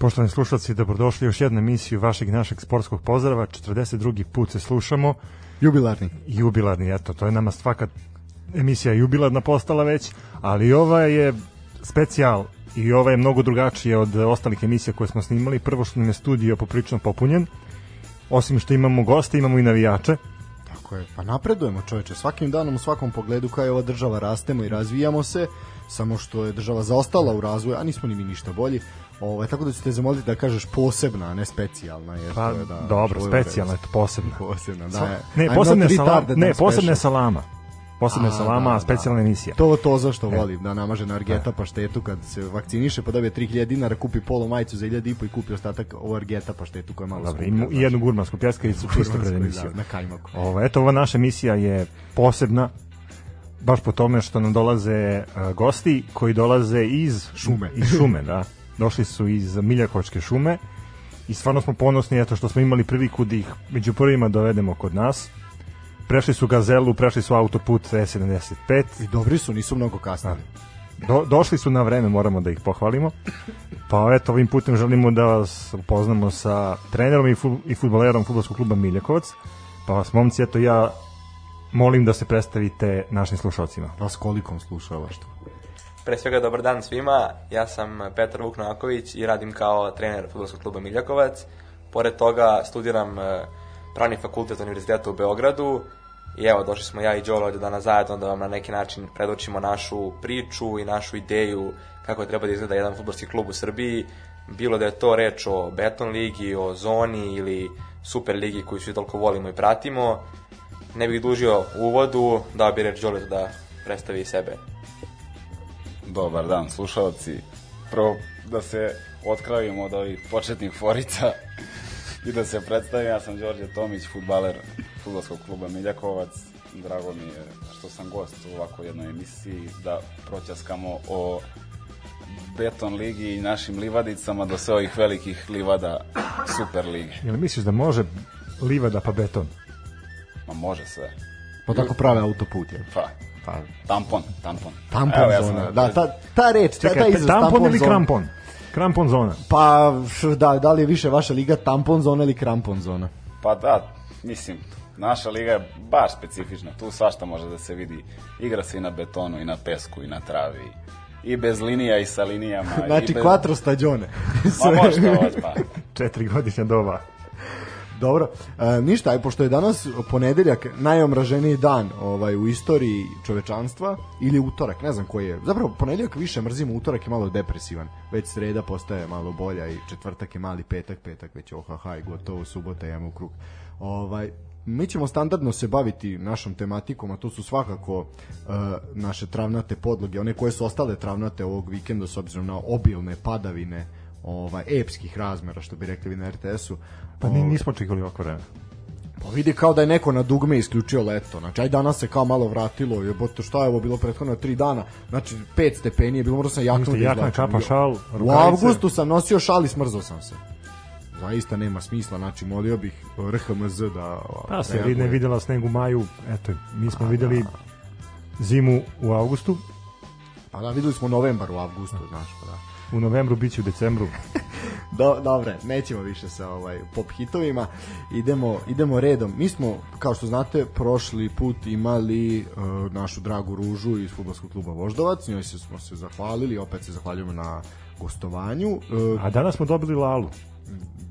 Poštovani slušalci, dobrodošli još jednu emisiju vašeg i našeg sportskog pozdrava. 42. put se slušamo. Jubilarni. Jubilarni, eto, to je nama svaka emisija jubilarna postala već, ali ova je specijal i ova je mnogo drugačija od ostalih emisija koje smo snimali. Prvo što nam je studio poprično popunjen, osim što imamo goste, imamo i navijače. Tako je, pa napredujemo čoveče, svakim danom u svakom pogledu kao je ova država rastemo i razvijamo se, samo što je država zaostala u razvoju, a nismo ni mi ništa bolji. Ovaj tako da ću te zamoliti da kažeš posebna, a ne specijalna, jer Pa to je da dobro, specijalna, eto posebna. posebna, da. Je. Ne, posebna je salama, ne, posebna je salama. Posebna je salama, da, a specijalna da. emisija. To to zašto E. volim, da namaže na Argeta paštetu kad se vakciniše, pa dobije 3000 dinara, kupi polo majicu za 1000 i po i kupi ostatak o Argeta paštetu koja je malo Dobro, i, skuplja, i jednu gurmansku pljeskavicu čisto pred znaš. emisiju. Da, na kajmaku. Ovo, eto, ova naša emisija je posebna baš po tome što nam dolaze uh, gosti koji dolaze iz Šume. iz šume, da. Došli su iz Miljakovačke šume i stvarno smo ponosni eto što smo imali priliku da ih među prvima dovedemo kod nas. Prešli su Gazelu, prešli su autoput E75. I dobri su, nisu mnogo kasnili. Do, došli su na vreme, moramo da ih pohvalimo. Pa eto, ovim putem želimo da vas upoznamo sa trenerom i, fut, i futbolerom futbolskog kluba Miljakovac. Pa vas, momci, eto ja molim da se predstavite našim slušalcima. Vas kolikom slušalaštvo. Pre svega dobar dan svima, ja sam Petar Vuknovaković i radim kao trener futbolskog kluba Miljakovac. Pored toga studiram e, pravni fakultet na Univerzitetu u Beogradu i evo došli smo ja i Đolo ovde danas zajedno da vam na neki način predočimo našu priču i našu ideju kako treba da izgleda jedan futbolski klub u Srbiji. Bilo da je to reč o Beton ligi, o zoni ili Super ligi koju svi toliko volimo i pratimo. Ne bih dužio u uvodu, dao bi reč Đoletu da predstavi sebe. Dobar dan, slušalci. Prvo da se otkravimo od ovih početnih forica i da se predstavim. Ja sam Đorđe Tomić, futbaler futbolskog kluba Miljakovac. Drago mi je što sam gost u ovako jednoj emisiji da proćaskamo o Beton ligi i našim livadicama do sve ovih velikih livada Super lige. Jel misliš da može livada pa beton? Ma može sve. Pa tako prave autoput, je. Pa, Pa, tampon, tampon. tampon Evo, ja sam- zona. Da, ta, ta reč, ta, ta Čekaj, izraz tampon ili zona. krampon? Krampon zona. Pa, da, da li je više vaša liga tampon zona ili krampon zona? Pa da, mislim, naša liga je baš specifična. Tu svašta može da se vidi. Igra se i na betonu, i na pesku, i na travi. I bez linija, i sa linijama. Znači, i bez... quattro stagione. Ma možda ovo, pa. Četiri godišnja doba. Dobro, e, ništa, aj pošto je danas ponedeljak najomraženiji dan ovaj u istoriji čovečanstva ili utorak, ne znam koji je. Zapravo ponedeljak više mrzimo, utorak je malo depresivan. Već sreda postaje malo bolja i četvrtak je mali petak, petak već ohaha i gotovo, subota je u krug. Ovaj mi ćemo standardno se baviti našom tematikom, a to su svakako e, naše travnate podloge, one koje su ostale travnate ovog vikenda s obzirom na obilne padavine ovaj epskih razmera što bi rekli vi na RTS-u. Pa ni, nismo očekali ovako vreme. Pa vidi kao da je neko na dugme isključio leto. Znači, aj danas se kao malo vratilo. Jebote, šta je ovo bilo prethodno tri dana? Znači, 5 stepeni je bilo, morao sam jaknu Jeste, da jakna, kapa, šal, U rukavice. avgustu sam nosio šal i smrzao sam se. Zaista nema smisla, znači molio bih RHMZ da... Pa se reaguje. ne videla sneg u maju, eto, mi smo videli zimu u avgustu, Pa da, videli smo novembar u avgustu, znaš, pa da. U novembru biće u decembru. Do, dobre, nećemo više sa ovaj pop hitovima. Idemo, idemo redom. Mi smo, kao što znate, prošli put imali uh, našu dragu Ružu iz fudbalskog kluba Voždovac. Njoj se smo se zahvalili, opet se zahvaljujemo na gostovanju. Uh, A danas smo dobili Lalu.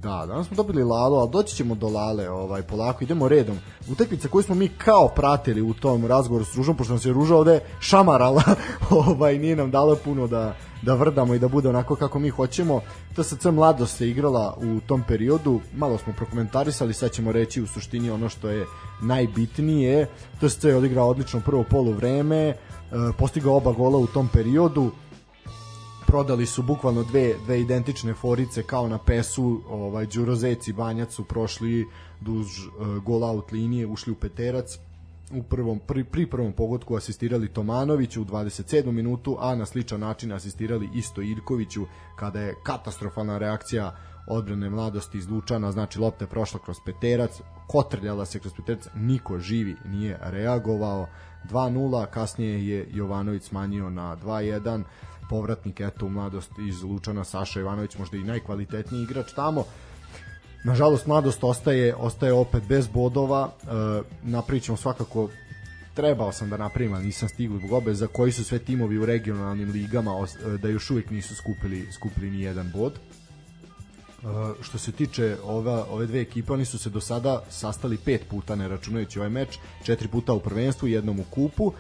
da, danas smo dobili Lalo, ali doći ćemo do Lale, ovaj, polako, idemo redom. Utakmica koju smo mi kao pratili u tom razgovoru s Ružom, pošto nas je Ruža ovde šamarala, ovaj, nije nam dala puno da, da vrdamo i da bude onako kako mi hoćemo. TSC Mladost se igrala u tom periodu, malo smo prokomentarisali, sad ćemo reći u suštini ono što je najbitnije. TSC je odigrao odlično prvo polu vreme, e, postigao oba gola u tom periodu, prodali su bukvalno dve, dve identične forice kao na pesu, ovaj Đuro Zec i Banjac su prošli duž uh, goal out linije, ušli u peterac u prvom, pri, pri prvom pogodku asistirali Tomanoviću u 27. minutu, a na sličan način asistirali isto Irkoviću kada je katastrofalna reakcija odbrane mladosti iz Lučana, znači lopta je prošla kroz peterac, kotrljala se kroz peterac, niko živi nije reagovao, 2-0, kasnije je Jovanović smanjio na 2-1, povratnik eto u mladost iz Lučana Saša Ivanović možda i najkvalitetniji igrač tamo nažalost mladost ostaje ostaje opet bez bodova e, napričamo svakako trebao sam da napravim, ali nisam stigao zbog obeza koji su sve timovi u regionalnim ligama e, da još uvijek nisu skupili, skupili ni jedan bod. Uh, što se tiče ova, ove dve ekipe, oni su se do sada sastali pet puta, ne računajući ovaj meč, četiri puta u prvenstvu, jednom u kupu,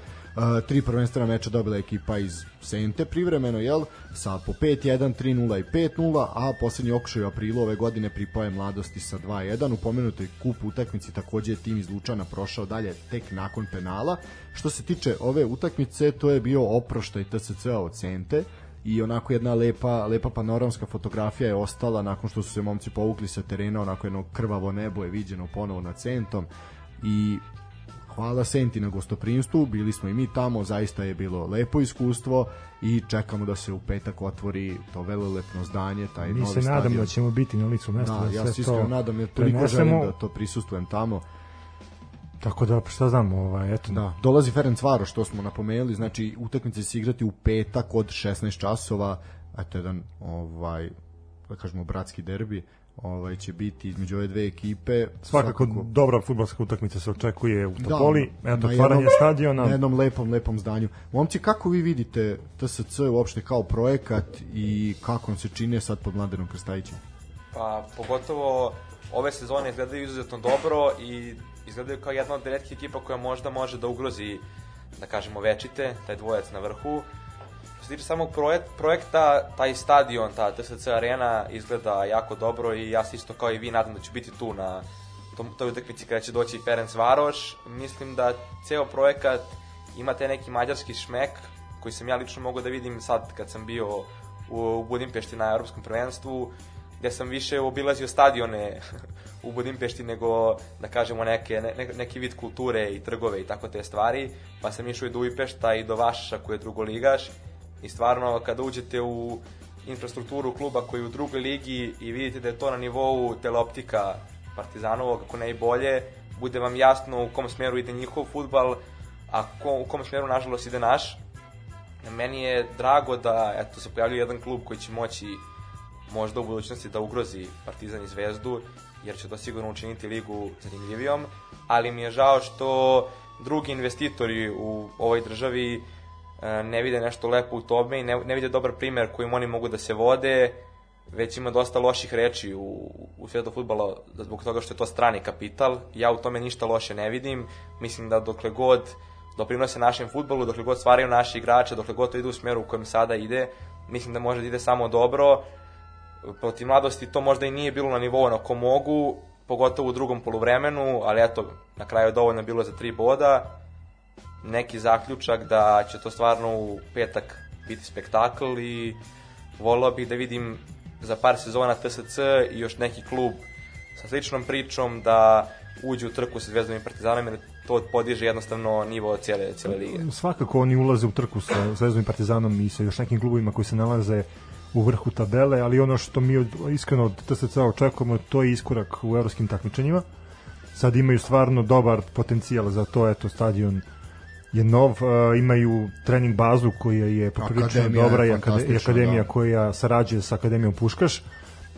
tri prvenstvena meča dobila ekipa iz Sente privremeno, jel, sa po 5-1, 3-0 i 5-0, a poslednji okušaj u aprilu ove godine pripao je mladosti sa 2-1, u pomenutoj kupu utakmici takođe je tim iz Lučana prošao dalje tek nakon penala. Što se tiče ove utakmice, to je bio oproštaj TSC-a od Sente, i onako jedna lepa, lepa panoramska fotografija je ostala nakon što su se momci povukli sa terena, onako jedno krvavo nebo je viđeno ponovo nad centom i hvala Senti na gostoprimstvu, bili smo i mi tamo, zaista je bilo lepo iskustvo i čekamo da se u petak otvori to velelepno zdanje, taj Mi novi se nadamo stadion. da ćemo biti na licu mesta. Da, da ja se iskreno to nadam, jer toliko prenesemo. želim da to prisustvujem tamo. Tako da, šta znam, ovaj, eto, Da, dolazi Ferenc Varoš, što smo napomenuli, znači utakmice će se igrati u petak od 16 časova, eto jedan ovaj da kažemo bratski derbi, ovaj će biti između ove dve ekipe. svakako, dobra fudbalska utakmica se očekuje u Da, Topoli, eto, na otvaranje jednom- stadiona. na jednom lepom, lepom zdanju. Momci, kako vi vidite TSC uopšte kao projekat i kako on se čini sad pod Mladenom Krstajićem? Pa pogotovo ove sezone izgledaju izuzetno dobro i izgledaju kao jedna od retkih ekipa koja možda može da ugrozi, da kažemo, večite, taj dvojac na vrhu. Se tiče samog projek projekta, taj stadion, ta TSC arena izgleda jako dobro i ja se isto kao i vi nadam da ću biti tu na tom, toj utakmici kada će doći Ferenc Varoš. Mislim da ceo projekat ima taj neki mađarski šmek koji sam ja lično mogao da vidim sad kad sam bio u, Budimpešti na evropskom prvenstvu gde sam više obilazio stadione u Budimpešti nego, da kažemo, neke, ne, neki vid kulture i trgove i tako te stvari, pa sam išao i do Ujpešta i do Vašša koji je drugoligaš i stvarno kada uđete u infrastrukturu kluba koji je u drugoj ligi i vidite da je to na nivou teleoptika Partizanovog, ako ne i bolje, bude vam jasno u kom smeru ide njihov futbal, a ko, u kom smeru nažalost ide naš. Meni je drago da eto, se pojavljuje jedan klub koji će moći možda u budućnosti da ugrozi Partizan i Zvezdu, jer će to sigurno učiniti ligu zanimljivijom, ali mi je žao što drugi investitori u ovoj državi ne vide nešto lepo u tome i ne, ne vide dobar primer kojim oni mogu da se vode, već ima dosta loših reči u, u svijetu futbala zbog toga što je to strani kapital. Ja u tome ništa loše ne vidim. Mislim da dokle god doprinose našem futbolu, dokle god stvaraju naši igrače, dokle god to ide u smeru u kojem sada ide, mislim da može da ide samo dobro protiv mladosti to možda i nije bilo na nivou na ko mogu, pogotovo u drugom poluvremenu, ali eto, na kraju je dovoljno bilo za tri boda. Neki zaključak da će to stvarno u petak biti spektakl i volao bih da vidim za par sezona TSC i još neki klub sa sličnom pričom da uđe u trku sa Zvezdom i Partizanom jer to podiže jednostavno nivo cijele, cijele lige. Svakako oni ulaze u trku sa Zvezdom i Partizanom i sa još nekim klubovima koji se nalaze u vrhu tabele, ali ono što mi od, iskreno od TSC očekujemo to je iskorak u evropskim takmičenjima. Sad imaju stvarno dobar potencijal za to, eto stadion je nov, uh, imaju trening bazu koja je poprilično Akademija je dobra i, akade, i fantastična, akademija da. koja sarađuje sa akademijom Puškaš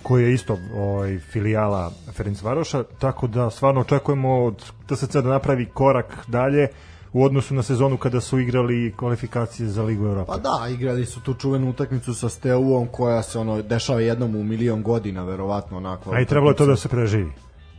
koja je isto ovaj, filijala Ferenc Varoša, tako da stvarno očekujemo od TSC da napravi korak dalje u odnosu na sezonu kada su igrali kvalifikacije za Ligu Evropa. Pa da, igrali su tu čuvenu utakmicu sa Steuom koja se ono dešava jednom u milion godina, verovatno onako. A i trebalo je to da se preživi.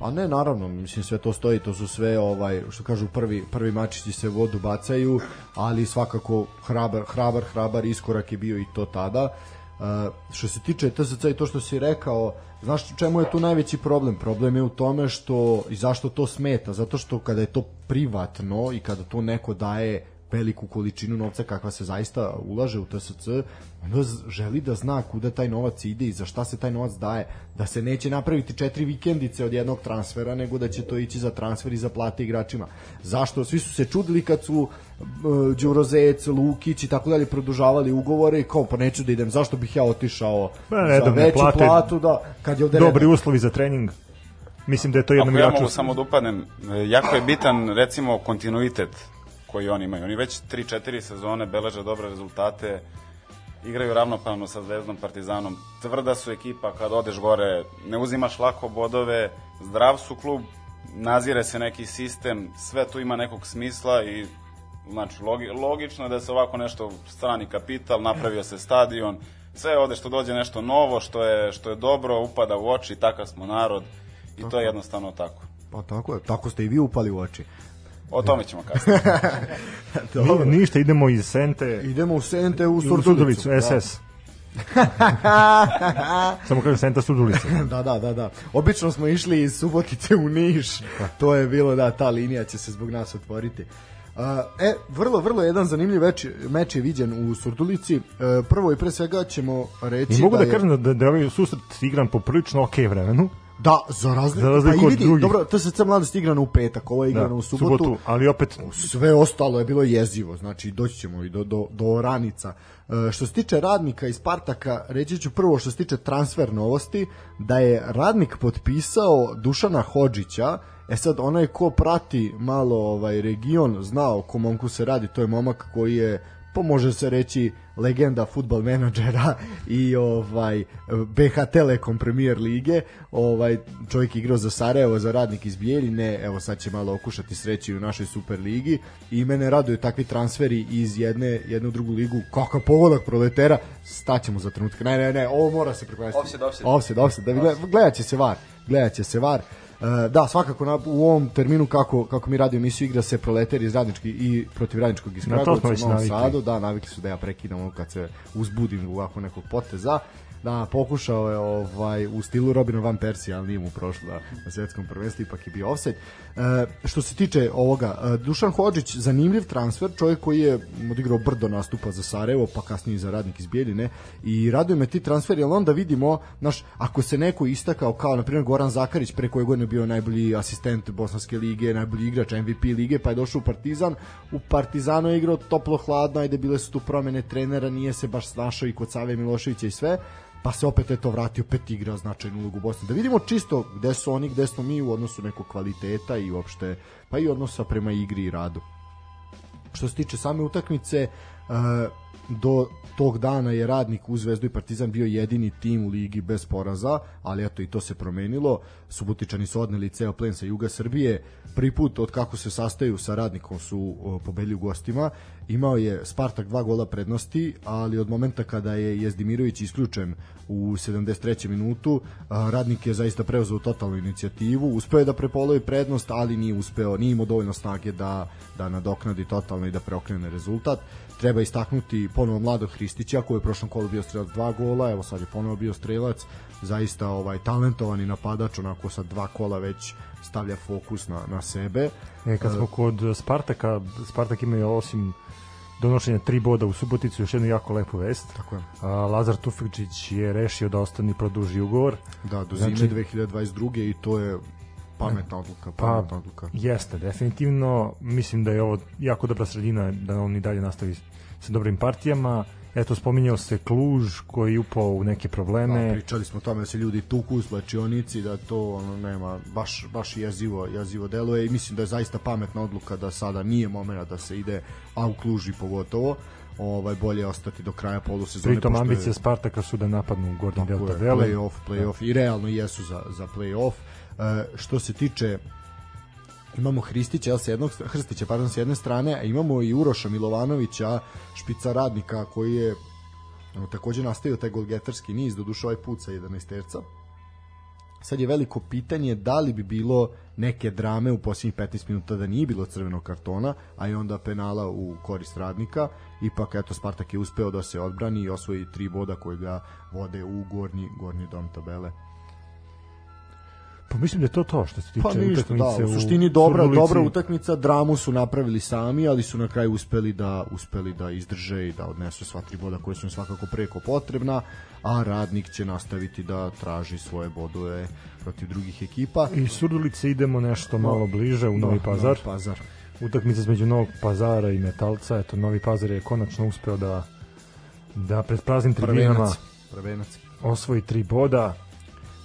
A ne, naravno, mislim sve to stoji, to su sve ovaj što kažu prvi prvi mačići se vodu bacaju, ali svakako hrabar hrabar hrabar iskorak je bio i to tada. Uh, što se tiče TSC i to što si rekao, znaš čemu je tu najveći problem? Problem je u tome što i zašto to smeta, zato što kada je to privatno i kada to neko daje veliku količinu novca kakva se zaista ulaže u TSC, onda želi da zna kuda taj novac ide i za šta se taj novac daje, da se neće napraviti četiri vikendice od jednog transfera, nego da će to ići za transfer i za plate igračima. Zašto? Svi su se čudili kad su uh, Đurozec, Lukić i tako dalje produžavali ugovore i kao pa neću da idem, zašto bih ja otišao Pa, za redovne veću plate, platu, da, kad je ovde Dobri redovno. uslovi za trening. Mislim da je to jednom Ako ja igraču... mogu samo da upadnem, e, jako je bitan recimo kontinuitet koji oni imaju. Oni već 3-4 sezone beleže dobre rezultate, igraju ravnopravno sa Zvezdom, Partizanom. Tvrda su ekipa, kad odeš gore, ne uzimaš lako bodove, zdrav su klub, nazire se neki sistem, sve tu ima nekog smisla i znači logi, logično je da se ovako nešto strani kapital, napravio se stadion, sve ovde što dođe nešto novo, što je, što je dobro, upada u oči, takav smo narod i to je jednostavno tako. Pa tako je, tako ste i vi upali u oči. O tome ćemo kasnije. Ni, ništa, idemo iz Sente Idemo u Sente u Surdulicu. SS. Samo kažem Senta Surdulica. Da, da, da, da. Obično smo išli iz Subotice u Niš. To je bilo da ta linija će se zbog nas otvoriti. Uh, e, vrlo, vrlo jedan zanimljiv meč, meč je viđen u Surdulici. Uh, prvo i pre svega ćemo reći I mogu da, je... kažem da, da je ovaj susret igran po prilično ok vremenu. Da, za razliku, Za razliku pa i vidi, drugih. dobro, TSC mladost igrano u petak, ovo je igrano u subotu. ali opet sve ostalo je bilo jezivo, znači doći ćemo i do, do, do oranica. E, što se tiče radnika i Spartaka, reći ću prvo što se tiče transfer novosti, da je radnik potpisao Dušana Hodžića, e sad onaj ko prati malo ovaj region, zna o kom momku se radi, to je momak koji je pa može se reći legenda futbal menadžera i ovaj BH Telekom Premier lige. Ovaj čovjek je igrao za Sarajevo, za radnik iz Bijeljine, evo sad će malo okušati sreći u našoj Super ligi i mene raduju takvi transferi iz jedne jednu drugu ligu. Kakav pogodak proletera, staćemo za trenutak. Ne, ne, ne, ovo mora se preklesti. Offside, offside. Offside, offside. Da gleda, gledat će se var. Gledat će se var. E, da, svakako na, u ovom terminu kako, kako mi radio emisiju igra se proleter iz radnički i protiv radničkog iz smo u Novom. Sadu, da, navikli su da ja prekidam ono kad se uzbudim u ovako nekog poteza. Da, pokušao je ovaj, u stilu Robina Van Persie, ali nije mu prošlo da, na svetskom prvenstvu, ipak je bio offside. E, što se tiče ovoga, e, Dušan Hodžić, zanimljiv transfer, čovjek koji je odigrao brdo nastupa za Sarajevo, pa kasnije za radnik iz Bijeljine i raduje me ti transferi, ali onda vidimo, znaš, ako se neko istakao kao, na primjer, Goran Zakarić, pre koje godine bio najbolji asistent Bosanske lige, najbolji igrač MVP lige, pa je došao u Partizan, u Partizanu je igrao toplo hladno, ajde bile su tu promene trenera, nije se baš snašao i kod Save Miloševića i sve, pa se opet eto vratio, opet igra značajnu ulogu u Bosni. Da vidimo čisto gde su oni, gde smo mi u odnosu nekog kvaliteta i uopšte, pa i odnosa prema igri i radu. Što se tiče same utakmice, e, do tog dana je radnik u Zvezdu i Partizan bio jedini tim u ligi bez poraza, ali eto i to se promenilo. Subotičani su odneli ceo plen sa juga Srbije. Prvi put od kako se sastaju sa radnikom su pobedili u gostima. Imao je Spartak dva gola prednosti, ali od momenta kada je Jezdimirović isključen u 73. minutu, radnik je zaista preuzeo totalnu inicijativu, uspeo je da prepolovi prednost, ali nije uspeo, nije imao dovoljno snage da, da nadoknadi totalno i da preokrene rezultat. Treba istaknuti ponovo mladog Hristića koji je prošlom kolu bio strelac dva gola, evo sad je ponovo bio strelac, zaista ovaj talentovani napadač, onako sa dva kola već stavlja fokus na, na sebe. E, kad smo kod Spartaka, Spartak ima osim donošenja tri boda u Suboticu još jednu jako lepu vest. Tako je. A, Lazar Tufekčić je rešio da ostani produži ugovor. Da, do zime Znači- 2022. i to je pametna odluka, Pa, pametna odluka. jeste, definitivno. Mislim da je ovo jako dobra sredina, da on i dalje nastavi sa dobrim partijama. Eto, spominjao se Kluž koji je upao u neke probleme. Da, pričali smo o tome da se ljudi tuku u slačionici, da to ono nema baš baš jezivo, jezivo deluje i mislim da je zaista pametna odluka da sada nije momenat da se ide, a u Kluži pogotovo. Ovaj bolje je ostati do kraja polusezone. Pritom pošto je- ambicije Spartaka su da napadnu deo Tako je, tabele. Play-off, play-off i realno jesu za, za play-off. E, što se tiče imamo Hristića jel, sa jednog Hrstića pardon s jedne strane, a imamo i Uroša Milovanovića, špica radnika koji je no, takođe nastavio taj golgetarski niz, do duše ovaj put sa 11 terca. Sad je veliko pitanje da li bi bilo neke drame u posljednjih 15 minuta da nije bilo crvenog kartona, a i onda penala u korist radnika. Ipak, eto, Spartak je uspeo da se odbrani i osvoji tri boda koje ga vode u gornji, gornji dom tabele. Pa mislim da je to to što se tiče Pa ništa, da, utakmice u suštini dobra, Surdulici. dobra utakmica, dramu su napravili sami, ali su na kraju uspeli da uspeli da izdrže i da odnesu sva tri boda koje su im svakako preko potrebna, a radnik će nastaviti da traži svoje bodove protiv drugih ekipa. I Surdulice idemo nešto malo bliže u Novi Da, Pazar. Novi Pazar. Utakmica između Novog Pazara i Metalca. Eto, Novi Pazar je konačno uspeo da da pred praznim tribinama Prvenac. Prvenac. osvoji tri boda.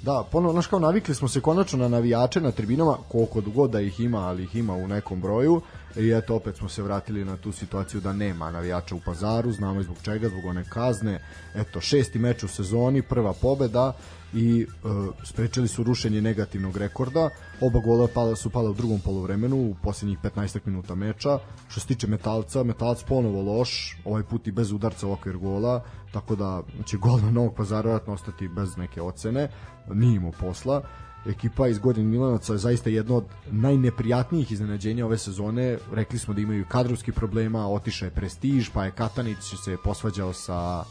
Da, ponovo, znaš kao navikli smo se konačno na navijače na tribinama, koliko god da ih ima, ali ih ima u nekom broju. I eto, opet smo se vratili na tu situaciju da nema navijača u pazaru, znamo i zbog čega, zbog one kazne. Eto, šesti meč u sezoni, prva pobeda i e, sprečili su rušenje negativnog rekorda. Oba gola pala, su pala u drugom polovremenu, u posljednjih 15 minuta meča. Što se tiče Metalca, Metalac ponovo loš, ovaj put i bez udarca u okvir gola, tako da će gol na Novog pazara vjerojatno ostati bez neke ocene, nije imao posla. Ekipa iz Godin Milanaca je zaista jedno od najneprijatnijih iznenađenja ove sezone. Rekli smo da imaju kadrovski problema, otišao je Prestiž, pa je Katanić se posvađao sa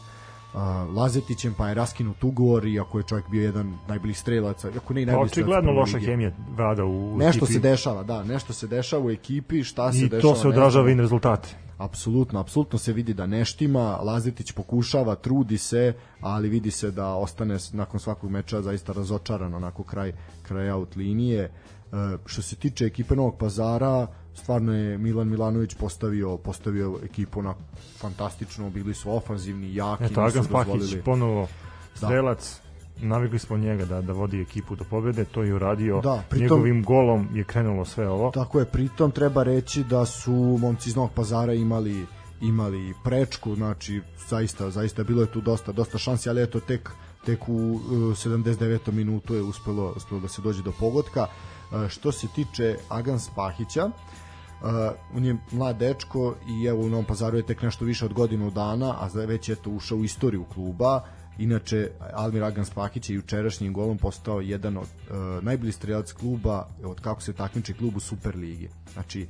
uh, Lazetićem, pa je raskinut ugovor, iako je čovjek bio jedan najboljih strelaca, ako ne i Pa najbolji strelac očigledno loša hemija vlada u, u Nešto ekipi. se dešava, da, nešto se dešava u ekipi, šta se I dešava. to se odražava i na rezultate. Apsolutno, apsolutno se vidi da ne štima, Lazetić pokušava, trudi se, ali vidi se da ostane nakon svakog meča zaista razočaran onako kraj, kraj out linije. E, što se tiče ekipe Novog pazara, stvarno je Milan Milanović postavio postavio ekipu na fantastično, bili su ofanzivni, jaki, Eto, Agan Spahić dozvolili- ponovo Da. Navikli smo njega da, da vodi ekipu do pobede, to je uradio. Da, pritom- Njegovim golom je krenulo sve ovo. Tako je, pritom treba reći da su momci iz Novog pazara imali imali prečku, znači zaista zaista bilo je tu dosta dosta šansi, ali eto tek tek u uh, 79. minutu je uspelo, uspelo da se dođe do pogotka. Uh, što se tiče Agan Spahića, uh, on je mlad dečko i evo u Novom pazaru je tek nešto više od godinu dana, a već je to ušao u istoriju kluba. Inače, Almir Agan Spahić je jučerašnjim golom postao jedan od uh, najboljih strelac kluba od kako se takmiči klub u Superligi. Znači,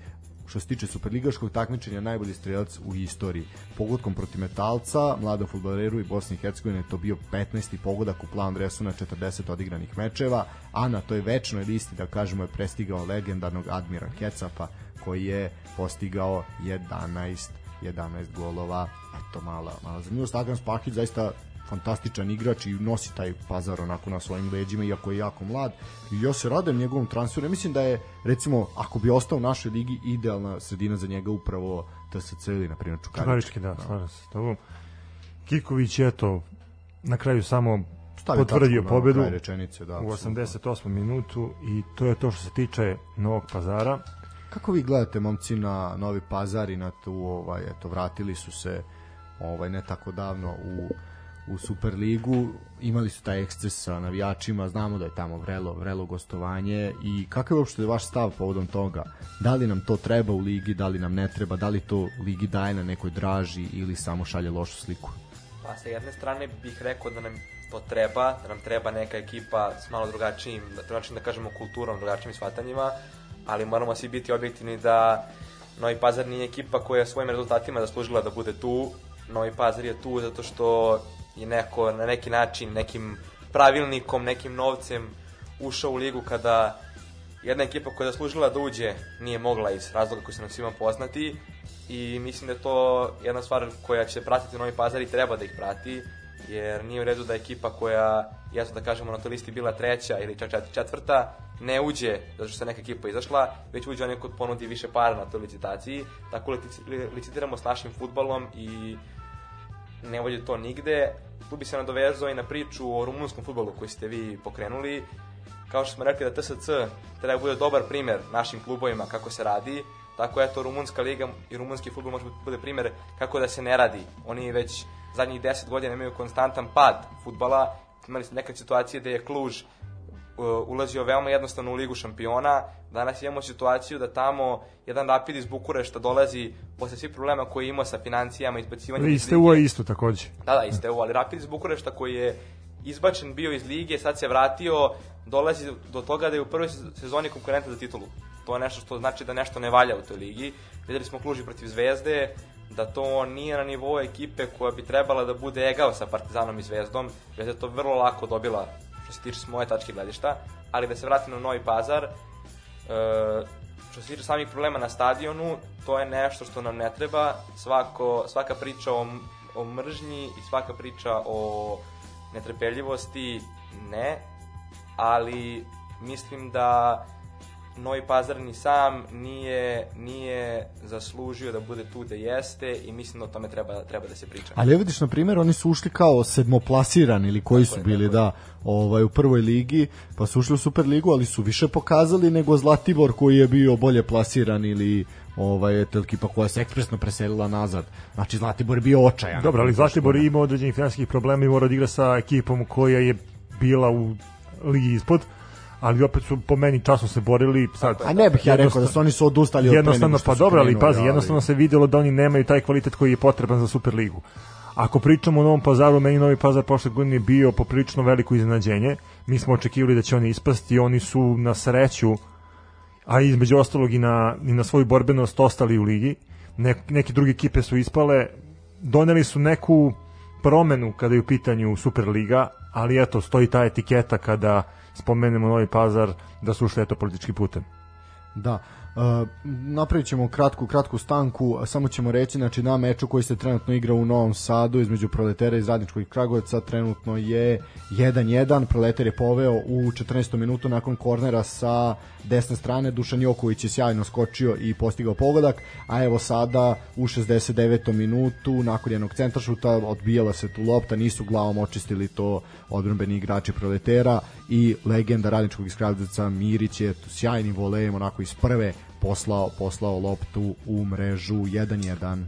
što se tiče superligaškog takmičenja najbolji strelac u istoriji. Pogodkom protiv Metalca, mladom futbaleru i Bosni i Hercegovine to bio 15. pogodak u plan dresu na 40 odigranih mečeva, a na toj večnoj listi, da kažemo, je prestigao legendarnog Admira Kecapa, koji je postigao 11 11 golova. Eto, mala, mala zanimljivost. Agan Spahić zaista fantastičan igrač i nosi taj pazar onako na svojim leđima iako je jako mlad i ja se radujem njegovom transferu ja mislim da je recimo ako bi ostao u našoj ligi idealna sredina za njega upravo TSC ili na primjer Čukarički Čukarički, da, slažem se s tobom. Kiković je to na kraju samo Stavio potvrdio tačku pobedu rečenice da, u apsolutno. 88. minutu i to je to što se tiče Novog pazara. Kako vi gledate momci na Novi Pazar i na tu ovaj eto vratili su se ovaj ne tako davno u u Superligu, imali su taj eksces sa navijačima, znamo da je tamo vrelo, vrelo gostovanje i kakav je uopšte vaš stav povodom toga? Da li nam to treba u ligi, da li nam ne treba, da li to ligi daje na nekoj draži ili samo šalje lošu sliku? Pa sa jedne strane bih rekao da nam to treba, da nam treba neka ekipa s malo drugačijim, da, drugačijim da kažemo kulturom, drugačijim shvatanjima, ali moramo svi biti objektivni da Novi Pazar nije ekipa koja svojim rezultatima zaslužila da bude tu. Novi Pazar je tu zato što je neko na neki način, nekim pravilnikom, nekim novcem ušao u ligu kada jedna ekipa koja je zaslužila da uđe nije mogla iz razloga koji su nam svima poznati i mislim da je to jedna stvar koja će pratiti Novi Pazar i treba da ih prati jer nije u redu da ekipa koja, jasno da kažemo, na toj listi bila treća ili čak čet- četvrta, ne uđe zato što se neka ekipa izašla, već uđe onaj kod ponudi više para na toj licitaciji. Tako lici- li- licitiramo s našim futbalom i ne vodi to nigde. Tu bi se nadovezao i na priču o rumunskom futbolu koji ste vi pokrenuli. Kao što smo rekli da TSC treba da bude dobar primer našim klubovima kako se radi, tako eto rumunska liga i rumunski futbol može da bude primer kako da se ne radi. Oni već zadnjih 10 godina imaju konstantan pad futbala. Imali ste neke situacije da je Kluž ulazio veoma jednostavno u ligu šampiona. Danas imamo situaciju da tamo jedan Rapid iz Bukurešta dolazi posle svih problema koje je imao sa financijama, izbacivanjem iz lige. isto takođe. Da, da, iste ali Rapid iz Bukurešta koji je izbačen bio iz lige, sad se vratio, dolazi do toga da je u prvoj sezoni konkurenta za titulu. To je nešto što znači da nešto ne valja u toj ligi. Videli smo Kluži protiv Zvezde, da to nije na nivou ekipe koja bi trebala da bude egao sa Partizanom i Zvezdom. Zvezda je to vrlo lako dobila što se tiče s moje tačke gledišta, ali da se vratim na Novi Pazar, e, što se tiče samih problema na stadionu, to je nešto što nam ne treba, svako, svaka priča o, o mržnji i svaka priča o netrpeljivosti, ne, ali mislim da Novi Pazar ni sam nije, nije zaslužio da bude tu gde jeste i mislim da o tome treba, treba da se priča. Ali evo vidiš, na primjer, oni su ušli kao sedmoplasirani ili koji Tako su je, bili, da, ovaj, u prvoj ligi, pa su ušli u Superligu, ali su više pokazali nego Zlatibor koji je bio bolje plasiran ili ovaj, eto, ekipa koja se ekspresno preselila nazad. Znači, Zlatibor je bio očajan. Dobro, ali Zlatibor je imao određenih finansijskih problema i mora da igra sa ekipom koja je bila u ligi ispod, ali opet su po meni časno se borili sad. A ne bih ja rekao da su oni su odustali od jednostavno pa dobro, ali pazi, jednostavno se videlo da oni nemaju taj kvalitet koji je potreban za Superligu. Ako pričamo o Novom Pazaru, meni Novi Pazar prošle godine je bio poprilično veliko iznenađenje. Mi smo očekivali da će oni ispasti, oni su na sreću, a između ostalog i na, i na svoju borbenost ostali u ligi. Ne, neke druge ekipe su ispale, doneli su neku promenu kada je u pitanju Superliga, ali eto, stoji ta etiketa kada spomenemo Novi Pazar da su ušli eto politički putem. Da. Uh, napravit ćemo kratku, kratku stanku, samo ćemo reći, znači na meču koji se trenutno igra u Novom Sadu između Proletera i Zadničkog Kragujevca trenutno je 1-1, Proleter je poveo u 14. minutu nakon kornera sa desne strane, Dušan Joković je sjajno skočio i postigao pogodak, a evo sada u 69. minutu nakon jednog centrašuta odbijala se tu lopta, nisu glavom očistili to odbrambeni igrači Proletera i legenda Radničkog iz Kragujevca Mirić je tu sjajnim volejem onako iz prve poslao, poslao loptu u mrežu 1-1.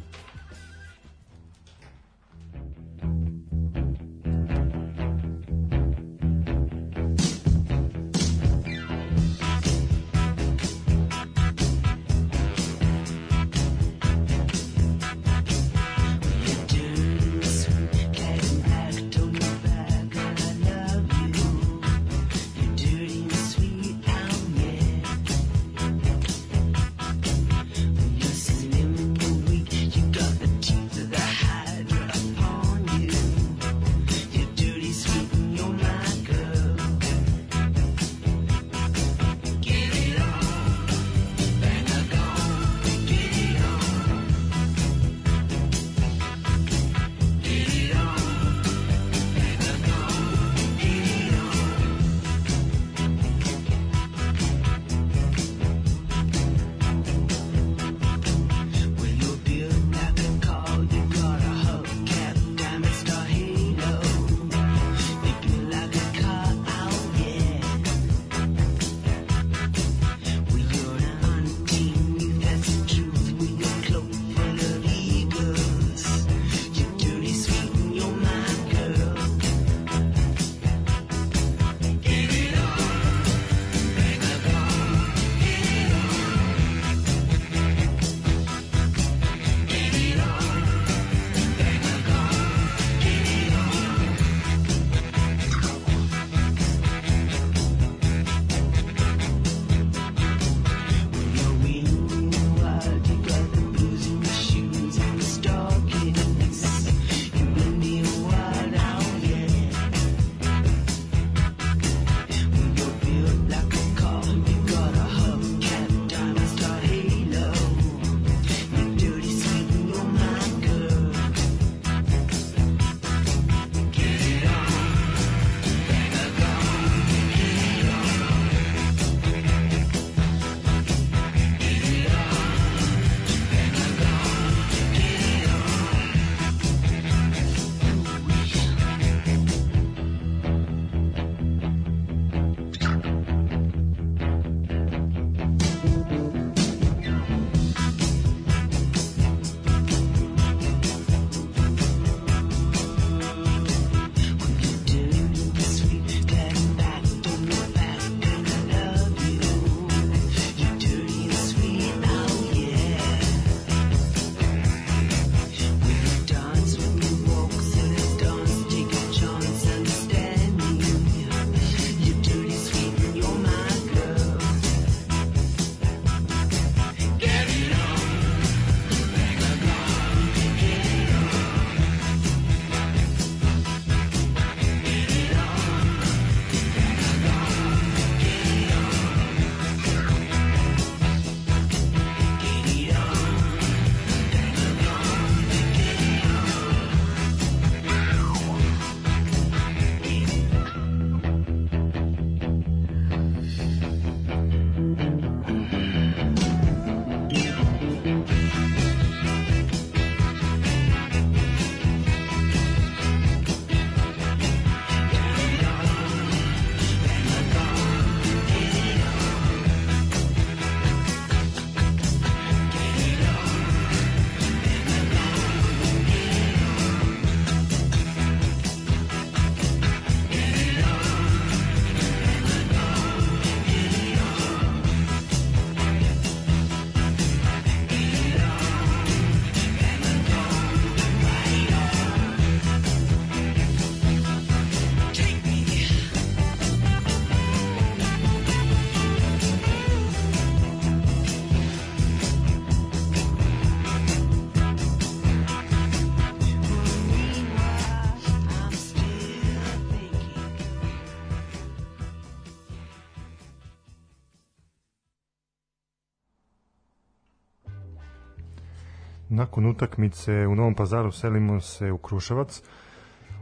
Nakon utakmice u Novom pazaru selimo se u Kruševac.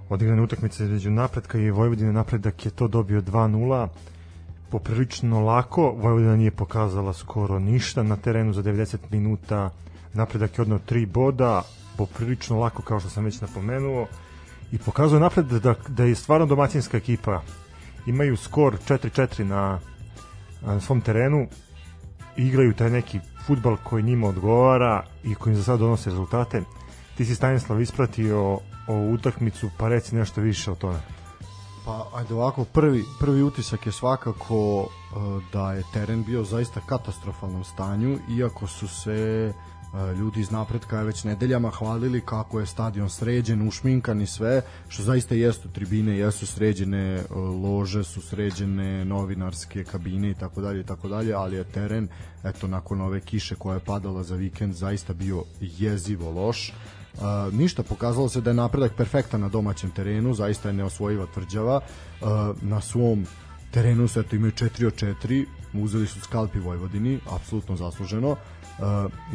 Odigrane utakmice između napretka i Vojvodine. Napredak je to dobio 2-0 poprilično lako. Vojvodina nije pokazala skoro ništa na terenu za 90 minuta. Napredak je odnao 3 boda, poprilično lako kao što sam već napomenuo i pokazuje napred da, da je stvarno domaćinska ekipa. Imaju skor 4-4 na, na svom terenu igraju taj neki futbal koji njima odgovara i koji za sad donose rezultate. Ti si Stanislav ispratio ovu utakmicu, pa reci nešto više o tome. Pa ajde ovako, prvi, prvi utisak je svakako uh, da je teren bio zaista katastrofalnom stanju, iako su se ljudi iz napretka već nedeljama hvalili kako je stadion sređen, ušminkan i sve, što zaista jesu tribine, jesu sređene, uh, lože su sređene, novinarske kabine i tako dalje i tako dalje, ali je teren, eto, nakon ove kiše koja je padala za vikend, zaista bio jezivo loš. Uh, ništa, pokazalo se da je napredak perfektan na domaćem terenu, zaista je neosvojiva tvrđava. Na svom terenu su eto imaju 4 od 4, uzeli su skalpi Vojvodini, apsolutno zasluženo.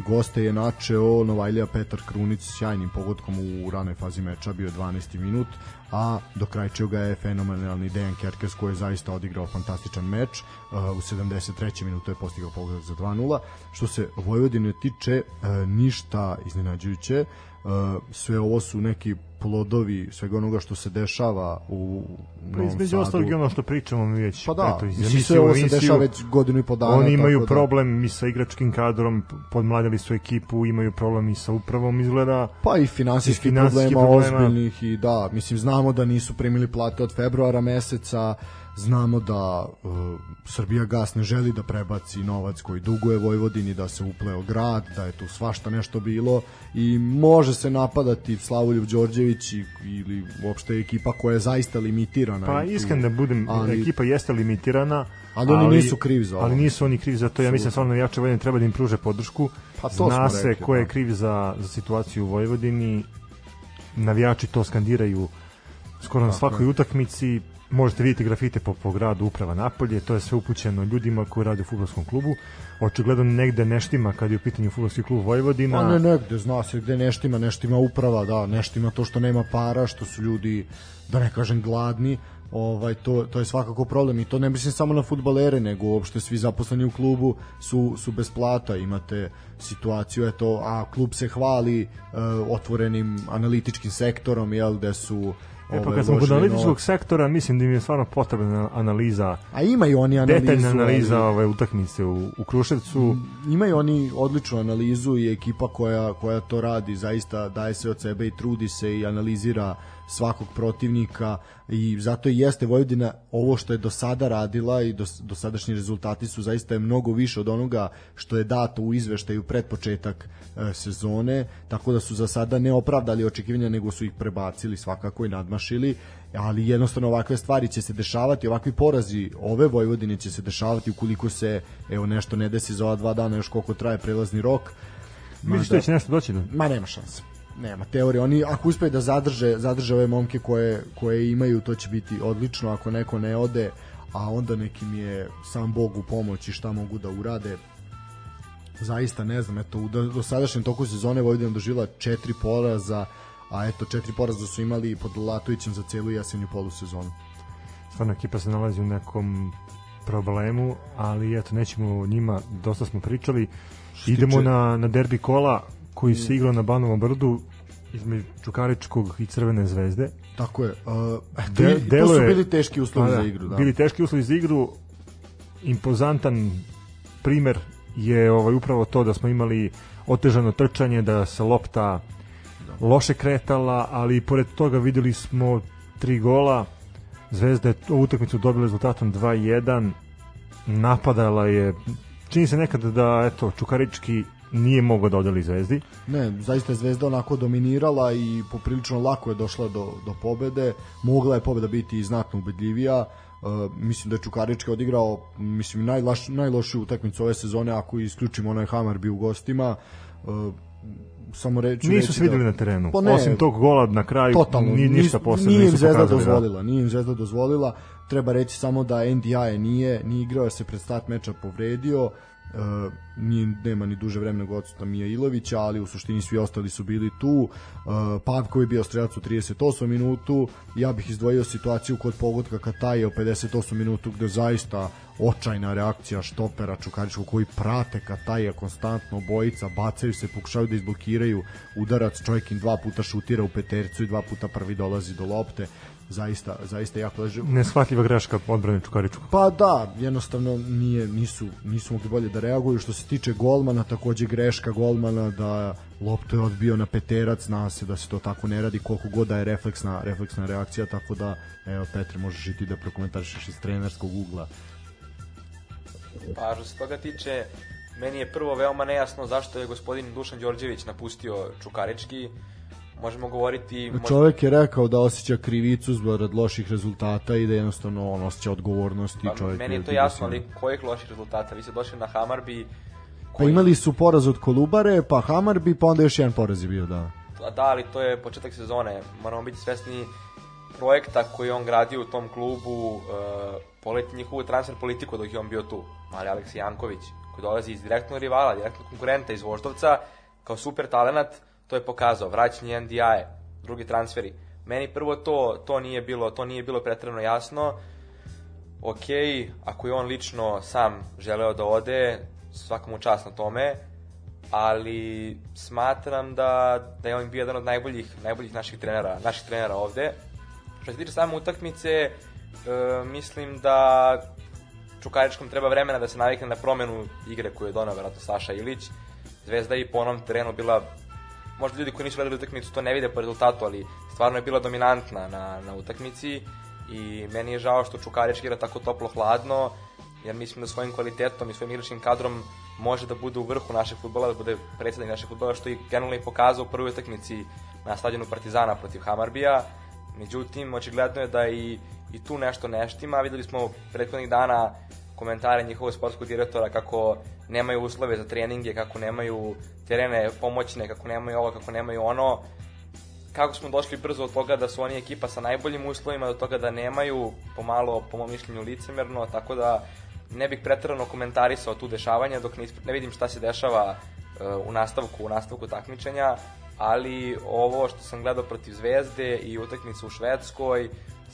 Goste je načeo Novajlija Petar Krunić s sjajnim pogodkom u ranoj fazi meča, bio je 12. minut, a do krajčeo ga je fenomenalni Dejan Kerkes koji je zaista odigrao fantastičan meč. Uh, u 73. minutu je postigao pogodak za 2-0. Što se Vojvodine tiče, uh, ništa iznenađujuće. Uh, sve ovo su neki plodovi svega onoga što se dešava u Pa između ostalog i ono što pričamo mi već Pa da, eto, iz sve ovo se dešava već godinu i po dana. Oni imaju tako da- problem i sa igračkim kadrom, podmladili su ekipu, imaju problem i sa upravom izgleda. Pa i finansijski I finansijski problema, problema. ozbiljnih i da, mislim znamo da nisu primili plate od februara meseca, znamo da uh, Srbija gas ne želi da prebaci novac koji duguje Vojvodini, da se upleo grad, da je tu svašta nešto bilo i može se napadati Slavoljub Đorđević i, ili uopšte ekipa koja je zaista limitirana. Pa iskren da budem, ali- ekipa jeste limitirana, Ali oni nisu krivi za ovo. Ali nisu oni krivi za to, ja mislim stvarno jače Vojvodine treba da im pruže podršku. Pa to Zna se rekli, ko je da. kriv za, za situaciju u Vojvodini. Navijači to skandiraju skoro na svakoj utakmici. Možete vidjeti grafite po, po gradu Uprava Napolje, to je sve upućeno ljudima koji rade u futbolskom klubu. Očigledno negde neštima kad je u pitanju futbolski klub Vojvodina. Pa ne, negde, zna se gde neštima, neštima uprava, da, neštima to što nema para, što su ljudi, da ne kažem, gladni, ovaj to to je svakako problem i to ne mislim samo na fudbalere nego uopšte svi zaposleni u klubu su su bez plata imate situaciju eto a klub se hvali uh, otvorenim analitičkim sektorom jel da su E pa ovaj, kad smo kod analitičkog novac. sektora, mislim da im je stvarno potrebna analiza, a imaju oni analizu detaljna analiza ali- ove utakmice u, u Kruševcu. imaju oni odličnu analizu i ekipa koja, koja to radi zaista daje se od sebe i trudi se i analizira svakog protivnika i zato i jeste Vojvodina ovo što je do sada radila i do, dosadašnji rezultati su zaista je mnogo više od onoga što je dato u izveštaju pred početak e, sezone, tako da su za sada ne opravdali očekivanja nego su ih prebacili svakako i nadmašili ali jednostavno ovakve stvari će se dešavati, ovakvi porazi ove Vojvodine će se dešavati ukoliko se evo nešto ne desi za ova dva dana još koliko traje prelazni rok. Misliš da će nešto doći do... Ma nema šanse. Nema teorije. Oni ako uspeju da zadrže, zadrže ove momke koje, koje imaju, to će biti odlično. Ako neko ne ode, a onda nekim je sam Bog u pomoći šta mogu da urade. Zaista ne znam, eto, u do, do sadašnjem toku sezone Vojvodina doživjela četiri poraza, a eto, četiri poraza su imali pod Latovićem za celu jesenju polusezonu. stvarno ekipa se nalazi u nekom problemu, ali eto, nećemo o njima, dosta smo pričali. Idemo tiče- na, na derbi kola koji se igrao na Banovom brdu između Čukaričkog i Crvene zvezde. Tako je. Uh, De- de, to delo su je- bili teški uslovi Pa za igru. Da. Bili teški uslovi za igru. Impozantan primer je ovaj upravo to da smo imali otežano trčanje, da se lopta loše kretala, ali pored toga videli smo tri gola. Zvezda je ovu utakmicu dobila rezultatom 2-1. Napadala je čini se nekad da eto Čukarički nije mogao da odeli Zvezdi. Ne, zaista je Zvezda onako dominirala i poprilično lako je došla do, do pobede. Mogla je pobeda biti i znatno ubedljivija. Uh, mislim da je Čukarički odigrao mislim najlaš, najlošiju utakmicu ove sezone ako isključimo onaj Hammarby u gostima. Uh, samo reći Nisu se videli na terenu. Pa ne, Osim tog gola na kraju, totalno ni, ništa posebno nije im Zvezda da. dozvolila nije im Zvezda dozvolila treba reći samo da NDI nije nije igrao se pred start meča povredio nije, nema ni duže vremena odsuta Mija Ilovića, ali u suštini svi ostali su bili tu. E, Pavko je bio strelac u 38 minutu. Ja bih izdvojio situaciju kod pogotka Kataje u 58 minutu gde zaista očajna reakcija štopera Čukaričkog koji prate Kataja konstantno bojica, bacaju se, pokušavaju da izblokiraju udarac, čovjek im dva puta šutira u petercu i dva puta prvi dolazi do lopte zaista zaista jako leže. Neshvatljiva greška odbrane Čukaričkog. Pa da, jednostavno nije nisu nisu mogli bolje da reaguju što se tiče golmana, takođe greška golmana da loptu je odbio na peterac, zna se da se to tako ne radi, koliko god da je refleksna, refleksna reakcija, tako da, evo, Petre, možeš i ti da prokomentarišeš iz trenerskog ugla. Pa, što se toga tiče, meni je prvo veoma nejasno zašto je gospodin Dušan Đorđević napustio Čukarički, možemo govoriti... Možda... Čovek je rekao da osjeća krivicu zbog loših rezultata i da jednostavno on osjeća odgovornost i pa, čovjek... Meni je to jasno, ali kojih loših rezultata? Vi ste došli na Hamarbi... Koji... Pa imali su poraz od Kolubare, pa Hamarbi, pa onda još jedan poraz je bio, da. Da, ali to je početak sezone. Moramo biti svesni projekta koji on gradio u tom klubu, uh, poleti njihovu transfer politiku dok je on bio tu. Mali Aleksi Janković, koji dolazi iz direktnog rivala, direktnog konkurenta iz Voždovca, kao super talenat, to je pokazao, vraćanje NDI, drugi transferi. Meni prvo to to nije bilo, to nije bilo pretredno jasno. Ok, ako je on lično sam želeo da ode, svakom čast na tome, ali smatram da, da je on bio jedan od najboljih, najboljih naših trenera, naših trenera ovde. Što se tiče same utakmice, e, mislim da Čukaričkom treba vremena da se navikne na promenu igre koju je donao verovatno Saša Ilić. Zvezda i po onom terenu bila možda ljudi koji nisu gledali utakmicu to ne vide po rezultatu, ali stvarno je bila dominantna na, na utakmici i meni je žao što Čukarički igra tako toplo-hladno, jer mislim da svojim kvalitetom i svojim igračkim kadrom može da bude u vrhu našeg futbola, da bude predsednik našeg futbola, što je generalno i pokazao u prvoj utakmici na stadionu Partizana protiv Hamarbija. Međutim, očigledno je da i, i tu nešto neštima. Videli smo prethodnih dana komentare njihovog sportskog direktora kako nemaju uslove za treninge, kako nemaju terene pomoćne, kako nemaju ovo, kako nemaju ono. Kako smo došli brzo od toga da su oni ekipa sa najboljim uslovima, do toga da nemaju pomalo, po mom mišljenju, licemerno, tako da ne bih pretrano komentarisao tu dešavanje dok ne, ne vidim šta se dešava uh, u nastavku, u nastavku takmičenja, ali ovo što sam gledao protiv Zvezde i utakmicu u Švedskoj,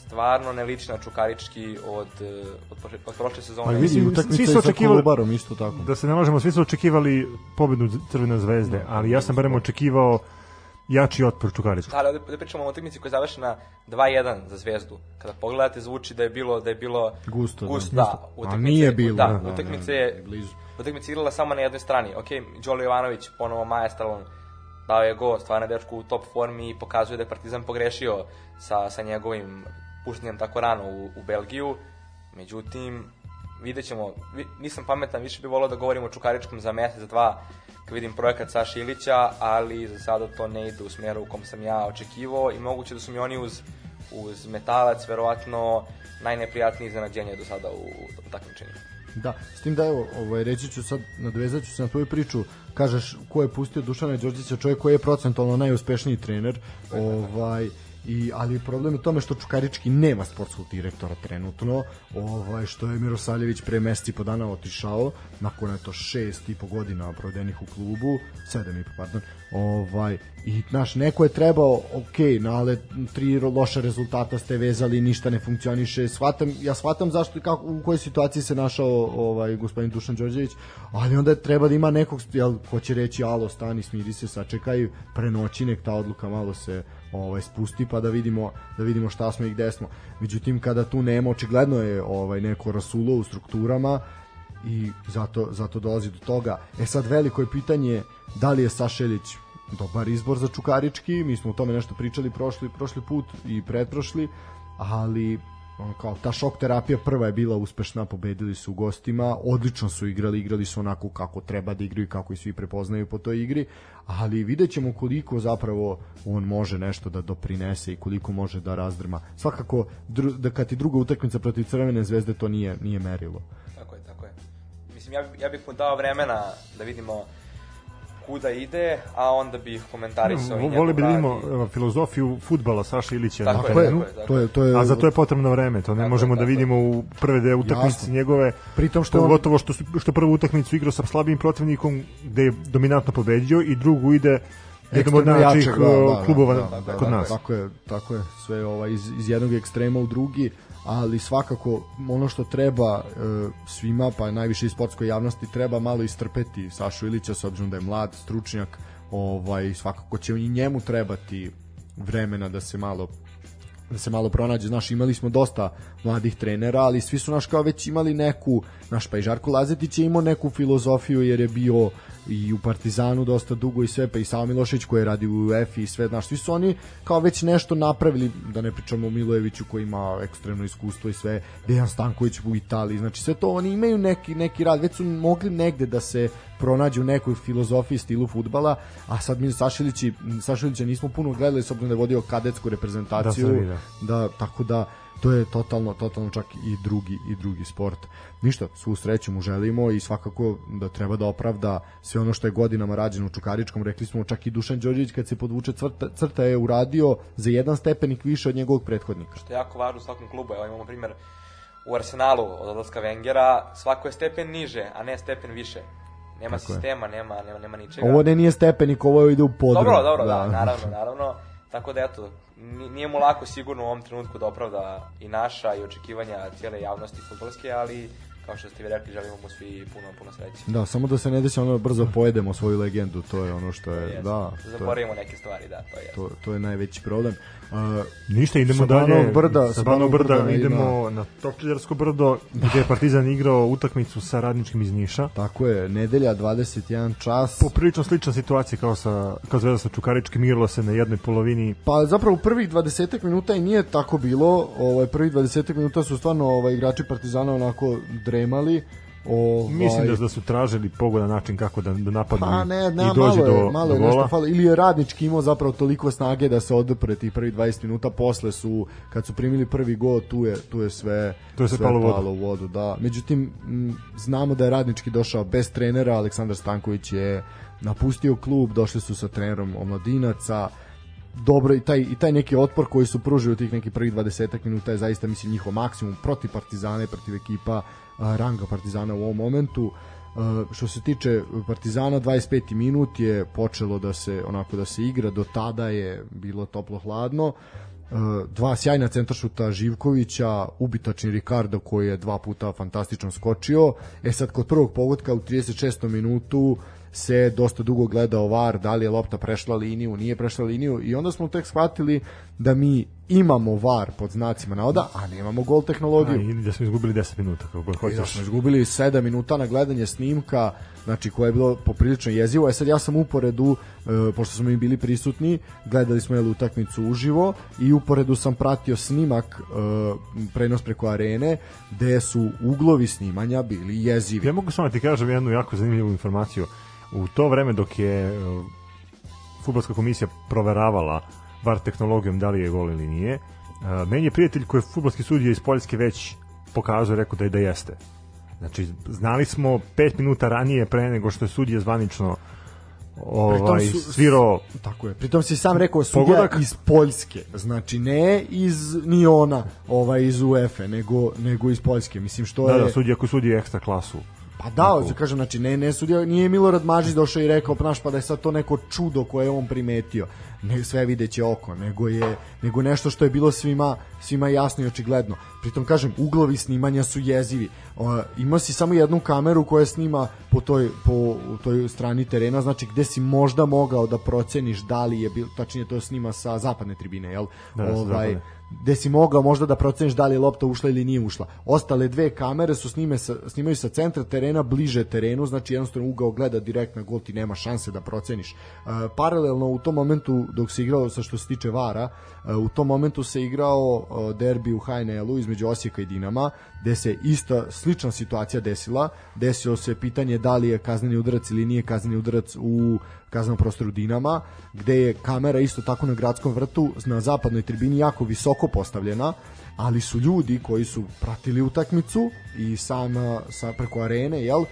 stvarno ne liči na Čukarički od, eh, od, prošle, od prošle sezone. Pa vidi, svi su očekivali, Kolubarom isto tako. Da se ne možemo, svi su očekivali pobedu Crvene zvezde, ali ja sam barem očekivao jači otpor Čukaričkog. Da, ali ovde, ovde pričamo o utakmici koja je završena 2-1 za Zvezdu. Kada pogledate zvuči da je bilo da je bilo gusto, gusto da. da utakmice, A nije bilo. Da, da, da utakmice je blizu. Utakmica igrala samo na jednoj strani. Ok, Đolo Jovanović ponovo majestralan dao je go, stvarno je dečko u top formi i pokazuje da je Partizan pogrešio sa, sa njegovim puštanjem tako rano u, u Belgiju. Međutim, vidjet ćemo, nisam pametan, više bih volao da govorimo o Čukaričkom za mesec, za dva, kad vidim projekat Saša Ilića, ali za sada to ne ide u smjeru u kom sam ja očekivao i moguće da su mi oni uz, uz metalac verovatno najneprijatnije iznenađenje do sada u, u takmičenju. Da, s tim da evo, ovaj, reći ću sad, nadvezat ću se na tvoju priču, kažeš ko je pustio Dušana Đorđića, čovjek koji je procentualno najuspešniji trener, ovaj, I, ali problem je tome što Čukarički nema sportskog direktora trenutno, ovaj, što je Mirosaljević pre meseci po dana otišao, nakon eto šest i po godina provedenih u klubu, sedam i po, pardon, ovaj, i naš neko je trebao, ok, na, ale tri loše rezultata ste vezali, ništa ne funkcioniše, shvatam, ja shvatam zašto kako, u kojoj situaciji se našao ovaj, gospodin Dušan Đorđević, ali onda treba da ima nekog, jel, ko će reći, alo, stani, smiri se, sačekaj, prenoći, nek ta odluka malo se ovaj spusti pa da vidimo da vidimo šta smo i gde smo. Međutim kada tu nema očigledno je ovaj neko rasulo u strukturama i zato zato dolazi do toga. E sad veliko je pitanje da li je Sašelić dobar izbor za Čukarički, mi smo o tome nešto pričali prošli prošli put i pretprošli, ali kao ta šok terapija prva je bila uspešna, pobedili su u gostima, odlično su igrali, igrali su onako kako treba da igraju, kako i svi prepoznaju po toj igri, ali vidjet ćemo koliko zapravo on može nešto da doprinese i koliko može da razdrma. Svakako, da kad ti druga utakmica protiv Crvene zvezde, to nije, nije merilo. Tako je, tako je. Mislim, ja, ja bih mu dao vremena da vidimo kuda ide, a onda bi ih komentarisao i njegov Voli bi da vidimo i- filozofiju futbala Saša Ilića Tako na je, terenu. tako je. To je, to je, A za to je potrebno vreme, to ne Tako možemo da tako je. vidimo u prve dve utakmice Jasno. njegove. Pritom što je on- pogotovo što su- što prvu utakmicu igrao sa slabijim protivnikom gde je dominantno pobedio i drugu ide jedan od najjačih jačeg, da, da, klubova da, kod da, da, nas. Tako je, tako je, sve ovaj, iz, iz jednog ekstrema u drugi, ali svakako ono što treba e, svima, pa najviše i sportskoj javnosti, treba malo istrpeti Sašu Ilića, s obzirom da je mlad, stručnjak, ovaj, svakako će i njemu trebati vremena da se malo da se malo pronađe, znaš, imali smo dosta mladih trenera, ali svi su naš kao već imali neku, naš pa i Žarko Lazetić je imao neku filozofiju jer je bio i u Partizanu dosta dugo i sve, pa i Savo Milošević koji je radio u UEFA i sve, znaš, svi su oni kao već nešto napravili, da ne pričamo o Milojeviću koji ima ekstremno iskustvo i sve, Dejan Stanković u Italiji, znači sve to, oni imaju neki, neki rad, već su mogli negde da se pronađu nekoj filozofiji stilu futbala, a sad mi Sašilići, Sašilića nismo puno gledali s obzirom da je vodio kadetsku reprezentaciju, Da, sam vidio. da tako da to je totalno totalno čak i drugi i drugi sport. Ništa, svu sreću mu želimo i svakako da treba da opravda sve ono što je godinama rađeno u Čukaričkom. Rekli smo čak i Dušan Đorđević kad se podvuče crta, crta je uradio za jedan stepenik više od njegovog prethodnika. što je jako važno u svakom klubu. Evo imamo primjer u Arsenalu od odlaska Wengera, svako je stepen niže, a ne stepen više. Nema Tako je. sistema, nema, nema, nema ničega. Ovo ne nije stepenik, ovo ide u podrum. Dobro, dobro, da, naravno, naravno. Tako da eto, ni- nije mu lako sigurno u ovom trenutku da opravda i naša i očekivanja cijele javnosti futbolske, ali kao što ste vi rekli, želimo mu svi puno, puno sreće. Da, samo da se ne desi ono brzo pojedemo svoju legendu, to je ono što je, da, to je, Zaboravimo neke stvari, da, to je. to, to je najveći problem. Uh, Ništa, idemo Sa dalje. Brda- sa Banovog brda brda idemo na Topčidersko brdo, gde je Partizan igrao utakmicu sa radničkim iz Niša. tako je, nedelja 21 čas. Poprilično slična situacija kao sa kao Zvezda sa Čukaričkim, igralo se na jednoj polovini Pa zapravo prvih 20 minuta i nije tako bilo. Ovaj prvih 20 minuta su stvarno ovaj igrači Partizana onako dremali. Ovaj, Mislim da, da su tražili pogodan način kako da, da napadnu Pa ne, ne, i dođe malo je, do, malo do je nešto gola. falo. Ili je radnički imao zapravo toliko snage da se odupre tih prvih 20 minuta, posle su, kad su primili prvi gol, tu je, tu je sve, Tu je sve palo u vodu. palo u vodu. Da. Međutim, m, znamo da je radnički došao bez trenera, Aleksandar Stanković je napustio klub, došli su sa trenerom omladinaca, dobro i taj, i taj neki otpor koji su pružili u tih nekih prvih 20 minuta je zaista mislim njihov maksimum protiv Partizana i protiv ekipa ranga Partizana u ovom momentu što se tiče Partizana 25. minut je počelo da se onako da se igra do tada je bilo toplo hladno dva sjajna centaršuta Živkovića, ubitačni Ricardo koji je dva puta fantastično skočio. E sad kod prvog pogotka u 36. minutu se dosta dugo gledao VAR, da li je lopta prešla liniju, nije prešla liniju i onda smo tek shvatili da mi imamo VAR pod znacima navoda, a nemamo gol A, tehnologiju. I da smo izgubili 10 minuta, kako god I da smo izgubili 7 minuta na gledanje snimka, znači koje je bilo poprilično jezivo. E sad ja sam uporedu, e, pošto smo mi bili prisutni, gledali smo jel utakmicu uživo i uporedu sam pratio snimak e, prenos preko arene gde su uglovi snimanja bili jezivi. Ja mogu samo da ti kažem jednu jako zanimljivu informaciju. U to vreme dok je uh, futbolska komisija proveravala VAR tehnologijom da li je gol ili nije, uh, meni je prijatelj koji je futbolski sudija iz Poljske već pokazao rekao da je da jeste. Znači, znali smo pet minuta ranije pre nego što je sudija zvanično ovaj, su- svirao Tako je. Pritom si sam rekao sudija Pogodak? iz Poljske. Znači ne iz ni ona, ovaj iz UEFA, nego nego iz Poljske. Mislim što da, je da, sudija koji sudi ekstra klasu. Pa da, hoću kažem, znači ne, ne sudija, nije Milorad Mažić došao i rekao, znaš, pa da je sad to neko čudo koje je on primetio. Ne, sve videće oko, nego je nego nešto što je bilo svima svima jasno i očigledno. Pritom kažem, uglovi snimanja su jezivi. O, ima si samo jednu kameru koja snima po toj po toj strani terena, znači gde si možda mogao da proceniš da li je bilo, tačnije to snima sa zapadne tribine, jel? Da, ovaj zapadne. Gde si mogao možda da proceniš da li je lopta ušla ili nije ušla. Ostale dve kamere su snime sa, snimaju sa centra terena bliže terenu, znači jednostavno ugao gleda direkt na gol, ti nema šanse da proceniš. Uh, paralelno u tom momentu dok se igrao sa što se tiče Vara, uh, u tom momentu se igrao uh, derbi u HNL-u između Osijeka i Dinama, gde se ista slična situacija desila. Desilo se pitanje da li je kazneni udarac ili nije kazneni udarac u kaznenom prostoru Dinama, gde je kamera isto tako na gradskom vrtu na zapadnoj tribini jako visoko postavljena ali su ljudi koji su pratili utakmicu i sam sa preko arene, jel? Uh,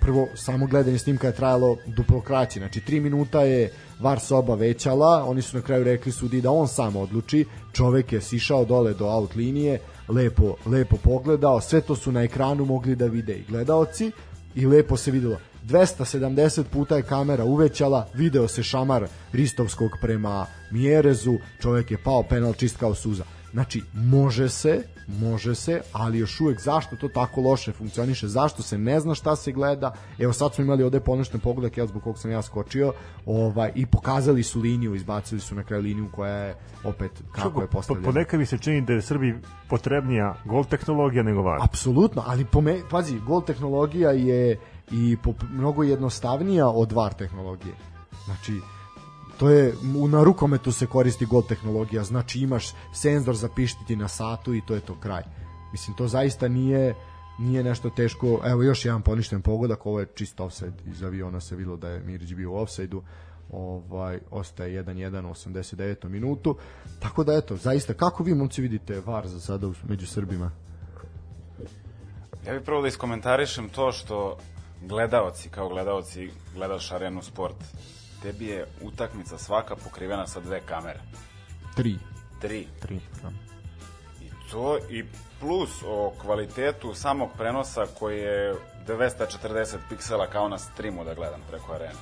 prvo samo gledanje snimka je trajalo duplo kraće, znači 3 minuta je VAR soba većala, oni su na kraju rekli sudi da on sam odluči, čovek je sišao dole do out linije, lepo, lepo pogledao, sve to su na ekranu mogli da vide i gledaoci i lepo se videlo 270 puta je kamera uvećala, video se šamar Ristovskog prema Mjerezu, čovjek je pao penal čist kao suza. Znači, može se, može se, ali još uvek zašto to tako loše funkcioniše, zašto se ne zna šta se gleda. Evo sad smo imali ovde ponošten pogled, ja zbog kog sam ja skočio, ovaj i pokazali su liniju, izbacili su na kraju liniju koja je opet kako je postavljena. Po, ponekad mi se čini da je Srbiji potrebnija gol tehnologija nego VAR. Apsolutno, ali po me, pazi, gol tehnologija je i po, mnogo jednostavnija od VAR tehnologije. Znači, to je u na rukometu se koristi gol tehnologija. Znači imaš senzor za pištiti na satu i to je to kraj. Mislim to zaista nije nije nešto teško. Evo još jedan poništen pogodak. Ovo je čist offside. Iz aviona se videlo da je Mirić bio u offside-u. Ovaj ostaje 1-1 u 89. minutu. Tako da eto zaista kako vi momci vidite VAR za sada među Srbima? Ja bih prvo da iskomentarišem to što gledaoci kao gledaoci gledaš arenu sport tebi je utakmica svaka pokrivena sa dve kamere. Tri. Tri. Tri, da. I to i plus o kvalitetu samog prenosa koji je 240 piksela kao na streamu da gledam preko arene.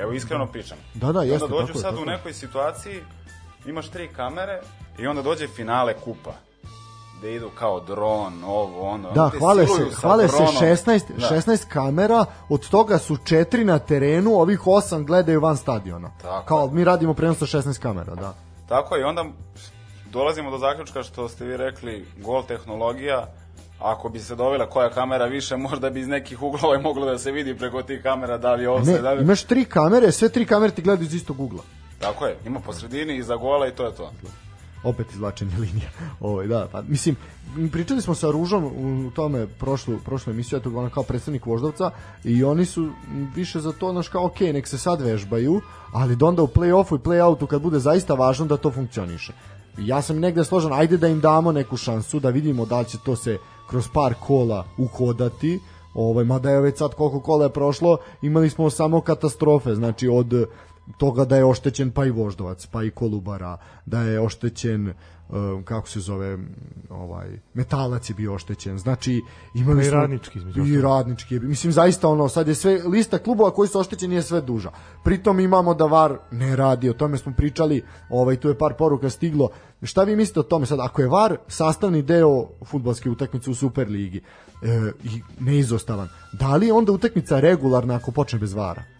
Evo iskreno da. pričam. Da, da, jeste. Onda dođu tako sad je, u nekoj situaciji, imaš tri kamere i onda dođe finale kupa da idu kao dron, ovo, ono. Da, hvale se, hvale se 16, da. 16 kamera, od toga su četiri na terenu, ovih 8 gledaju van stadiona. Tako kao, mi radimo prenos sa 16 kamera, da. Tako je, i onda dolazimo do zaključka što ste vi rekli, gol tehnologija, ako bi se dovela koja kamera više, možda bi iz nekih uglova moglo da se vidi preko tih kamera da li je ovse. Ne, da li... imaš tri kamere, sve tri kamere ti gledaju iz istog ugla. Tako je, ima po sredini, iza gola i to je to opet izvlačenje linija. Ovaj da, pa mislim pričali smo sa Ružom u tome prošlu prošlu emisiju, eto ona kao predstavnik Voždovca i oni su više za to naš kao ok, nek se sad vežbaju, ali da onda u play-offu i play-outu kad bude zaista važno da to funkcioniše. Ja sam negde složan, ajde da im damo neku šansu da vidimo da li će to se kroz par kola uhodati, ovaj, mada je već sad koliko kola je prošlo, imali smo samo katastrofe, znači od toga da je oštećen pa i Voždovac, pa i Kolubara, da je oštećen um, kako se zove ovaj metalac je bio oštećen. Znači imali smo i radnički i radnički. Mislim zaista ono sad je sve lista klubova koji su oštećeni je sve duža. Pritom imamo da VAR ne radi, o tome smo pričali, ovaj tu je par poruka stiglo. Šta vi mislite o tome sad ako je VAR sastavni deo fudbalske utakmice u Superligi e, i neizostavan, da li je onda utakmica regularna ako počne bez VAR-a?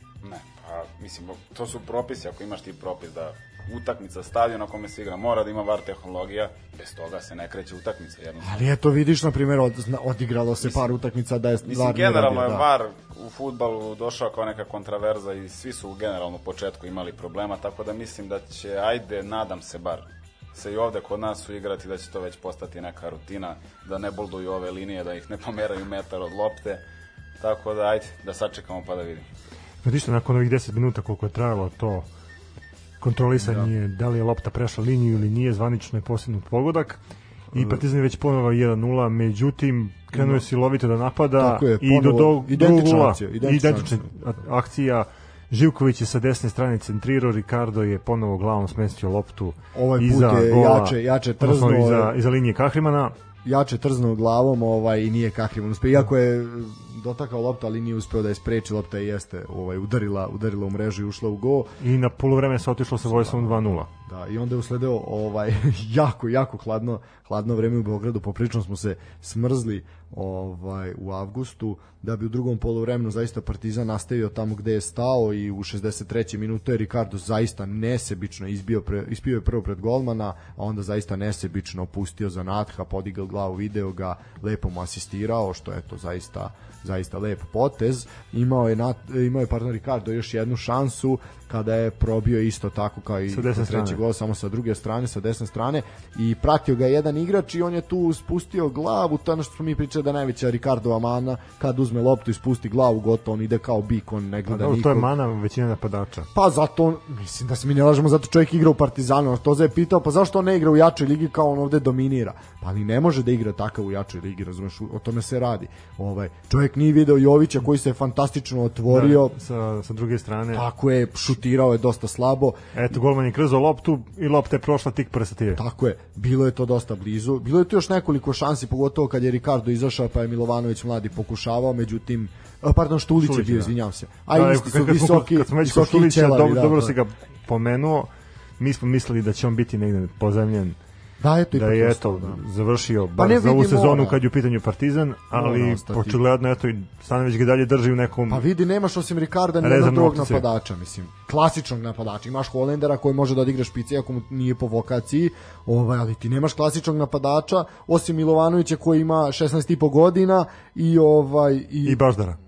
Mislim, to su propisi, ako imaš ti propis da utakmica stadion na kome se igra mora da ima VAR tehnologija, bez toga se ne kreće utakmica jednostavno. Ali eto vidiš na primjer od, odigralo se mislim, par utakmica da je mislim, VAR generalno je da. VAR u fudbalu došao kao neka kontraverza i svi su generalno u početku imali problema, tako da mislim da će ajde nadam se bar se i ovde kod nas su igrati da će to već postati neka rutina, da ne bolduju ove linije, da ih ne pomeraju metar od lopte. Tako da ajde, da sačekamo pa da vidimo. Znate što, nakon ovih 10 minuta koliko je trajalo to kontrolisanje, da. da li je lopta prešla liniju ili nije, zvanično je posljednut pogodak i da. Partizan je već ponovo 1-0, međutim krenuo je silovito da napada je, i do, do identična akcija, identična, identična akcija Živković je sa desne strane centrirao, Ricardo je ponovo glavom smestio loptu ovaj iza put je gola, jače, jače trzno, iza, iza linije Kahrimana jače trznuo glavom ovaj, i nije Kahriman uspio. Iako je dotakao loptu, ali nije uspeo da je spreči, lopta je jeste ovaj, udarila, udarila u mrežu i ušla u go. I na polovreme se otišlo sa vojstvom 2-0. Da, i onda je usledeo ovaj, jako, jako hladno, hladno vreme u Beogradu. Poprično smo se smrzli ovaj u avgustu da bi u drugom poluvremenu zaista Partizan nastavio tamo gde je stao i u 63. minutu je Ricardo zaista nesebično izbio pre, ispio je prvo pred golmana, a onda zaista nesebično pustio za Natha, podigao glavu, video ga, lepo mu asistirao, što je to zaista zaista lep potez. Imao je, nat, imao je partner Ricardo još jednu šansu kada je probio isto tako kao i treći gol, samo sa druge strane, sa desne strane i pratio ga je jedan igrač i on je tu spustio glavu, to je ono što smo mi pričali da najveća Ricardova mana, kad uzme loptu i spusti glavu, gotovo, on ide kao bik, on ne Pa gleda dobro, to je nikog. mana većine napadača. Pa zato, mislim da se mi ne lažemo, zato čovjek igra u Partizanu. To je pitao, pa zašto on ne igra u jačoj ligi kao on ovde dominira? Pa ni ne može da igra takav u jačoj ligi, razumeš, o tome se radi. Ovaj, čovjek nije video Jovića koji se fantastično otvorio, Da, sa, sa druge strane. tako je, šutirao je dosta slabo, Eto, golman je krzao loptu i lopta je prošla tik pored stative. Tako je, bilo je to dosta blizu. Bilo je tu još nekoliko šansi, pogotovo kad je Ricardo izašao, pa je Milovanović mladi pokušavao, međutim, pardon, Štulić je bio, da. izvinjavam se. A Da, i isti su kad- visoki, kad smo već visoki Štulića, ćelavi, dobro, da, dobro da. si ga pomenuo. Mi smo mislili da će on biti negde pozemljen, Da, eto, da je eto da. završio Pa ne za ovu sezonu da. kad je u pitanju Partizan, ali očigledno eto i Stanović ga dalje drži u nekom Pa vidi, nemaš osim Ricarda ni jednog drugog napadača, mislim. Klasičnog napadača. Imaš Holendera koji može da odigra špice ako mu nije po vokaciji, ovaj, ali ti nemaš klasičnog napadača, osim Milovanovića koji ima 16,5 godina i ovaj i, i Baždara.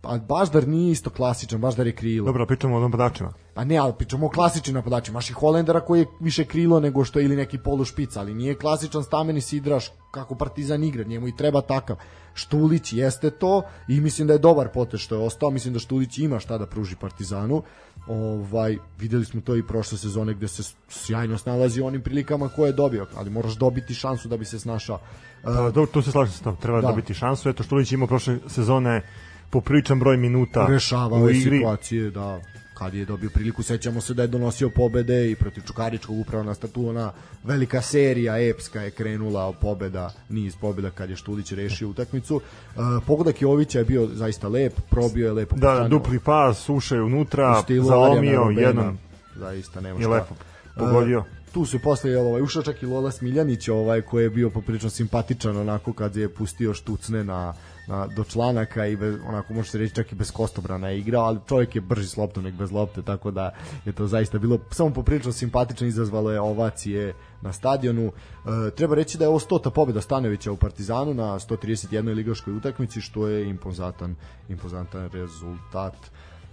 Pa Baždar nije isto klasičan, Baždar je krilo. Dobro, pričamo o napadačima. Pa ne, ali pričamo o klasičnim napadačima. Imaš i Holendera koji je više krilo nego što je ili neki polu špic, ali nije klasičan stameni sidraš kako Partizan igra, njemu i treba takav. Štulić jeste to i mislim da je dobar potez što je ostao, mislim da Štulić ima šta da pruži Partizanu. Ovaj videli smo to i prošle sezone gde se sjajno snalazi u onim prilikama koje je dobio, ali moraš dobiti šansu da bi se snašao. Pa, dobro, tu se slažem sa tom, treba Da. dobiti šansu. Eto, Štulić je imao prošle sezone popriličan broj minuta rešavao u je igri. situacije da kad je dobio priliku, sećamo se da je donosio pobede i protiv Čukaričkog upravo na statu ona velika serija epska je krenula pobeda, niz pobeda kad je Štulić rešio utakmicu. Uh, pogodak Jovića je bio zaista lep, probio je lepo. Da, pucanio dupli pas, ušao je unutra, zalomio, jedan zaista nema je šta. lepo pogodio. E, tu su posle jel, ovaj, ušao čak i Lola Smiljanić ovaj, koji je bio poprilično simpatičan onako kad je pustio štucne na, na, do članaka i bez, onako može se reći čak i bez kostobrana je igrao, ali čovjek je brži s loptom nek bez lopte, tako da je to zaista bilo samo poprilično simpatično, izazvalo je ovacije na stadionu. E, treba reći da je ovo stota pobjeda Stanovića u Partizanu na 131. ligaškoj utakmici, što je impozantan, impozantan rezultat.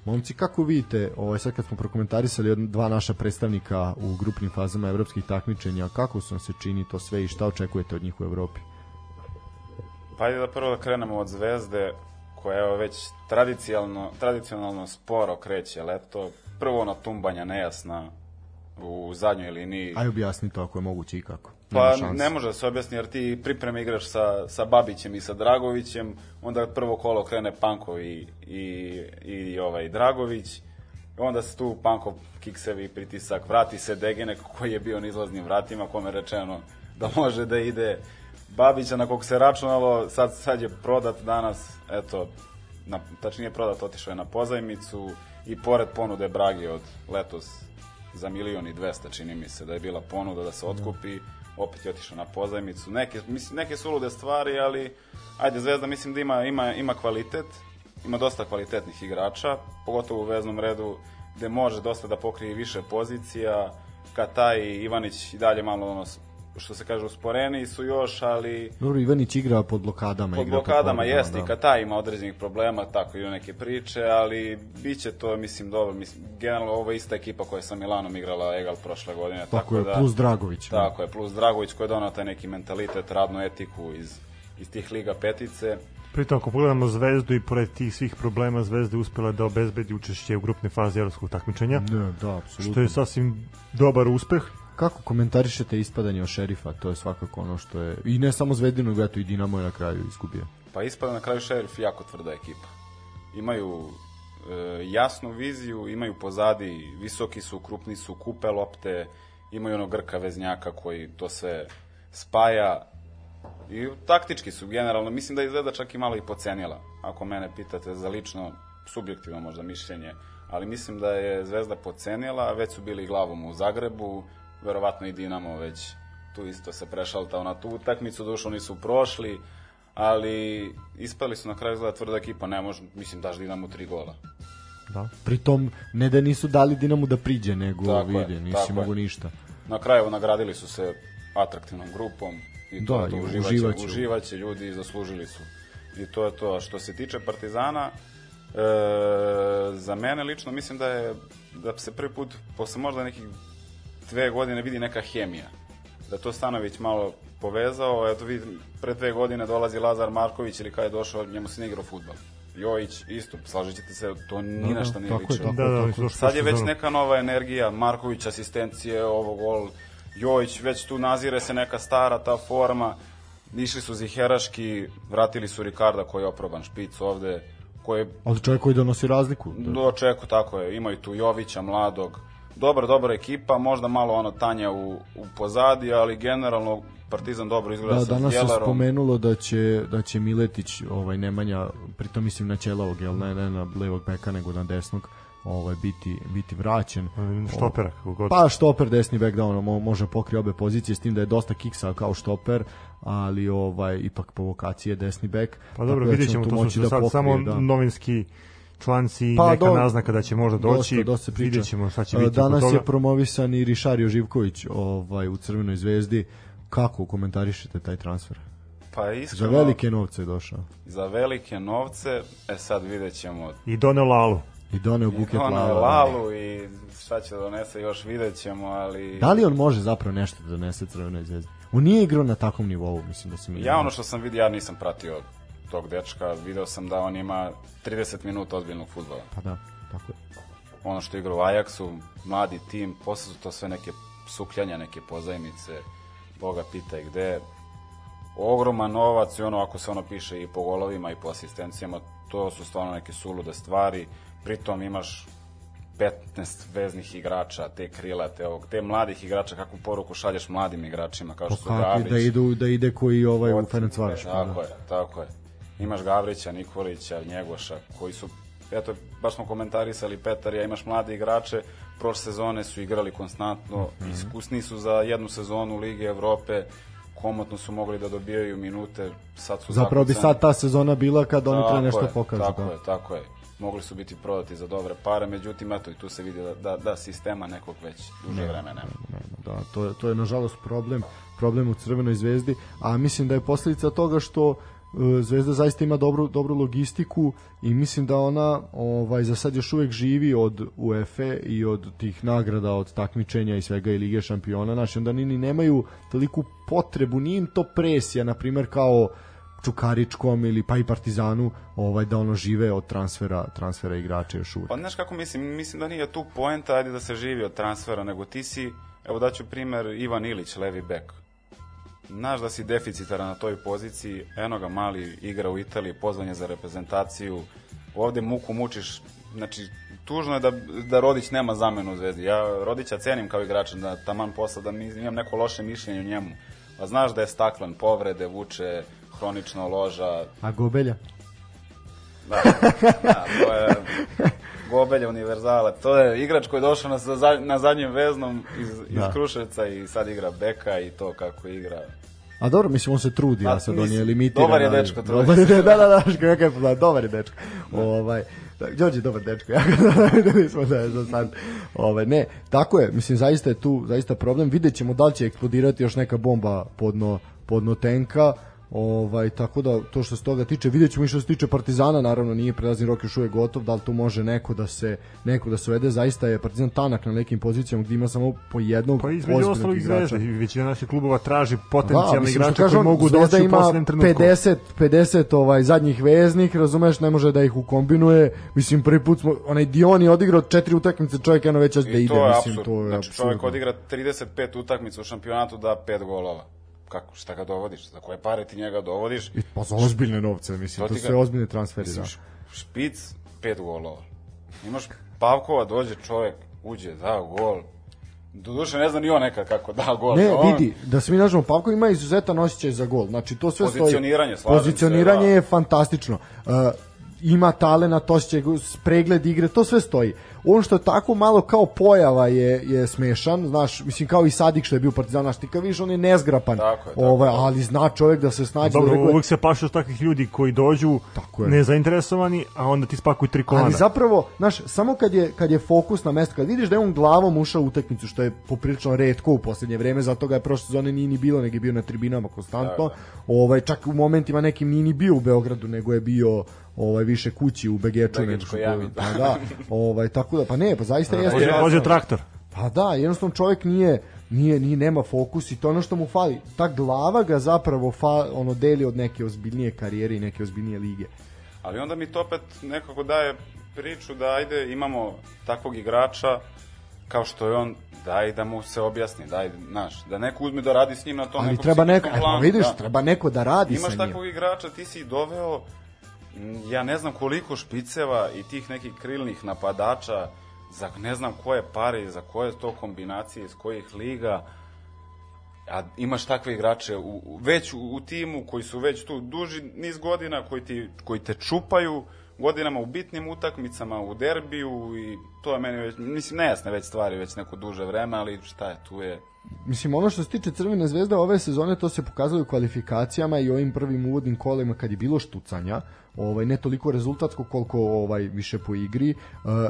Momci, kako vidite, ovaj, sad kad smo prokomentarisali od dva naša predstavnika u grupnim fazama evropskih takmičenja, kako su vam se čini to sve i šta očekujete od njih u Evropi? Pa ajde da prvo da krenemo od Zvezde, koja evo već tradicionalno, tradicionalno sporo kreće leto. Prvo ona tumbanja nejasna u zadnjoj liniji. Aj objasni to ako je moguće i kako. Pa ne može da se objasni jer ti pripreme igraš sa, sa Babićem i sa Dragovićem, onda prvo kolo krene Panko i, i, i ovaj Dragović, onda se tu Panko kiksevi pritisak, vrati se Degenek koji je bio na izlaznim vratima, kome je rečeno da može da ide Babića na kog se računalo, sad, sad je prodat danas, eto, na, tačnije prodat, otišao je na pozajmicu i pored ponude Bragi od letos za milion i dvesta čini mi se da je bila ponuda da se otkupi, opet je otišao na pozajmicu. Neke, mislim, neke su ulude stvari, ali ajde Zvezda mislim da ima, ima, ima kvalitet, ima dosta kvalitetnih igrača, pogotovo u veznom redu gde može dosta da pokrije više pozicija, Kataj i Ivanić i dalje malo ono, što se kaže usporeni su još, ali Dobro, Ivanić igra pod blokadama. pod igra blokadama povredama, jeste i Kataj ima određenih problema, tako i neke priče, ali biće to, mislim, dobro. Mislim, generalno ovo je ista ekipa koja je sa Milanom igrala Egal prošle godine. Tako, Tako, je, da, plus Dragović. da. Tako je, plus Dragović koji je donao taj neki mentalitet, radnu etiku iz, iz tih liga petice. Pritom, ako pogledamo Zvezdu i pored tih svih problema, Zvezda je uspela da obezbedi učešće u grupnoj fazi evropskog takmičenja, Ne, da, apsolutno. što je sasvim dobar uspeh. Kako komentarišete ispadanje od šerifa? To je svakako ono što je... I ne samo Zvezdinu, nego eto i Dinamo je na kraju izgubio. Pa ispada na kraju Šerif jako tvrda ekipa. Imaju e, jasnu viziju, imaju pozadi, visoki su, krupni su, kupe lopte, imaju onog Grka Veznjaka koji to sve spaja i taktički su generalno, mislim da Zvezda čak i malo i pocenila, ako mene pitate za lično subjektivno možda mišljenje, ali mislim da je Zvezda pocenila, već su bili glavom u Zagrebu, verovatno i Dinamo već tu isto se prešaltao na tu utakmicu, dušo nisu prošli, ali ispali su na kraju izgleda tvrda ekipa, ne može, mislim daš Dinamo tri gola. Da. Pritom, ne da nisu dali Dinamu da priđe, nego Tako je, vidi, nisi je. mogu ništa. Na kraju nagradili su se atraktivnom grupom, I to, Da, je to i uživaće, uživaće. uživaće ljudi i zaslužili su. I to je to. Što se tiče Partizana, e, za mene lično mislim da je da se prvi put posle možda nekih dve godine vidi neka hemija. Da to Stanović malo povezao, eto vidim, pre dve godine dolazi Lazar Marković ili kada je došao, njemu se ne igrao futbol. Jojić isto, slažit ćete se, to ni na šta nije tako je, ličilo. tako Da, da, došli Sad je već neka nova energija, Marković asistencije, ovo gol, Jojić, već tu nazire se neka stara ta forma, išli su Ziheraški, vratili su Rikarda koji je oproban špic ovde, koji je Ali čovjek koji donosi razliku. Da. do čeku, tako je, imaju tu Jovića, mladog, dobra, dobra ekipa, možda malo ono tanja u, u pozadi, ali generalno Partizan dobro izgleda Da, sa danas se Jelarom. spomenulo da će da će Miletić, ovaj Nemanja, pritom mislim na Ćelavog, jel ne, ne na levog beka nego na desnog, ovaj biti biti vraćen. Štopera, kako god. Pa štoper desni bek da ono mo- može pokri obe pozicije s tim da je dosta kiksa kao štoper, ali ovaj ipak po vokaciji je desni bek. Pa dobro, da će vidjet ćemo, on tu to su za sad pokrije, samo da. novinski članci i Pa, neka do- naznaka da će možda doći. Dosta, dosta se priča. Vidjet ćemo šta će E, biti oko Danas je promovisan i Rišario Živković ovaj, u Crvenoj zvezdi. Kako komentarišete taj transfer? Pa Za iskreno, velike novce je došao. za velike novce, e sad vidjet ćemo I doneo Lalu. I doneo buket ono lava. Lalu i šta će da donese još vidjet ćemo, ali... Da li on može zapravo nešto da donese Crvenoj zvezdi? On nije igrao na takvom nivou, mislim da se mi... Ja ono što sam vidio, ja nisam pratio tog dečka, video sam da on ima 30 minuta ozbiljnog futbola. Pa da, tako je. Ono što igra u Ajaxu, mladi tim, posle su to sve neke sukljanja, neke pozajmice, Boga pitaj gde. Ogroman novac i ono, ako se ono piše i po golovima i po asistencijama, to su stvarno neke sulude stvari. Pritom imaš 15 veznih igrača, te krilate, ovog, te mladih igrača, kakvu poruku šalješ mladim igračima, kao što su Kakvi, Gabrić. da, idu, da ide koji ovaj u Od- Ferencvaroš. Tako je, tako je. Imaš Gavrića, Nikolića, Njegoša, koji su, eto, baš smo komentarisali Petarija, imaš mlade igrače, prošle sezone su igrali konstantno, Mhm. iskusni su za jednu sezonu Lige Evrope, komotno su mogli da dobijaju minute, sad su Zapravo bi sad ta sezona bila kad oni treba nešto je, pokažu. Tako da. je, tako je. Mogli su biti prodati za dobre pare, međutim, eto, i tu se vidi da, da, da sistema nekog već duže vremena nema. Nema, da, to je, to je nažalost problem, problem u Crvenoj zvezdi, a mislim da je posljedica toga što e, Zvezda zaista ima dobru, dobru logistiku i mislim da ona ovaj za sad još uvek živi od UEFA i od tih nagrada od takmičenja i svega i Lige šampiona znači onda ni, ni nemaju toliku potrebu nije im to presija na primer kao Čukaričkom ili pa i Partizanu ovaj da ono žive od transfera transfera igrača još uvek. Pa znaš kako mislim, mislim da nije tu poenta, ajde da se živi od transfera, nego ti si, evo daću primer Ivan Ilić, levi bek. Znaš da si deficitaran na toj poziciji, eno ga mali igra u Italiji, pozvan je za reprezentaciju, ovde muku mučiš, znači tužno je da, da Rodić nema zamenu u Zvezdi. Ja Rodića cenim kao igrača, da taman posla, da imam neko loše mišljenje o njemu. A znaš da je staklan, povrede, vuče, hronično loža, A Gobelja? Da, da, to je Gobelje univerzala. To je igrač koji je došao na, na zadnjem veznom iz, iz Da. Kruševca i sad igra beka i to kako igra. A dobro, mislim, on se trudi, Pa, a sad on je limitiran. dobar je dečko, trudi Dobar je, se. da, da, da, kakav je plan, dobar je dečko. Ovaj, da, Đorđe je dobar dečko, ja da nismo da je za sad. Ovaj, ne, tako je, mislim, zaista je tu, zaista problem. Vidjet ćemo da li će eksplodirati još neka bomba podno, podno tenka, Ovaj, tako da to što se toga tiče, vidjet ćemo i što se tiče Partizana, naravno nije prelazni rok još uvek gotov, da li tu može neko da se neko da se uvede, zaista je Partizan tanak na nekim pozicijama gdje ima samo po jednog Pa između ostalog igrača. Zvezda. i Većina naših klubova traži Da, potencijalne mislim, igrače koji on, mogu doći u ima poslednjem trenutku. 50, 50 ovaj, zadnjih veznih, razumeš, ne može da ih ukombinuje. Mislim, prvi put smo, onaj Dion je odigrao četiri utakmice, čovjek jedno već da I ide, to je mislim, apsurd. to je Znači čovjek apsurdno. odigra 35 utakmica u šampionatu da 5 golova. Kako, šta ga dovodiš? Za koje pare ti njega dovodiš? I, pa za ozbiljne novce, mislim, To to su ga- ozbiljne transferi, da. Mislim, š- špic, 5 golova. Imaš Pavkova, dođe čovjek, uđe, da gol. Doduše ne zna ni on nekad kako da gol. Ne, On- vidi, da se mi nažemo, Pavko ima izuzetan osjećaj za gol. Znači, to sve stoji. Pozicioniranje, se, Pozicioniranje da. je fantastično. Uh, ima talenat, osjećaj, pregled igre, to sve stoji. On što je tako malo kao pojava je, je smešan, znaš, mislim kao i Sadik što je bio partizan, znaš, ti kad vidiš on je nezgrapan, Tako je, tako ovaj, ali zna čovjek da se snađe. Dobro, da rekao uvek se pašu od takvih ljudi koji dođu Tako je. nezainteresovani, a onda ti spakuju tri kolana. Ali zapravo, znaš, samo kad je, kad je fokus na mesto, kad vidiš da je on glavom ušao u utakmicu, što je poprilično retko u posljednje vreme, zato ga je prošle sezone nije ni bilo, nego je bio na tribinama konstantno. Ovaj, čak u momentima nekim nije ni bio u Beogradu, nego je bio ovaj više kući u Begeču. nego što- jami. Pa da, ovaj, tako da, pa ne, pa zaista jeste. Vozio, Ja vozio sam- traktor. Pa da, jednostavno čovjek nije nije ni nema fokus i to je ono što mu fali. Ta glava ga zapravo fa, ono deli od neke ozbiljnije karijere i neke ozbiljnije lige. Ali onda mi to opet nekako daje priču da ajde imamo takvog igrača kao što je on, daj da mu se objasni, daj, znaš, da neko uzme da radi s njim na tom Ali nekom treba neko, planu, vidiš, da. treba neko da radi Imaš sa njim. takvog igrača, ti si doveo, ja ne znam koliko špiceva i tih nekih krilnih napadača, za ne znam koje pare, za koje to kombinacije, iz kojih liga, a imaš takve igrače u, već u, u timu koji su već tu duži niz godina, koji, ti, koji te čupaju godinama u bitnim utakmicama, u derbiju i to je meni već, mislim, nejasne već stvari, već neko duže vreme, ali šta je, tu je Mislim, ono što se tiče Crvene zvezde ove sezone, to se pokazalo u kvalifikacijama i ovim prvim uvodnim kolima kad je bilo štucanja, ovaj ne toliko rezultatsko koliko ovaj više po igri. E,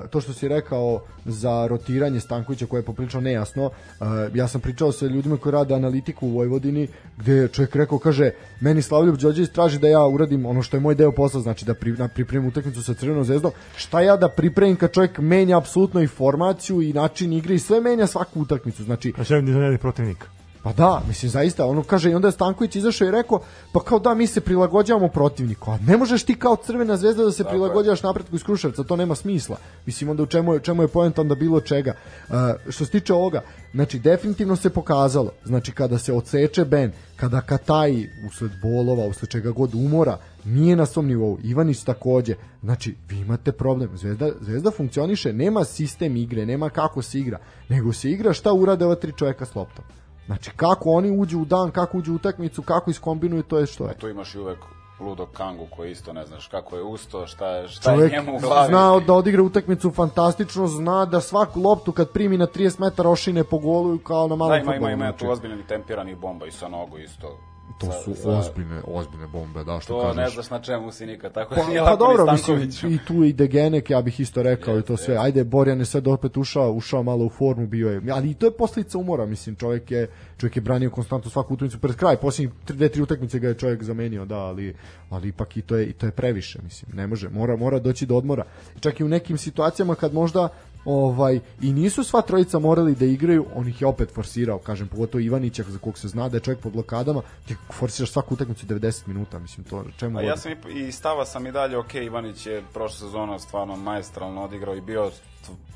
to što si rekao za rotiranje Stankovića koje je poprilično nejasno, e, ja sam pričao sa ljudima koji rade analitiku u Vojvodini, gde je čovjek rekao, kaže, meni Slavljub Đorđević traži da ja uradim ono što je moj deo posla, znači da pri, na, pripremim utakmicu sa Crvenom zvezdom. Šta ja da pripremim kad čovjek menja apsolutno i formaciju i način igre i sve menja svaku utakmicu. Znači, Pa iznenadi protivnika. Pa da, mislim zaista, ono kaže i onda je Stanković izašao i rekao, pa kao da mi se prilagođavamo protivniku, a ne možeš ti kao Crvena zvezda da se Tako prilagođavaš napretku iz Kruševca, to nema smisla. Mislim onda u čemu je, čemu je poenta onda bilo čega. Uh, što se tiče ovoga, znači definitivno se pokazalo, znači kada se odseče Ben, kada Kataji usled bolova, usled čega god umora, nije na svom nivou, Ivanić takođe, znači vi imate problem, Zvezda, Zvezda funkcioniše, nema sistem igre, nema kako se igra, nego se igra šta urade ova tri čoveka s loptom. Znači kako oni uđu u dan, kako uđu u utakmicu, kako iskombinuju, to je što je. tu imaš i uvek ludog Kangu koji isto ne znaš kako je usto, šta je, šta Čovjek je njemu u glavi. zna da odigra utakmicu fantastično, zna da svaku loptu kad primi na 30 metara ošine po golu kao na malom Da, ima, ima, ima znači. tu ozbiljnih tempiranih bomba i sa nogu isto. To Sa- su sa- ozbiljne, ozbiljne bombe, da što To kažeš. ne znaš na čemu si nikad, tako Pa, da nije pa lako dobro, mislim, i tu i Degenek, ja bih isto rekao i Jeste, to sve. jeste. Ajde, Borjan je sad opet ušao, ušao malo u formu, bio je. Ali i to je posljedica umora, mislim, čovjek je, čovjek je branio konstantno svaku utakmicu pred kraj, posljednjih 2 3 utakmice ga je čovjek zamenio, da, ali ali ipak i to je i to je previše, mislim. Ne može, mora mora doći do odmora. Čak i u nekim situacijama kad možda ovaj i nisu sva trojica morali da igraju, on ih je opet forsirao, kažem, pogotovo Ivanića za kog se zna da je čovjek pod blokadama, ti forsiraš svaku utakmicu 90 minuta, mislim to čemu A ja sam i, i stava sam i dalje, ok, Ivanić je prošla sezona stvarno maestralno odigrao i bio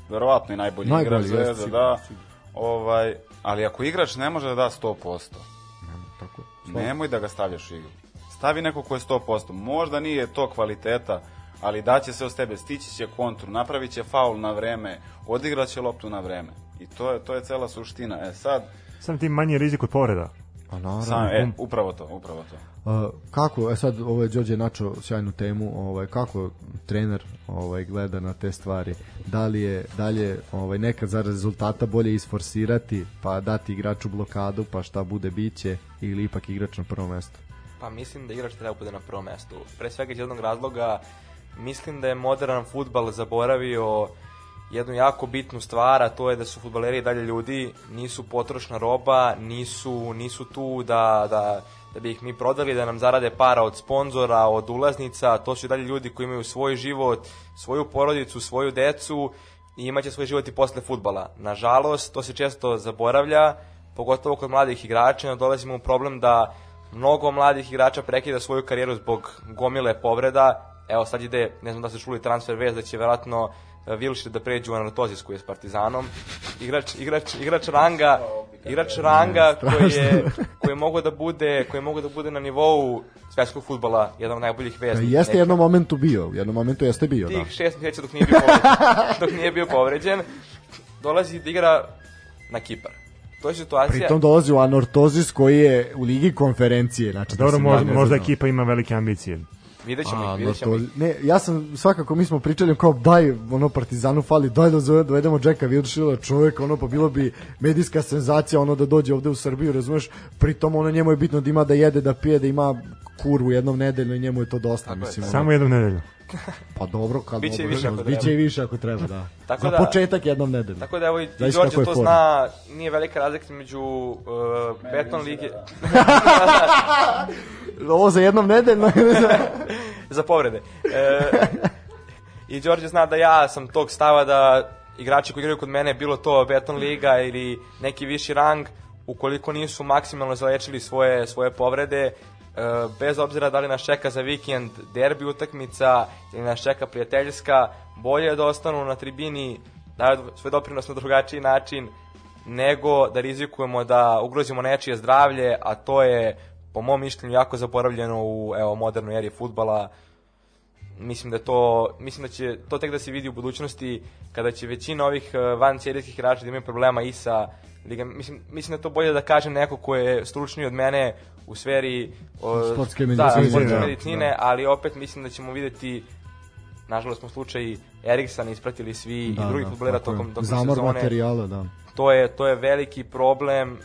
verovatno i najbolji, Najbolji, igrač Zvezda, da. sigurno. Ovaj, ali ako igrač ne može da da 100%, tako. nemoj da ga stavljaš u igru. Stavi neko ko je 100%. Možda nije to kvaliteta, ali daće se od tebe, stići će kontru, napravit će faul na vreme, odigraće loptu na vreme. I to je, to je cela suština. E sad, Sam tim manji rizik od povreda. Pa naravno. sam, e, upravo to, upravo to. Uh, kako, e sad ovaj Đorđe načo sjajnu temu, ovaj kako trener ovaj gleda na te stvari. Da li je dalje ovaj nekad za rezultata bolje isforsirati, pa dati igraču blokadu, pa šta bude biće ili ipak igrač na prvo mesto. Pa mislim da igrač treba bude na prvom mestu. Pre svega iz jednog razloga mislim da je modern futbal zaboravio jednu jako bitnu stvar, a to je da su futbaleri i dalje ljudi, nisu potrošna roba, nisu, nisu tu da, da, da bi ih mi prodali, da nam zarade para od sponzora, od ulaznica, to su i dalje ljudi koji imaju svoj život, svoju porodicu, svoju decu i imaće svoj život i posle futbala. Nažalost, to se često zaboravlja, pogotovo kod mladih igrača, dolazimo u problem da mnogo mladih igrača prekida svoju karijeru zbog gomile povreda. Evo sad ide, ne znam da ste čuli transfer vez da će verovatno e, Vilšir da pređe u Anatozis koji je s Partizanom. Igrač, igrač, igrač ranga, igrač ranga koji je koji mogu da bude, koji mogu da bude na nivou svetskog fudbala, jedan od najboljih Pa veznika. jeste jednom momentu bio, u jednom momentu jeste bio, da. tih šest mjeseci dok nije bio povređen, dok nije bio povređen, dolazi da igra na Kipar. To je situacija... Pritom dolazi u Anortozis koji je u ligi konferencije, znači da Dobro, se možda, možda ekipa ima velike ambicije. Vidjet ćemo A, ih, vidjet ćemo no ih. to, ne, ja sam svakako mi smo pričali kao daj ono Partizanu fali daj da dovedemo Jacka Wilshira čovjek ono pa bilo bi medijska senzacija ono da dođe ovde u Srbiju razumeš? Pritom ono njemu je bitno da ima da jede da pije da ima kurvu jednom nedeljno i njemu je to dosta Tako je, mislim ono, Samo jednu nedelju. pa dobro kad Biće više ako biće i više ako treba da. Tako za da- početak jednom nedeljno. Tako da evo i Đorđe je to forma. zna, nije velika razlika između uh, beton lige ovo za jednom nedeljno za povrede. E, I Đorđe zna da ja sam tog stava da igrači koji igraju kod mene, bilo to beton liga ili neki viši rang, ukoliko nisu maksimalno zalečili svoje, svoje povrede, e, bez obzira da li nas čeka za vikend derbi utakmica ili nas čeka prijateljska, bolje je da ostanu na tribini, daju svoj doprinos na drugačiji način, nego da rizikujemo da ugrozimo nečije zdravlje, a to je po mom mišljenju jako zaboravljeno u evo modernoj eri fudbala. Mislim da to mislim da će to tek da se vidi u budućnosti kada će većina ovih eh, van serijskih igrača da imaju problema i sa ligam. Mislim, mislim da to bolje da kaže neko ko je stručniji od mene u sferi o, Sportske Da, medicine, sportske da, medicine, ali opet mislim da ćemo videti nažalost smo slučaj Eriksan ispratili svi i drugih fudbalera tako je. tokom, tokom zamor sezone materijala da to je to je veliki problem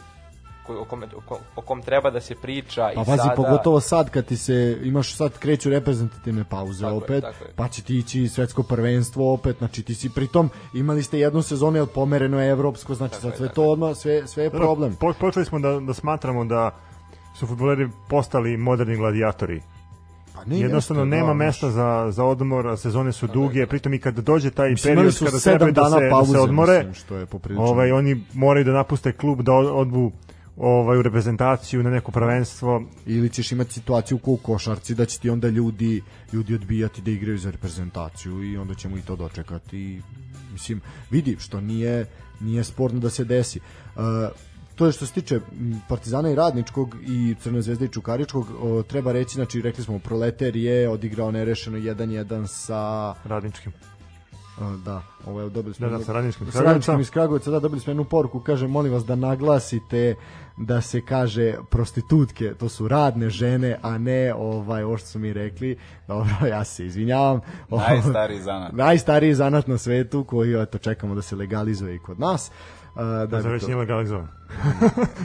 o kom, o kom, o kom treba da se priča Pa i pazi, sada. pogotovo sad kad ti se, imaš sad kreću reprezentativne pauze Tako je, opet, tako je. pa će ti ići svetsko prvenstvo opet, znači ti si pritom imali ste jednu sezonu od pomereno je evropsko, znači sad je, sve tako to odmah, sve, sve je problem. Po, počeli smo da, da smatramo da su futboleri postali moderni gladijatori. Pa ne, Jednostavno jeste, nema da, mesta za, za odmor, a sezone su duge, pritom i kada dođe taj Mislim, period kada trebaju da dana se, da pauze, se odmore, mislim, što je poprilično. ovaj, oni moraju da napuste klub, da od- odbu ovaj, u reprezentaciju na neko prvenstvo. Ili ćeš imati situaciju u košarci da će ti onda ljudi, ljudi odbijati da igraju za reprezentaciju i onda ćemo i to dočekati. Mislim, vidi, što nije, nije sporno da se desi. Uh, to je što se tiče Partizana i Radničkog i Crne zvezde i Čukaričkog, o, treba reći, znači rekli smo Proleter je odigrao nerešeno 1-1 sa Radničkim. Da, ovo je dobili smo Da, da, sa Radničkim iz sa Radničkim iz Kragujevca, da, dobili smo jednu poruku, kaže, molim vas da naglasite da se kaže prostitutke, to su radne žene, a ne ovaj ovo što su mi rekli. Dobro, ja se izvinjavam. Najstariji zanat. Najstariji zanat na svetu koji eto čekamo da se legalizuje i kod nas. Uh, Da, bi da već nije šalim se,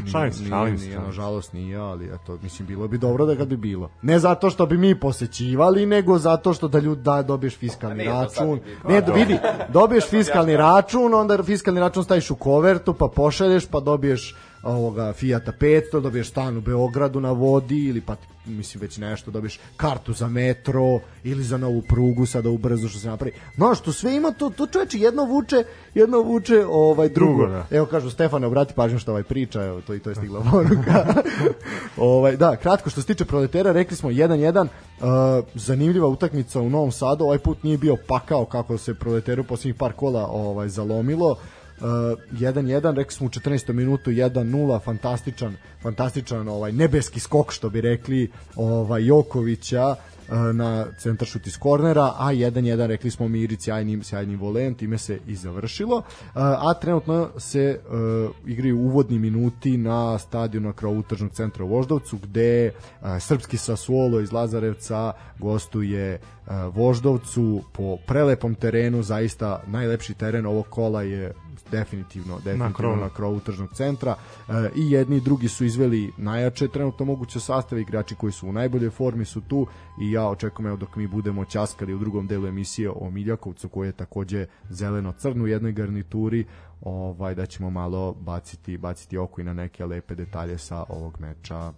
šalim se. nije, šalim se. nažalost nije, ali eto, mislim, bilo bi dobro da kad bi bilo. Ne zato što bi mi posećivali, nego zato što da ljud da dobiješ fiskalni A sad račun. Ne, da vidi, dobiješ fiskalni račun, onda fiskalni račun staviš u kovertu, pa pošalješ, pa dobiješ ovoga Fijata 500, dobiješ stan u Beogradu na vodi ili pa mislim već nešto, dobiješ kartu za metro ili za novu prugu sada ubrzo što se napravi. No, što sve ima to, to čoveče jedno vuče, jedno vuče ovaj drugo. Drugo, da. Evo kažu Stefane, obrati pažnju što ovaj priča, evo to i to je stigla poruka. ovaj da, kratko što se tiče proletera, rekli smo 1-1, uh, zanimljiva utakmica u Novom Sadu, ovaj put nije bio pakao kako se proleteru posljednjih par kola ovaj zalomilo. Uh, 1-1, rekli smo u 14. minutu 1-0, fantastičan, fantastičan ovaj nebeski skok što bi rekli ovaj Jokovića uh, na centar šut iz kornera, a 1-1 rekli smo Miri sjajnim, sjajnim volem, time se i završilo. Uh, a trenutno se uh, igraju uvodni minuti na stadionu na krovu tržnog centra u Voždovcu, gde uh, srpski Sassuolo iz Lazarevca gostuje uh, Voždovcu po prelepom terenu, zaista najlepši teren ovog kola je definitivno, definitivno na krovu. tržnog centra. E, i jedni i drugi su izveli najjače trenutno moguće sastave. Igrači koji su u najboljoj formi su tu i ja očekujem evo dok mi budemo ćaskali u drugom delu emisije o Miljakovcu koji je takođe zeleno-crn u jednoj garnituri ovaj da ćemo malo baciti baciti oko i na neke lepe detalje sa ovog meča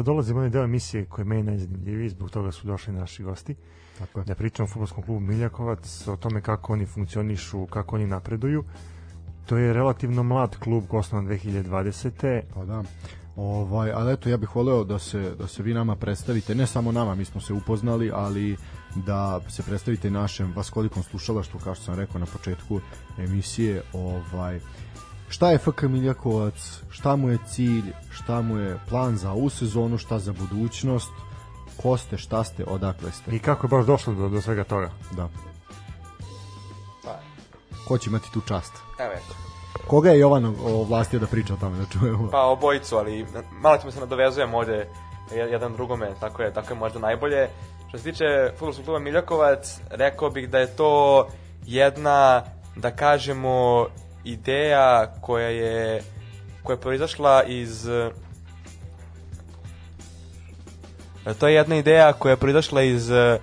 Sad dolazimo u onaj deo emisije koji je meni najzanimljiviji, zbog toga su došli naši gosti. Tako je. Da pričam o futbolskom klubu Miljakovac, o tome kako oni funkcionišu, kako oni napreduju. To je relativno mlad klub osnovan 2020. Pa da. Ovaj, ali eto, ja bih voleo da se, da se vi nama predstavite, ne samo nama, mi smo se upoznali, ali da se predstavite našem vaskolikom slušalaštvu, kao što sam rekao na početku emisije, ovaj, šta je FK Miljakovac, šta mu je cilj, šta mu je plan za ovu sezonu, šta za budućnost, ko ste, šta ste, odakle ste. I kako je baš došlo do, do svega toga? Da. Pa, Ko će imati tu čast? evo eto. Koga je Jovan ovlastio da priča o tome, da čujemo? Pa obojicu, ali malo ćemo se nadovezujemo ovde je- jedan drugome, tako je, tako je možda najbolje. Što se tiče futbolskog kluba Miljakovac, rekao bih da je to jedna, da kažemo, ideja koja je koja je proizašla iz E, To je jedna ideja koja je proizašla iz e,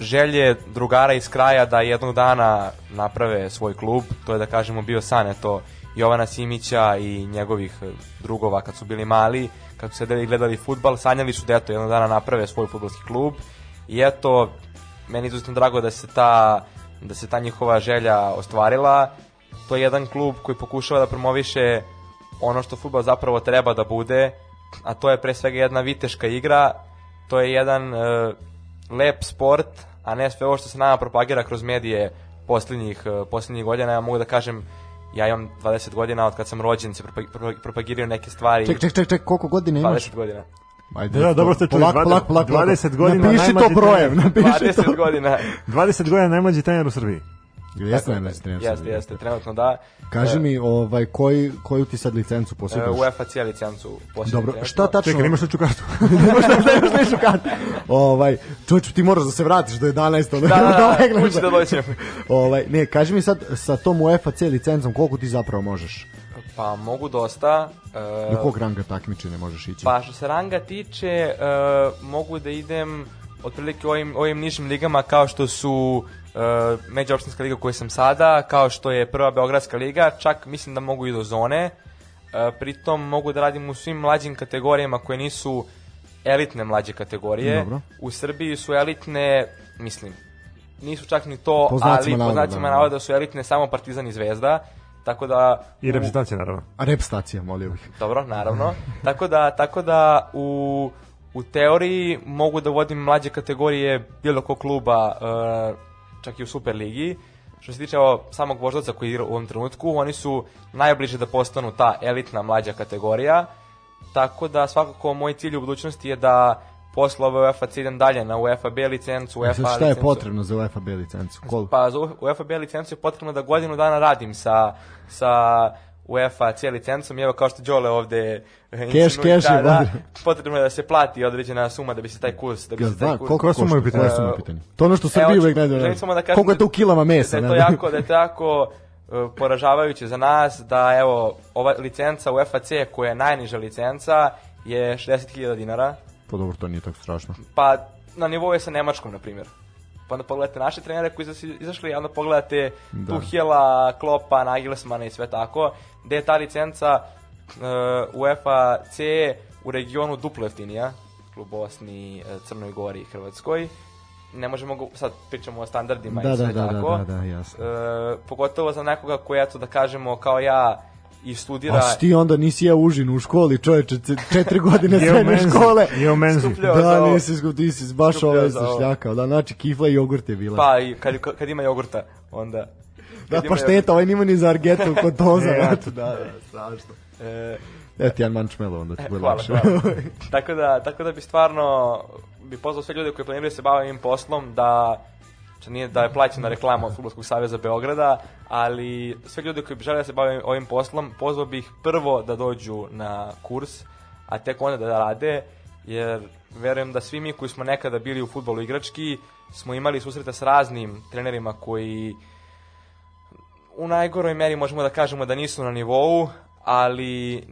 želje drugara iz kraja da jednog dana naprave svoj klub. To je da kažemo bio san eto Jovana Simića i njegovih e, drugova kad su bili mali, kad su sedeli i gledali futbal, sanjali su da eto jednog dana naprave svoj futbalski klub. I eto, meni je izuzetno drago da se ta da se ta njihova želja ostvarila. To je jedan klub koji pokušava da promoviše ono što fudbal zapravo treba da bude, a to je pre svega jedna viteška igra, to je jedan e, lep sport, a ne sve ovo što se nama propagira kroz medije posljednjih, e, posljednjih godina. Ja mogu da kažem, ja imam 20 godina od kad sam rođen, se propa- propa- propagiraju neke stvari. Ček, ček, ček, ček, koliko godina imaš? 20 godina. Ajde, Da, dobro ste čuli, polako, dvade- polako, polako, 20 godina Napiši to brojem, napiši to. 20 godina. 20 godina najmlađi trener u Srbiji. Jeste, ne, ne, ne, Jeste, jeste, trenutno da. Kaži E, mi, ovaj, koji, koju ti sad licencu e, posjedaš? UEFA C licencu posjedujem Dobro, šta tačno? Čekaj, imaš ličnu kartu. nemaš ličnu kartu. ovaj, čovječ, ti moraš da se vratiš do 11. Da, da, da, kući da dođem. ovaj, ne, kaži mi sad, sa tom UEFA C licencom, koliko ti zapravo možeš? Pa mogu dosta. e, Do kog ranga takmičenja možeš ići? Pa što se ranga tiče, e, mogu da idem otprilike u ovim, ovim nižim ligama kao što su e, međuopštinska liga u kojoj sam sada, kao što je prva Beogradska liga, čak mislim da mogu i do zone. E, pritom mogu da radim u svim mlađim kategorijama koje nisu elitne mlađe kategorije. Dobro. U Srbiji su elitne, mislim, nisu čak ni to, Po ali po navoda, znacima da. navoda su elitne samo Partizan i Zvezda. Tako da I reprezentacija, naravno. A rep stacija, molio bih. dobro, naravno. tako da, tako da u, u teoriji mogu da vodim mlađe kategorije bilo kog kluba, e, čak i u Superligi. Što se tiče ovo, samog voždovca koji igra u ovom trenutku, oni su najbliže da postanu ta elitna mlađa kategorija. Tako da svakako moj cilj u budućnosti je da posle ove UEFA C idem dalje na UEFA B licencu, E, UEFA sad šta je licencu. potrebno za UEFA B licencu? Koliko? Pa za UEFA B licencu je potrebno da godinu dana radim sa, sa UEFA C licencom i evo kao što Đole ovde Keš, keš je, da, da, vodi. potrebno je da se plati određena suma da bi se taj kurs da bi se taj kurs koliko Koja su moje košta? pitanja? Koja su moje pitanja? To je ono što Srbiji Evo, uvek ne želim da samo da kažem Koliko je to u kilama mesa? da je to jako, da je to jako e, poražavajuće za nas da evo ova licenca UEFA C koja je najniža licenca je 60.000 dinara Pa dobro, to nije tako strašno. pa na nivou je sa Nemačkom, na primjer. Pa onda pogledate naše trenere koji su izašli, onda pogledate Da. Tuhela, Klopa, Nagelsmana i sve tako, gde je ta licenca uh, UEFA C u regionu duplo jeftinija, u Bosni, eh, Crnoj Gori i Hrvatskoj. Ne možemo, go, sad pričamo o standardima Da, i sve da, da, tako. da, da, da, jasno. E, pogotovo za nekoga koji, eto, da kažemo, kao ja, i studira... A ti onda nisi ja užin u školi, čoveče, četiri godine srednje škole. Je u menzi. Da, ovo. nisi ti si baš ovo. zašljakao. Da, znači kifla i jogurt je bila. Pa, i kad, kad ima jogurta, onda... da, kad ima pa šteta, ovaj nima ni za argetu kod toza. E, znači, da, da, strašno. E, Eto, jedan mančmelo, onda ti E, bude hvala, lakše. hvala. tako, da, tako da bi stvarno bi pozvao sve ljude koji planiraju da se bave ovim poslom da što nije da je plaćena reklama od Futbolskog saveza Beograda, ali sve ljude koji bi žele da se bave ovim poslom, pozvao bih prvo da dođu na kurs, a tek onda da rade, jer verujem da svi mi koji smo nekada bili u futbolu igrački, smo imali susreta s raznim trenerima koji u najgoroj meri možemo da kažemo da nisu na nivou, ali e,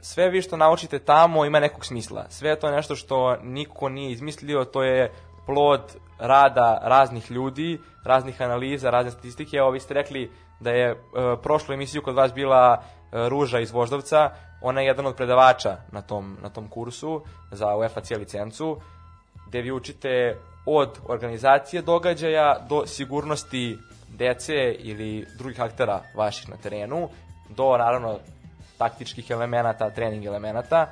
sve vi što naučite tamo ima nekog smisla. Sve je to nešto što niko nije izmislio, to je plod rada raznih ljudi, raznih analiza, razne statistike. Evo, vi ste rekli da je e, prošlu emisiju kod vas bila Ruža iz Voždovca, ona je jedan od predavača na tom, na tom kursu za UEFA C licencu, gde vi učite od organizacije događaja do sigurnosti dece ili drugih aktera vaših na terenu, do naravno taktičkih elemenata, trening elemenata,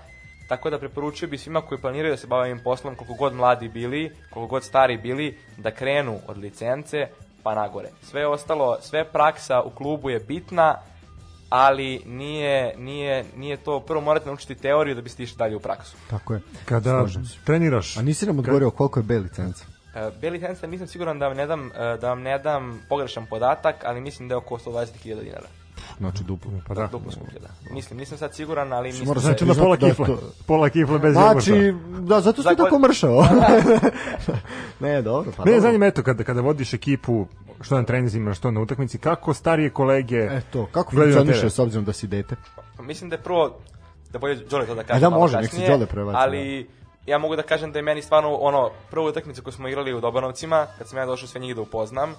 Tako da preporučio bi svima koji planiraju da se bave ovim poslom, koliko god mladi bili, koliko god stari bili, da krenu od licence pa nagore. Sve ostalo, sve praksa u klubu je bitna, ali nije, nije, nije to, prvo morate naučiti teoriju da biste išli dalje u praksu. Tako je. Kada Slažem se. treniraš, A nisi nam odgovorio koliko je B licenca? E, B licenca nisam siguran da vam ne dam, e, da vam ne dam pogrešan podatak, ali mislim da je oko 120.000 dinara. Znači duplo. pa da. Duplo skuplje, da. Mislim, nisam sad siguran, ali mislim Moraš da Znači na pola Da kifle. to- Pola kifle bez Znači, jogurta. da, zato si tako mršao. ne, dobro, pa dobro. zanima eto kada kada vodiš ekipu što na treninzima, što na utakmici, kako starije kolege Eto, kako funkcioniše s obzirom da si dete? Pa Mislim da je prvo, da bolje Đole to da kaže E da, može, nek se Đole prebaci, Ali ja mogu da kažem da je meni stvarno ono, prvu utakmicu koju smo igrali u Dobanovcima, kad sam ja došao sve njih da upoznam,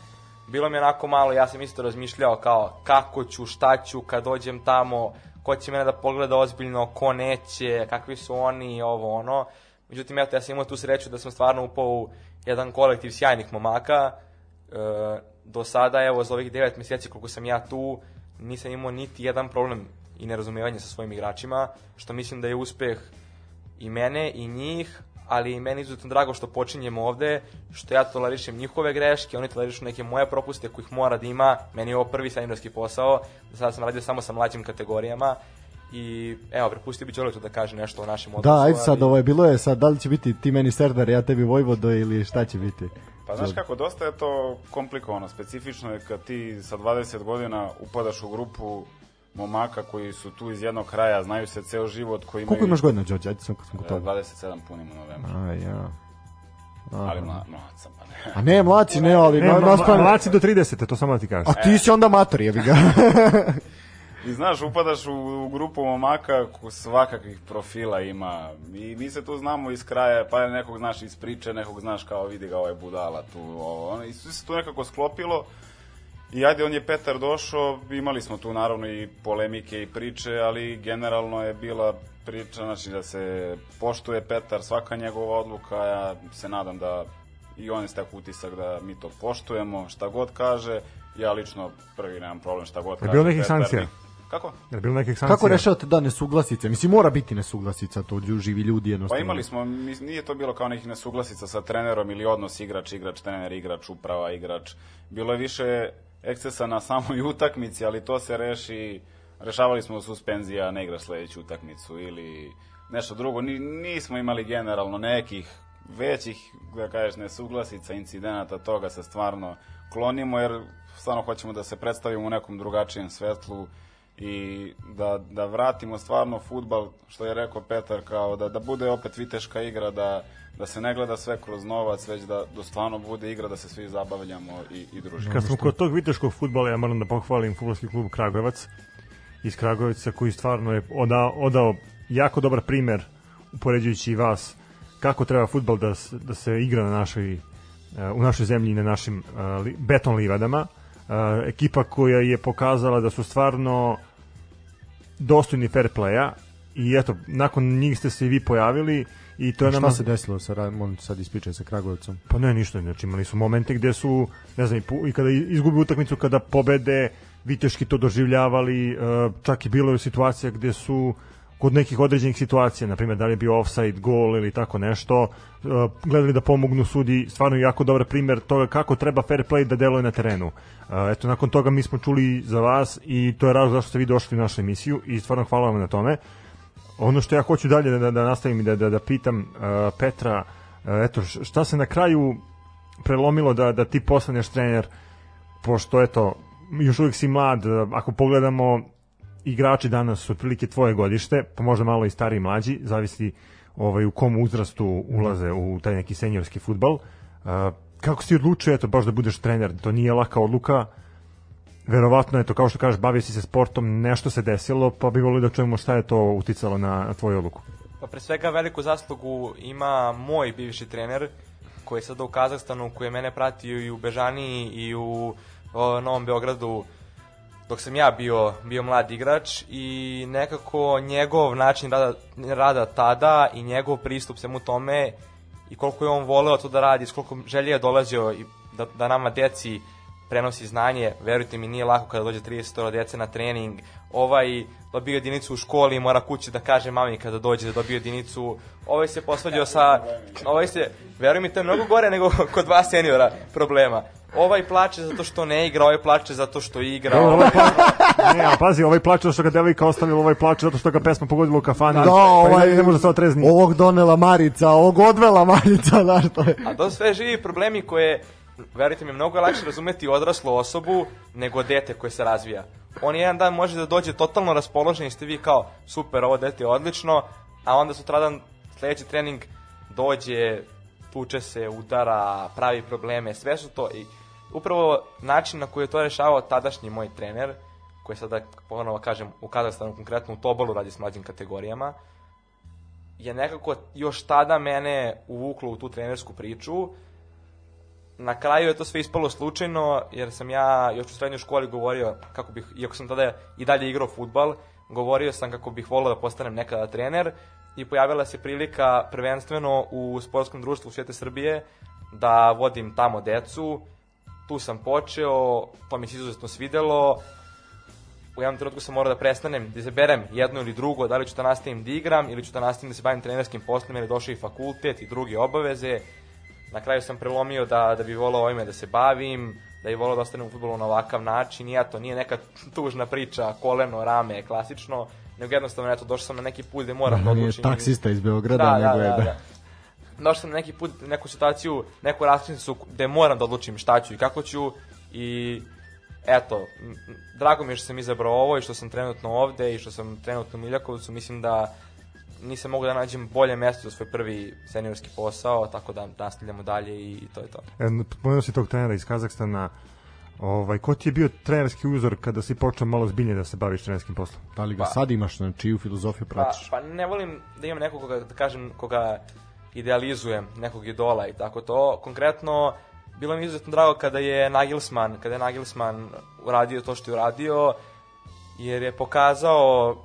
bilo mi onako malo, ja sam isto razmišljao kao kako ću, šta ću kad dođem tamo, ko će mene da pogleda ozbiljno, ko neće, kakvi su oni, ovo ono. Međutim, eto, ja sam imao tu sreću da sam stvarno upao u jedan kolektiv sjajnih momaka. E, do sada, evo, za ovih devet meseci koliko sam ja tu, nisam imao niti jedan problem i nerazumevanje sa svojim igračima, što mislim da je uspeh i mene i njih, ali i meni je izuzetno drago što počinjemo ovde, što ja tolerišem njihove greške, oni tolerišu neke moje propuste kojih mora da ima. Meni je ovo prvi seniorski posao, do sada sam radio samo sa mlađim kategorijama i evo, prepustio bi Đorletu da kaže nešto o našem odnosu. Da, ajde sad, ali- ovo je bilo je sad, da li će biti ti meni Serdar, ja tebi Vojvodo ili šta će biti? Pa znaš kako, dosta je to komplikovano, specifično je kad ti sa 20 godina upadaš u grupu momaka koji su tu iz jednog kraja, znaju se ceo život, koji imaju... Koliko imaš godina, Đorđe? Ajde sam kad sam kod E, toga. 27 punim u novembru. A, ja. Ali Aha. mla, mlad sam, pa ne. A ne, mlaci, ne, ali Ne, ma- naspram... mlaci do 30, to samo da ti kažem. A ti si onda mator, jebi ga. I znaš, upadaš u, u grupu momaka ko svakakvih profila ima. I mi se tu znamo iz kraja, pa nekog znaš iz priče, nekog znaš kao vidi ga ovaj budala tu. Ovo. I sve se tu nekako sklopilo. I ajde, on je Petar došao, imali smo tu naravno i polemike i priče, ali generalno je bila priča, znači da se poštuje Petar, svaka njegova odluka, ja se nadam da i on je stekao utisak da mi to poštujemo, šta god kaže, ja lično prvi nemam problem šta god Je kaže. bilo nekih sankcija? Kako? Je bilo nekih sankcija? Kako rešavate da nesuglasice? Mislim, mora biti nesuglasica, to živi ljudi Pa jednostavno. imali smo, mis- nije to bilo kao nekih nesuglasica sa trenerom ili odnos igrač, igrač, trener, igrač, uprava, igrač. Bilo je više ekscesa na samoj utakmici, ali to se reši, rešavali smo suspenzija, ne igraš sledeću utakmicu ili nešto drugo. Ni, nismo imali generalno nekih većih, da kažeš, nesuglasica, incidenata, toga se stvarno klonimo, jer stvarno hoćemo da se predstavimo u nekom drugačijem svetlu i da, da vratimo stvarno futbal, što je rekao Petar, kao da, da bude opet viteška igra, da, da se ne gleda sve kroz novac, već da, da stvarno bude igra, da se svi zabavljamo i, i družimo. Kad smo kod tog viteškog futbala, ja moram da pohvalim futbolski klub Kragujevac iz Kragujevca koji stvarno je odao, odao jako dobar primer upoređujući vas kako treba futbal da, da se igra na našoj, eh, u našoj zemlji i na našim li, beton livadama. Ekipa koja je pokazala da su stvarno dostojni fair playa i eto, nakon njih ste se i vi pojavili i to je Šta nama... se desilo sa, Ra- molim te sad ispričaj sa Kragujevcom? Pa ne, ništa, znači imali su momente gde su, ne znam, i kada izgubi utakmicu, kada pobede, viteški to doživljavali, e, čak i bilo je situacija gde su kod nekih određenih situacija, na primjer da li je bio offside, gol ili tako nešto, e, gledali da pomognu sudi, stvarno jako dobar primer toga kako treba fair play da deluje na terenu. E, Eto, nakon toga mi smo čuli za vas i to je razlog zašto ste vi došli u našu emisiju i stvarno hvala vam na tome. Ono što ja hoću dalje da, da, nastavim i da, da, da pitam uh, Petra, uh, eto, šta se na kraju prelomilo da, da ti postaneš trener, pošto eto, još uvijek si mlad, ako pogledamo igrači danas su otprilike tvoje godište, pa možda malo i stariji i mlađi, zavisi ovaj, u kom uzrastu ulaze u taj neki seniorski futbal. Uh, kako si odlučio, eto, baš da budeš trener? To nije laka odluka, verovatno eto kao što kažeš bavio si se sportom, nešto se desilo, pa bi volio da čujemo šta je to uticalo na, tvoju odluku. Pa pre svega veliku zaslugu ima moj bivši trener koji je sada u Kazahstanu, koji je mene pratio i u Bežaniji i u o, Novom Beogradu dok sam ja bio, bio mlad igrač i nekako njegov način rada, rada tada i njegov pristup svemu tome i koliko je on voleo to da radi, s koliko želje je dolazio i da, da nama deci prenosi znanje, verujte mi nije lako kada dođe 30 dece na trening, ovaj dobio jedinicu u školi i mora kući da kaže mami kada dođe da dobio jedinicu, ovaj se posvađao sa, ovaj se, veruj mi to je mnogo gore nego kod dva seniora problema. Ovaj plače zato što ne igra, ovaj plače zato što igra. Evo, Ovaj... ovaj pla... ne, a pazi, ovaj plače zato što ga devojka ostavila, ovaj plače zato što ga pesma pogodila u kafani. Da, pa ovaj, ne, ne može se otrezni. Ovog donela Marica, ovog odvela Marica, znaš to je. A to sve živi problemi koje, verujte mi, mnogo je lakše razumeti odraslu osobu nego dete koje se razvija. On jedan dan može da dođe totalno raspoložen i ste vi kao, super, ovo dete je odlično, a onda sutradan sledeći trening dođe, tuče se, udara, pravi probleme, sve su to i upravo način na koji je to rešavao tadašnji moj trener, koji sada, ponovo kažem, u Kazahstanu, konkretno u Tobalu radi s mlađim kategorijama, je nekako još tada mene uvuklo u tu trenersku priču. Na kraju je to sve ispalo slučajno, jer sam ja još u srednjoj školi govorio, kako bih, iako sam tada i dalje igrao futbal, govorio sam kako bih volao da postanem nekada trener i pojavila se prilika prvenstveno u sportskom društvu Svijete Srbije da vodim tamo decu. Tu sam počeo, to mi se izuzetno svidelo, u jednom trenutku sam morao da prestanem, da izaberem jedno ili drugo, da li ću da nastavim da igram ili ću da nastavim da se bavim trenerskim poslom, jer je došao i fakultet i druge obaveze. Na kraju sam prelomio da, da bi volao ovime da se bavim, da bi volao da ostanem u futbolu na ovakav način i eto, nije neka tužna priča, koleno, rame, klasično, nego jednostavno, eto, došao sam na neki put gde moram da Nije odlučim. taksista iz Beograda, Da, da, nego je da, da. da. Došao sam na neki put, neku situaciju, neku raskrsnicu gde moram da odlučim šta ću i kako ću i eto, drago mi je što sam izabrao ovo i što sam trenutno ovde i što sam trenutno u Miljakovcu, mislim da nisam mogao da nađem bolje mesto za svoj prvi seniorski posao, tako da nastavljamo dalje i, i to je to. E, Pomenuo si tog trenera iz Kazahstana. Ovaj, ko ti je bio trenerski uzor kada si počeo malo zbiljnije da se baviš trenerskim poslom? Da li ga Pa- sad imaš, na čiju filozofiju Pa, pratiš? pa ne volim da imam nekog koga, da kažem, koga idealizujem, nekog idola i tako to. Konkretno, bilo mi je izuzetno drago kada je Nagelsmann, kada je Nagelsmann uradio to što je uradio, jer je pokazao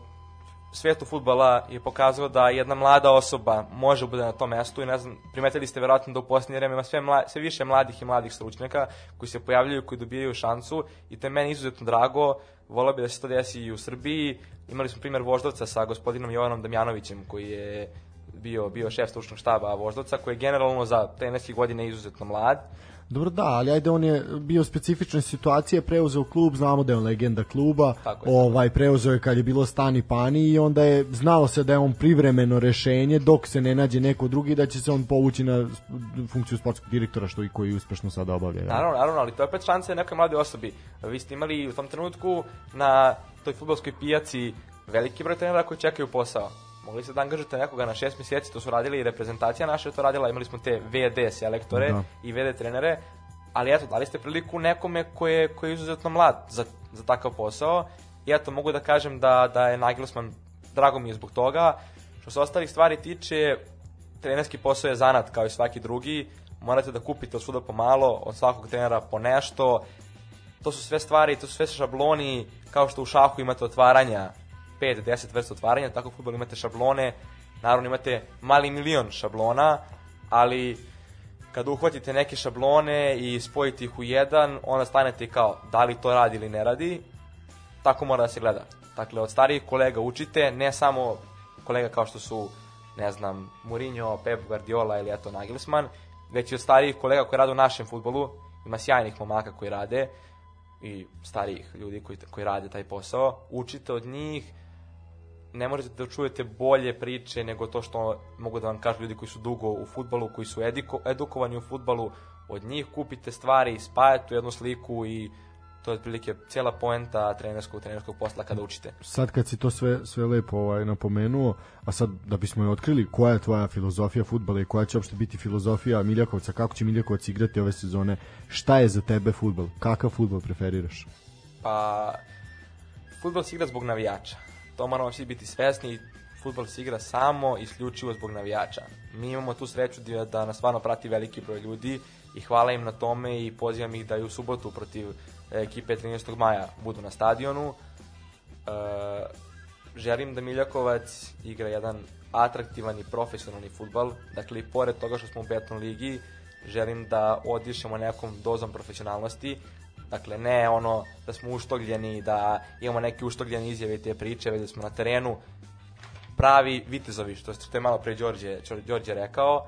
svetu futbala je pokazao da jedna mlada osoba može bude na tom mestu i ne znam, primetili ste verovatno da u posljednje vreme ima sve, mla, sve više mladih i mladih stručnjaka koji se pojavljaju, koji dobijaju šansu i to je meni izuzetno drago. Volao bi da se to desi i u Srbiji. Imali smo primjer Voždovca sa gospodinom Jovanom Damjanovićem koji je bio, bio šef stručnog štaba Voždovca koji je generalno za trenerske godine izuzetno mlad. Dobro, da, ali ajde, on je bio specifične situacije, preuzeo klub, znamo da je on legenda kluba, Tako je, ovaj, preuzeo je kad je bilo stani pani i onda je znalo se da je on privremeno rešenje dok se ne nađe neko drugi da će se on povući na funkciju sportskog direktora što i koji uspešno sada obavlja. jel? Naravno, naravno, ali to je opet šansa nekoj mladoj osobi. Vi ste imali u tom trenutku na toj futbolskoj pijaci veliki broj trenera koji čekaju posao. Mogli ste da angažujete nekoga na šest mjeseci, to su radili i reprezentacija naša to radila, imali smo te VD selektore Da. i VD trenere, ali eto, dali ste priliku nekome koji je, koji je izuzetno mlad za, za takav posao i eto, mogu da kažem da, da je Nagelsmann, drago mi je zbog toga, što se ostalih stvari tiče, trenerski posao je zanat kao i svaki drugi, morate da kupite od svuda po malo, od svakog trenera po nešto, to su sve stvari, to su sve šabloni, kao što u šahu imate otvaranja, 5-10 vrsta otvaranja, tako u futbolu imate šablone, naravno imate mali milion šablona, ali kada uhvatite neke šablone i spojite ih u jedan, onda stanete kao da li to radi ili ne radi, tako mora da se gleda. Dakle, od starijih kolega učite, ne samo kolega kao što su, ne znam, Mourinho, Pep Guardiola ili eto Nagelsmann, već i od starijih kolega koji rade u našem futbolu, ima sjajnih momaka koji rade i starijih ljudi koji, koji rade taj posao, učite od njih, ne možete da čujete bolje priče nego to što mogu da vam kažu ljudi koji su dugo u futbalu, koji su ediko, edukovani u futbalu, od njih kupite stvari, spajate u jednu sliku i to je otprilike cijela poenta trenerskog trenerskog posla kada učite. Sad kad si to sve, sve lepo ovaj, napomenuo, a sad da bismo je otkrili koja je tvoja filozofija futbala i koja će uopšte biti filozofija Miljakovca, kako će Miljakovac igrati ove sezone, šta je za tebe futbal, kakav futbal preferiraš? Pa, futbol se igra zbog navijača. To moramo svi biti svesni. Futbol se igra samo isključivo zbog navijača. Mi imamo tu sreću da, nas stvarno prati veliki broj ljudi i hvala im na tome i pozivam ih da i u subotu protiv ekipe 13. maja budu na stadionu. E, želim da Miljakovac igra jedan atraktivan i profesionalni futbal. Dakle, i pored toga što smo u beton ligi, želim da odišemo nekom dozom profesionalnosti. Dakle, ne ono da smo uštogljeni, da imamo neke uštogljene izjave i te priče, već da smo na terenu pravi vitezovi, što, što je malo pre Đorđe, Đorđe rekao,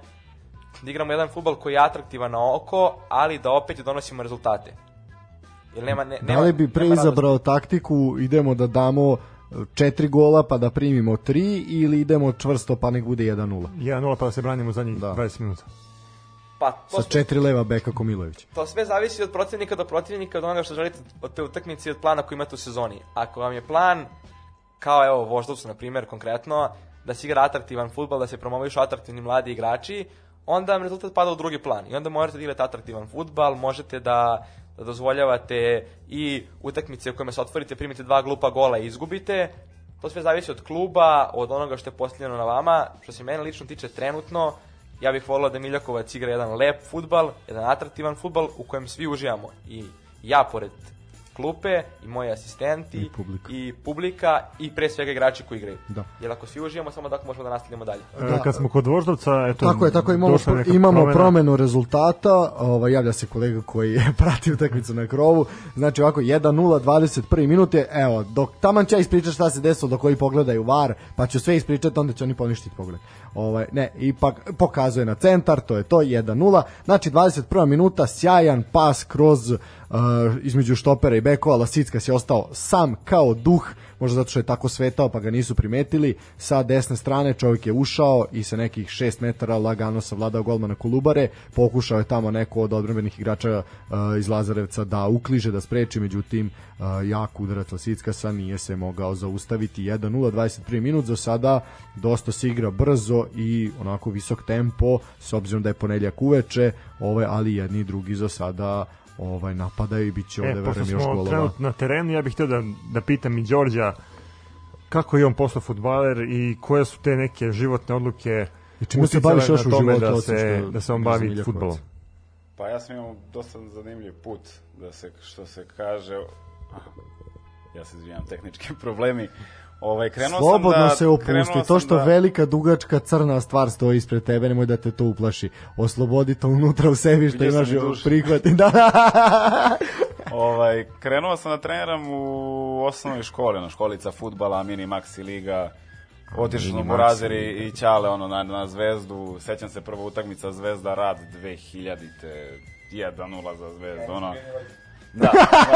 da igramo jedan futbol koji je atraktivan na oko, ali da opet donosimo rezultate. Jer nema, ne, Da nema, li bi pre nema izabrao taktiku, idemo da damo e, četiri gola pa da primimo tri ili idemo čvrsto pa nek bude 1-0 1-0 pa da se branimo zadnjih Da. 20 minuta. Pa, to, sa četiri leva beka Komilović. to sve zavisi od protivnika do protivnika, od onoga što želite od te utakmice i od plana koji imate u sezoni. Ako vam je plan, kao evo Voždovcu na primjer konkretno, da se igra atraktivan futbal, da se promovišu atraktivni mladi igrači, onda vam rezultat pada u drugi plan. I onda možete da igrate atraktivan futbal, možete da, da dozvoljavate i utakmice u kojima se otvorite, primite dva glupa gola i izgubite. To sve zavisi od kluba, od onoga što je postavljeno na vama. Što se mene lično tiče trenutno, ja bih volio da Miljakovac igra jedan lep futbal, jedan atraktivan futbal u kojem svi uživamo. I ja pored klupe i moji asistenti I publika. i publika i pre svega igrači koji igraju. Da. Jer ako svi uživamo, samo tako možemo da nastavljamo dalje. Da. Kad smo kod Voždovca, eto, Tako je, tako je, imamo, imamo promena. promenu rezultata, ovaj, javlja se kolega koji je pratio utakmicu na krovu, znači ovako 1-0, 21 minut je, evo, dok taman će ispričati šta se desilo dok koji pogledaju VAR, pa ću sve ispričati, onda će oni poništiti pogled. Ovaj, ne, ipak pokazuje na centar, to je to, 1-0, znači 21 minuta, sjajan pas kroz uh, između štopera i bekova, Lasickas je ostao sam kao duh, možda zato što je tako svetao pa ga nisu primetili, sa desne strane čovjek je ušao i sa nekih 6 metara lagano savladao golmana Kolubare, pokušao je tamo neko od odbrambenih igrača uh, iz Lazarevca da ukliže, da spreči, međutim uh, jak udarac Lasickasa nije se mogao zaustaviti. 1-0, 21 minut. Za sada dosta se igra brzo i onako visok tempo s obzirom da je ponedljak uveče ovaj, ali jedni i drugi za sada ovaj napadaju i bit će ovde E, verujem još golova. trenutno na terenu, ja bih htio da, da pitam i Đorđa kako je on postao futbaler i koje su te neke životne odluke I čime se baviš još u životu, da se, što da se on bavi futbolom? Pa ja sam imao dosta zanimljiv put, da se, što se kaže, ja se izvinjam, tehnički problemi. Ovaj, krenuo Slobodno sam da, se opusti, to što da, velika dugačka crna stvar stoji ispred tebe, nemoj da te to uplaši. Oslobodi to unutra u sebi što imaš i prihvati. Da. Ovaj, krenuo sam da treniram u osnovnoj školi, na školica futbala, mini maxi liga, otišao Maxi u Razeri i Ćale ono, na, na Zvezdu, sećam se prva utakmica Zvezda Rad 2000-te, 1-0 za Zvezdu, ono. Da,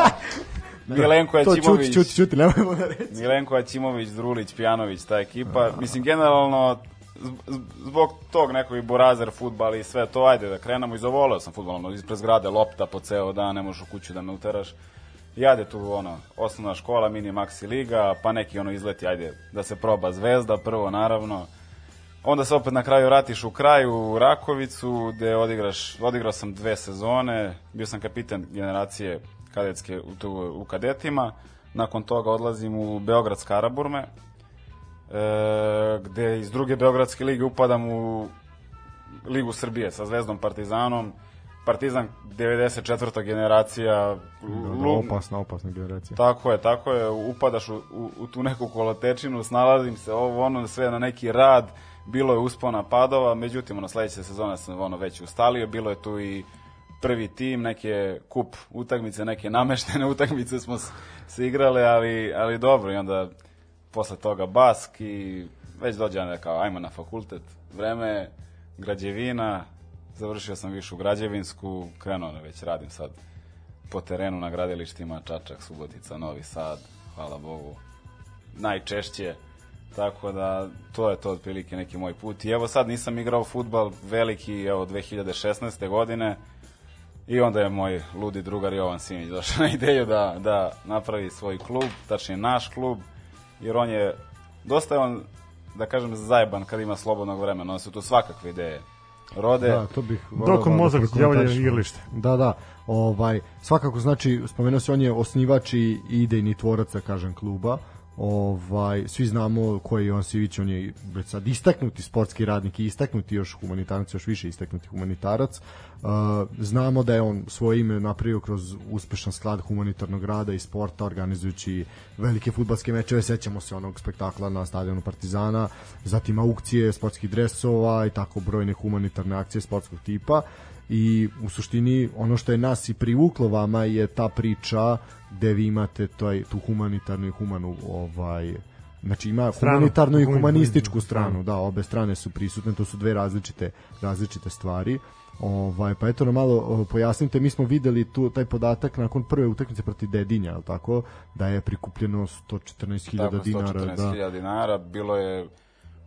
da. Milenko to čuti, čuti, čuti, nemojmo da reći. Milenko Aćimović, Drulić, Pjanović, ta ekipa. Mislim, generalno, zbog tog nekog i burazer futbal i sve to, ajde da krenemo i zavoleo sam futbol, ono, ispred zgrade lopta po ceo dan, ne možeš u kuću da me uteraš. I ajde tu, ono, osnovna škola, mini maxi liga, pa neki ono izleti, ajde, da se proba zvezda, prvo naravno. Onda se opet na kraju vratiš u kraju u Rakovicu, gde odigraš, odigrao sam dve sezone, bio sam kapitan generacije kadetske u, tu, u kadetima, nakon toga odlazim u Beograd Skaraburme, e, gde iz druge Beogradske lige upadam u Ligu Srbije sa Zvezdom Partizanom, Partizan 94. generacija, Lu- Opasna, opasna generacija. tako je, tako je, upadaš u, u, u tu neku kolotečinu, snalazim se, ovo, ono, sve na neki rad, bilo je uspona padova, međutim, ono, sledeće sezone sam ono već ustalio, bilo je tu i prvi tim, neke kup utakmice, neke nameštene utakmice smo se igrale, ali, ali dobro, i onda posle toga bask i već dođe onda kao, ajmo na fakultet, vreme, građevina, završio sam višu građevinsku, krenuo da već radim sad po terenu na gradilištima Čačak, Subotica, Novi Sad, hvala Bogu, najčešće, tako da to je to otprilike neki moj put. I evo sad nisam igrao futbal veliki, evo 2016. godine i onda je moj ludi drugar Jovan Simić došao na ideju da, da napravi svoj klub, tačnije naš klub, jer on je, dosta je on, da kažem, zajeban kad ima slobodnog vremena, on su tu svakakve ideje rode. Da, to bih malo da mozak javlja igralište. Da, da. Ovaj svakako znači spomenuo se on je osnivač i idejni tvorac, da kažem, kluba. Ovaj svi znamo ko je Jovan Sivić, on je već sad istaknuti sportski radnik i istaknuti još humanitarac, još više istaknuti humanitarac. Uh, znamo da je on svoje ime napravio kroz uspešan sklad humanitarnog rada i sporta organizujući velike fudbalske mečeve, sećamo se onog spektakla na stadionu Partizana, zatim aukcije sportskih dresova i tako brojne humanitarne akcije sportskog tipa i u suštini ono što je nas i privuklo vama je ta priča gde vi imate toj, tu humanitarnu i humanu ovaj znači ima Stranu. humanitarnu i Human- humanističku stranu. da, obe strane su prisutne, to su dve različite različite stvari. Ovaj pa eto nam malo pojasnite, mi smo videli tu taj podatak nakon prve utakmice protiv Dedinja, al tako, da je prikupljeno 114.000 Tako, dinara, 114.000 da. dinara, bilo je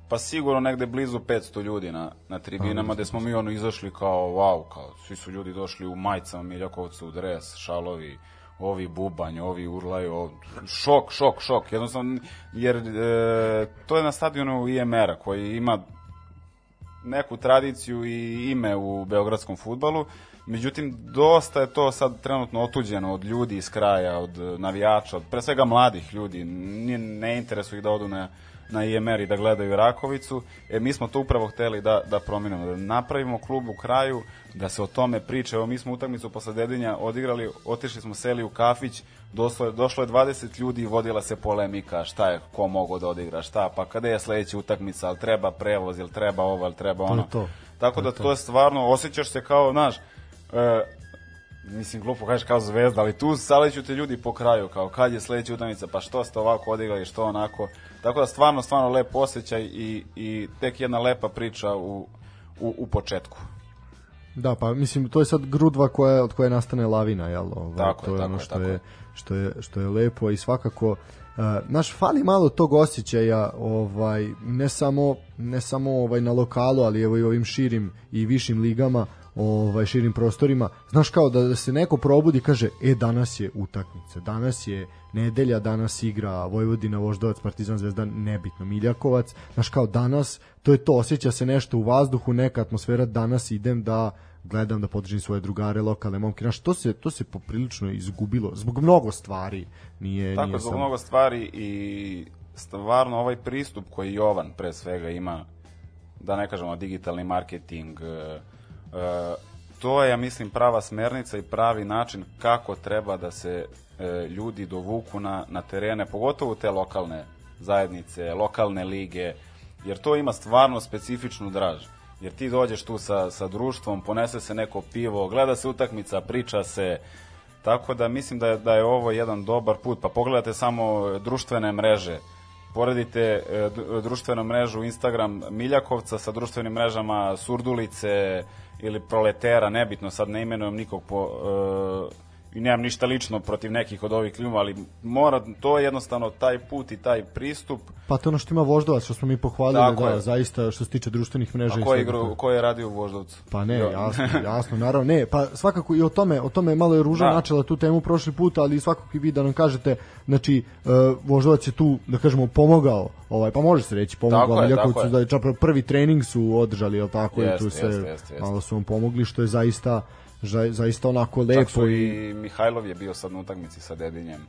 pa sigurno negde blizu 500 ljudi na, na tribinama, gde smo mi ono izašli kao, wow, kao, svi su ljudi došli u majicama, Miljakovcu u dres, šalovi, ovi bubanj, ovi urlaju, ovi, šok, šok, šok, jednostavno, jer e, to je na stadionu IMR-a koji ima neku tradiciju i ime u beogradskom futbalu. Međutim, dosta je to sad trenutno otuđeno od ljudi iz kraja, od navijača, od pre svega mladih ljudi. Nije, ne interesuje ih da odu na, na IMR i da gledaju Rakovicu. E, mi smo to upravo hteli da, da promenimo, da napravimo klub u kraju, da se o tome priča. Evo, mi smo utakmicu posle Dedinja odigrali, otišli smo seli u kafić, došlo je, došlo je 20 ljudi i vodila se polemika šta je, ko mogo da odigra, šta, pa kada je sledeća utakmica, ali treba prevoz, ili treba ovo, ili treba ono. to. Tako da to je stvarno, osjećaš se kao, znaš, e, mislim glupo kažeš kao zvezda, ali tu saleću te ljudi po kraju, kao kad je sledeća utakmica, pa što ste ovako odigrali, što onako. Tako da stvarno, stvarno lep osjećaj i, i tek jedna lepa priča u, u, u početku. Da, pa mislim to je sad grudva koja od koje nastane lavina, jel? Ovaj, Tako to je tako ono što tako je je. što je što je lepo i svakako uh, naš fali malo tog osjećaja, ovaj ne samo ne samo ovaj na lokalu, ali evo i ovim širim i višim ligama, ovaj širim prostorima. Znaš kao da se neko probudi i kaže e danas je utakmica, danas je nedelja, danas igra Vojvodina, Voždovac, Partizan, Zvezda, nebitno, Miljakovac. Znaš kao danas, to je to, osjeća se nešto u vazduhu, neka atmosfera, danas idem da gledam da podržim svoje drugare, lokalne momke. Znaš, to se, to se poprilično izgubilo zbog mnogo stvari. Nije, Tako, nije zbog samo... mnogo stvari i stvarno ovaj pristup koji Jovan pre svega ima, da ne kažemo digitalni marketing, e, to je, ja mislim, prava smernica i pravi način kako treba da se e, ljudi dovuku na, na terene, pogotovo te lokalne zajednice, lokalne lige, jer to ima stvarno specifičnu draž. Jer ti dođeš tu sa, sa društvom, ponese se neko pivo, gleda se utakmica, priča se, Tako da mislim da je, da je ovo jedan dobar put. Pa pogledate samo društvene mreže. Poredite e, društvenu mrežu Instagram Miljakovca sa društvenim mrežama Surdulice ili Proletera, nebitno, sad ne imenujem nikog po... I nemam ništa lično protiv nekih od ovih klimova, ali mora, to je jednostavno taj put i taj pristup. Pa to ono što ima Voždovac, što smo mi pohvalili, Tako da, je. zaista što se tiče društvenih mreža. A ko je, igru, ko je radio u Voždovcu? Pa ne, Jo. jasno, jasno, naravno, ne, pa svakako i o tome, o tome malo je Ruža Da. načela tu temu prošli put, ali svakako i vi da nam kažete, znači, uh, Voždovac je tu, da kažemo, pomogao, ovaj, pa može se reći, pomogao Miljakovcu, da je čak prvi trening su održali, jel tako, i tu se jeste, jeste, jeste. malo su vam pomogli, što je zaista, ža, zaista onako lepo Čak su i... i Mihajlov je bio sad na utakmici sa Dedinjem.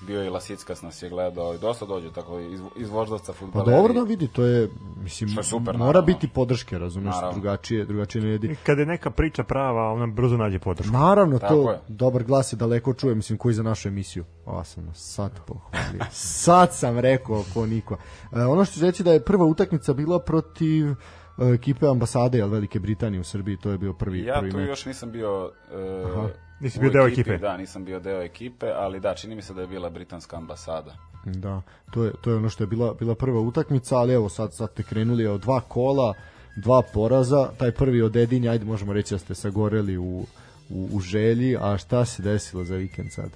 Bio je i Lasickas nas je gledao i dosta dođe tako iz, iz Voždovca Pa futbaleri. dobro da vidi, to je, mislim, je super, mora naravno. biti podrške, razumeš, Naravno. drugačije, drugačije ne jedi. Kada je neka priča prava, ona brzo nađe podršku. Naravno, Tako to je. dobar glas je daleko čuje, mislim, koji za našu emisiju. Ova sam nas sad pohvalio. sad sam rekao ko niko. E, ono što ću reći da je prva utakmica bila protiv ekipe ambasade jel, Velike Britanije u Srbiji, to je bio prvi, Ja prvi tu meč. još nisam bio uh, Nisi bio deo ekipe? Da, nisam bio deo ekipe, ali da, čini mi se da je bila britanska ambasada. Da, to je, to je ono što je bila, bila prva utakmica, ali evo sad, sad te krenuli od dva kola, dva poraza, taj prvi od Edinja, ajde možemo reći da ste sagoreli u, u, u želji, a šta se desilo za vikend sad?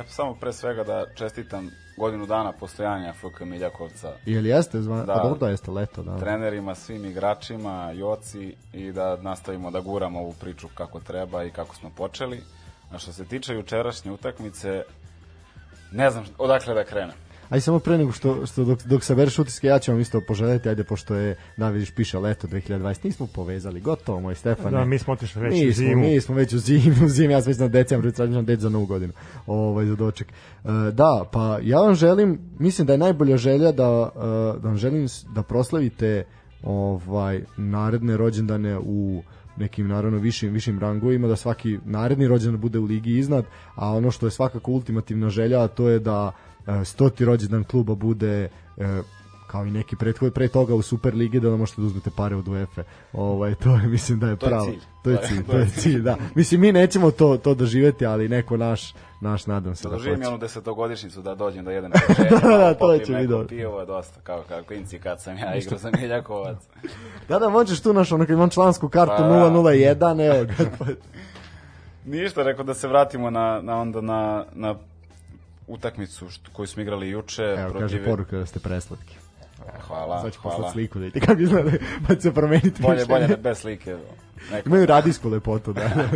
Ja samo pre svega da čestitam godinu dana postojanja FK Miljakovca Jel jeste zvan? Da. Pa dobro da jeste leto, da. trenerima, svim igračima, Joci i da nastavimo da guramo ovu priču kako treba i kako smo počeli. A što se tiče jučerašnje utakmice, ne znam odakle da krenem. Aj samo pre nego što, što dok, dok sabereš utiske, ja ću vam isto poželjeti, ajde, pošto je, da vidiš, piše leto 2020, nismo povezali, gotovo, moj Stefane. Da, mi smo otišli već mi u zimu. Mi smo već u zimu, u zimu, ja sam već na decembru, tražim deć za novu godinu, ovaj, za doček. E, da, pa ja vam želim, mislim da je najbolja želja da, e, da vam želim da proslavite ovaj naredne rođendane u nekim naravno višim višim rangovima da svaki naredni rođendan bude u ligi iznad a ono što je svakako ultimativna želja to je da e, stoti rođendan kluba bude e, kao i neki prethod pre toga u Super ligi da možete da uzmete pare od UEFA. Ovaj to je mislim da je To je pravo. cilj. To je To je- cilj, to je je cilj, da. Mislim mi nećemo to to doživeti, ali neko naš naš nadam se Da da doživim hoće. i onu desetogodišnjicu da dođem da jedem rešenje, Da, malo to će biti dobro. pivo, dosta, kao, kao klinci kad sam ja igrao za Miljakovac. Da, da, možeš tu naš ono kad imam člansku kartu Pa da. 001, evo ga. to je- Ništa, rekao da se vratimo na, na onda na, na utakmicu što, koju smo igrali juče. Evo, kaže poruka da ste preslatki. Hvala, Sad ću hvala. sliku da vidite kako izgleda, pa će se promeniti Bolje, bolje, ne, bez slike. Neko, Imaju radijsku lepotu, da.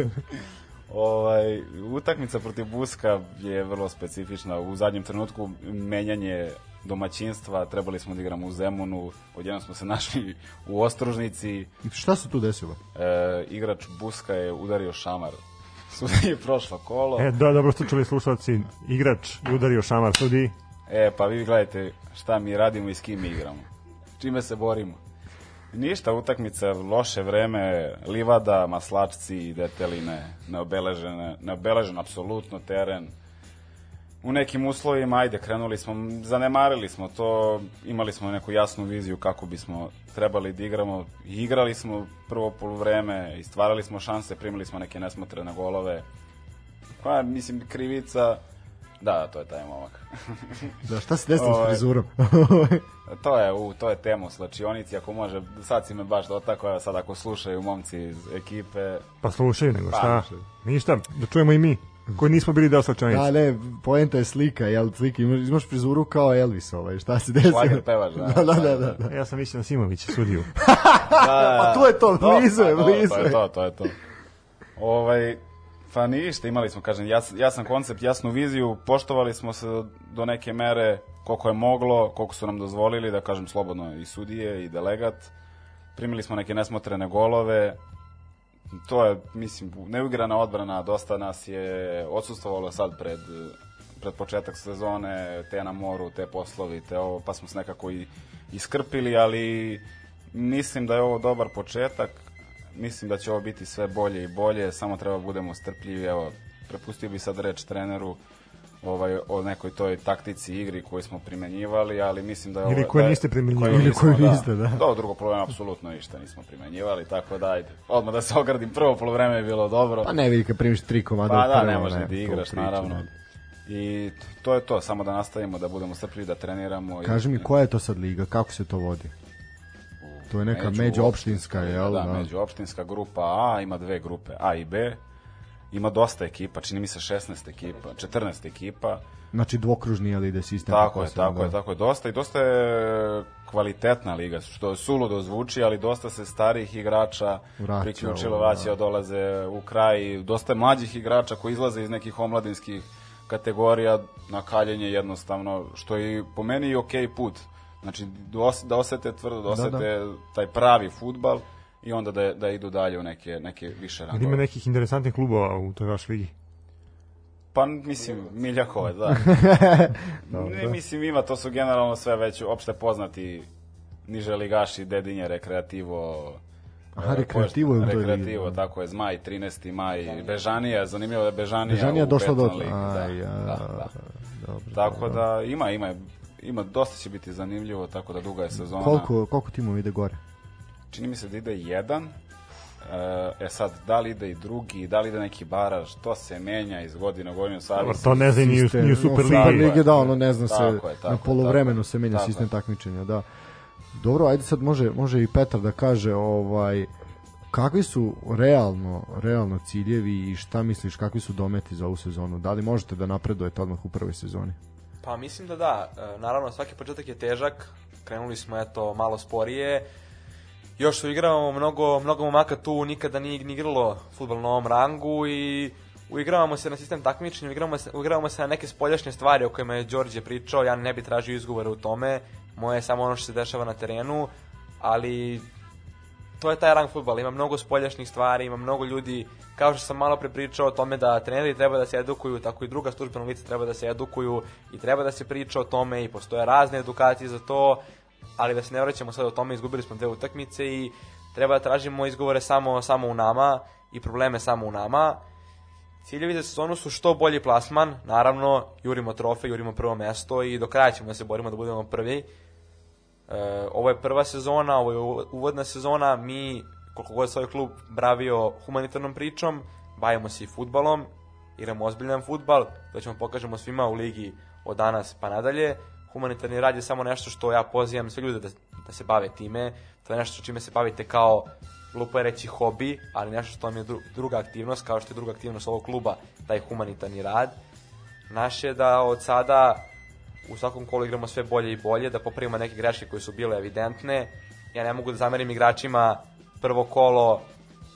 Ovaj, utakmica protiv Buska je vrlo specifična. U zadnjem trenutku menjanje domaćinstva, trebali smo da igramo u Zemunu, odjednom smo se našli u Ostružnici, Šta se tu desilo? e, igrač Buska je udario šamar. Sudi je prošlo kolo. E, da, dobro ste čuli slušalci, igrač je udario šamar sudi. E, pa vi gledajte šta mi radimo i s kim igramo. Čime se borimo. Ništa, utakmica, loše vreme, livada, maslačci, deteline, neobeležene, neobeležen apsolutno teren. U nekim uslovima, ajde, krenuli smo, zanemarili smo to, imali smo neku jasnu viziju kako bismo trebali da igramo. Igrali smo prvo poluvreme, i stvarali smo šanse, primili smo neke nesmotrene golove. Pa, mislim, krivica, da, to je taj momak. Da, šta se desilo s Ovaj. frizurom? To je, u, to je tema u slačionici, ako može, sad si me baš dotakao, evo sad ako slušaju momci iz ekipe, Pa slušaju nego Pa, šta. slušaju. Ništa, da čujemo i mi, koji nismo bili deo slačanice. da, ne, poenta je slika, jel, slika, imaš, imaš frizuru kao Elvis, ovaj, šta se desilo? šlager pevač, da. Da, da, da, da. Ja sam mislio na Simovića, sudiju. da, Pa to je to, blizu je, pa to, blizu To je. je to, to je to. Ovaj, pa ništa, imali smo, kažem, jas, jasan koncept, jasnu viziju, poštovali smo se do, do neke mere koliko je moglo, koliko su nam dozvolili, da kažem slobodno i sudije i delegat. Primili smo neke nesmotrene golove, to je, mislim, neuigrana odbrana, dosta nas je odsustovalo sad pred, pred početak sezone, te na moru, te poslovi, te ovo, pa smo se nekako i iskrpili, ali mislim da je ovo dobar početak, mislim da će ovo biti sve bolje i bolje, samo treba budemo strpljivi, evo, prepustio bi sad reč treneru, ovaj, o nekoj toj taktici igri koju smo primenjivali, ali mislim da je ovo... Ili koju da je- niste primenjivali. Ili koju niste, da. Do drugo polovreme apsolutno ništa nismo primenjivali, tako da ajde. Odmah da se ogradim, prvo polovreme je bilo dobro. Pa ne vidi kad primiš tri komada Pa da, ne možeš ni ne, da igraš, priča, naravno. da. I to je to, samo da nastavimo, da budemo strpljivi, da treniramo. i- Kaži mi, koja je to sad liga, kako se to vodi? To je neka Među- međuopštinska, jel? Da, Da. međuopštinska grupa A, ima dve grupe, A i B. Ima dosta ekipa, čini mi se 16 ekipa, 14 ekipa. Znači dvokružni, jel ide sistem? Tako je, tako da. je, tako je, dosta i dosta je kvalitetna liga, što je suludo zvuči, ali dosta se starih igrača Vraća priključilo, vraća, dolaze u kraj, dosta je mlađih igrača koji izlaze iz nekih omladinskih kategorija na kaljenje jednostavno, što je po meni i okej put. Znači, da da osete tvrdo, da osete taj pravi futbal i onda da, da idu dalje u neke, neke više rangove. ima nekih interesantnih klubova u toj vašoj ligi? Pa mislim, Miljakova, da. ne, mislim, ima, to su generalno sve već opšte poznati niže ligaši, Dedinje, Rekreativo, Aha, e, Rekreativo je u toj ligi, Rekreativo, da. tako je, Zmaj, 13. maj, Bežanija, zanimljivo da je Bežanija, Bežanija u došla do... Ligi, da, Aj, a, da, da. Dobro, Tako dobro. da ima, ima, ima, dosta će biti zanimljivo, tako da duga je sezona. Koliko, koliko timova ide gore? Čini mi se da ide jedan, e sad, da li ide i drugi, da li ide neki baraž, to se menja iz godine u godinu, Dobro, to ne znam ni ni u no, Super Super ligi. lige, da, ono ne zna se, je, tako na polovremenu tako se menja Tako sistem takmičenja, da. Dobro, ajde sad može, može i Petar da kaže ovaj kakvi su realno, realno ciljevi i šta misliš, kakvi su dometi za ovu sezonu? Da li možete da napredujete odmah u prvoj sezoni? Pa mislim da da. E, Naravno, svaki početak je težak. Krenuli smo eto malo sporije. Još su igramo mnogo, mnogo momaka tu nikada nije ni igralo futbol na ovom rangu i uigravamo se na sistem takmičenja, uigravamo se, uigravamo se na neke spoljašnje stvari o kojima je Đorđe pričao, ja ne bi tražio izgovore u tome, moje je samo ono što se dešava na terenu, ali to je taj rang futbala, ima mnogo spoljašnjih stvari, ima mnogo ljudi, kao što sam malo pre pričao o tome da treneri treba da se edukuju, tako i druga službena lica treba da se edukuju i treba da se priča o tome i postoje razne edukacije za to, ali da se ne vraćamo sad o tome, izgubili smo dve utakmice i treba da tražimo izgovore samo, samo u nama i probleme samo u nama. Ciljevi za sezonu su što bolji plasman, naravno, jurimo trofej, jurimo prvo mesto i do kraja ćemo da se borimo da budemo prvi. E, ovo je prva sezona, ovo je uvo- uvodna sezona, mi, koliko god se ovaj klub bravio humanitarnom pričom, bavimo se i futbalom, igramo ozbiljan futbal, to ćemo pokažemo svima u ligi od danas pa nadalje. Humanitarni rad je samo nešto što ja pozivam sve ljude da, da se bave time, to je nešto čime se bavite kao glupo je reći hobi, ali nešto što vam je dru- druga aktivnost, kao što je druga aktivnost ovog kluba, taj humanitarni rad. Naše je da od sada u svakom kolu igramo sve bolje i bolje, da popravimo neke greške koje su bile evidentne. Ja ne mogu da zamerim igračima prvo kolo,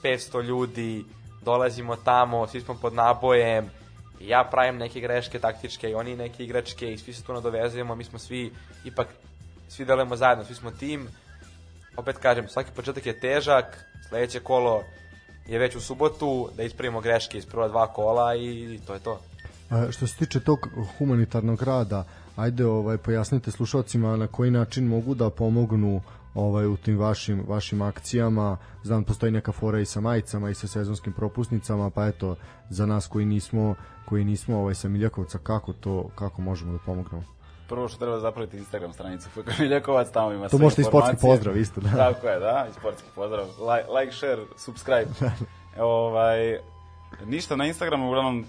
500 ljudi, dolazimo tamo, svi smo pod nabojem, ja pravim neke greške taktičke i oni neke igračke i svi se tu nadovezujemo, mi smo svi ipak svi delujemo zajedno, svi smo tim. Opet kažem, svaki početak je težak, sledeće kolo je već u subotu, da ispravimo greške iz prva dva kola i to je to. A, što se tiče tog humanitarnog rada, ajde ovaj pojasnite slušalcima na koji način mogu da pomognu ovaj u tim vašim vašim akcijama. Znam postoji neka fora i sa majicama i sa sezonskim propusnicama, pa eto za nas koji nismo koji nismo ovaj sa Miljakovca kako to kako možemo da pomognemo. Prvo što treba zapraviti Instagram stranicu FK Miljakovac, tamo ima To sve možete i sportski pozdrav isto, da. Tako je, da, i sportski pozdrav. Like, like share, subscribe. ovaj, ništa na Instagramu, uglavnom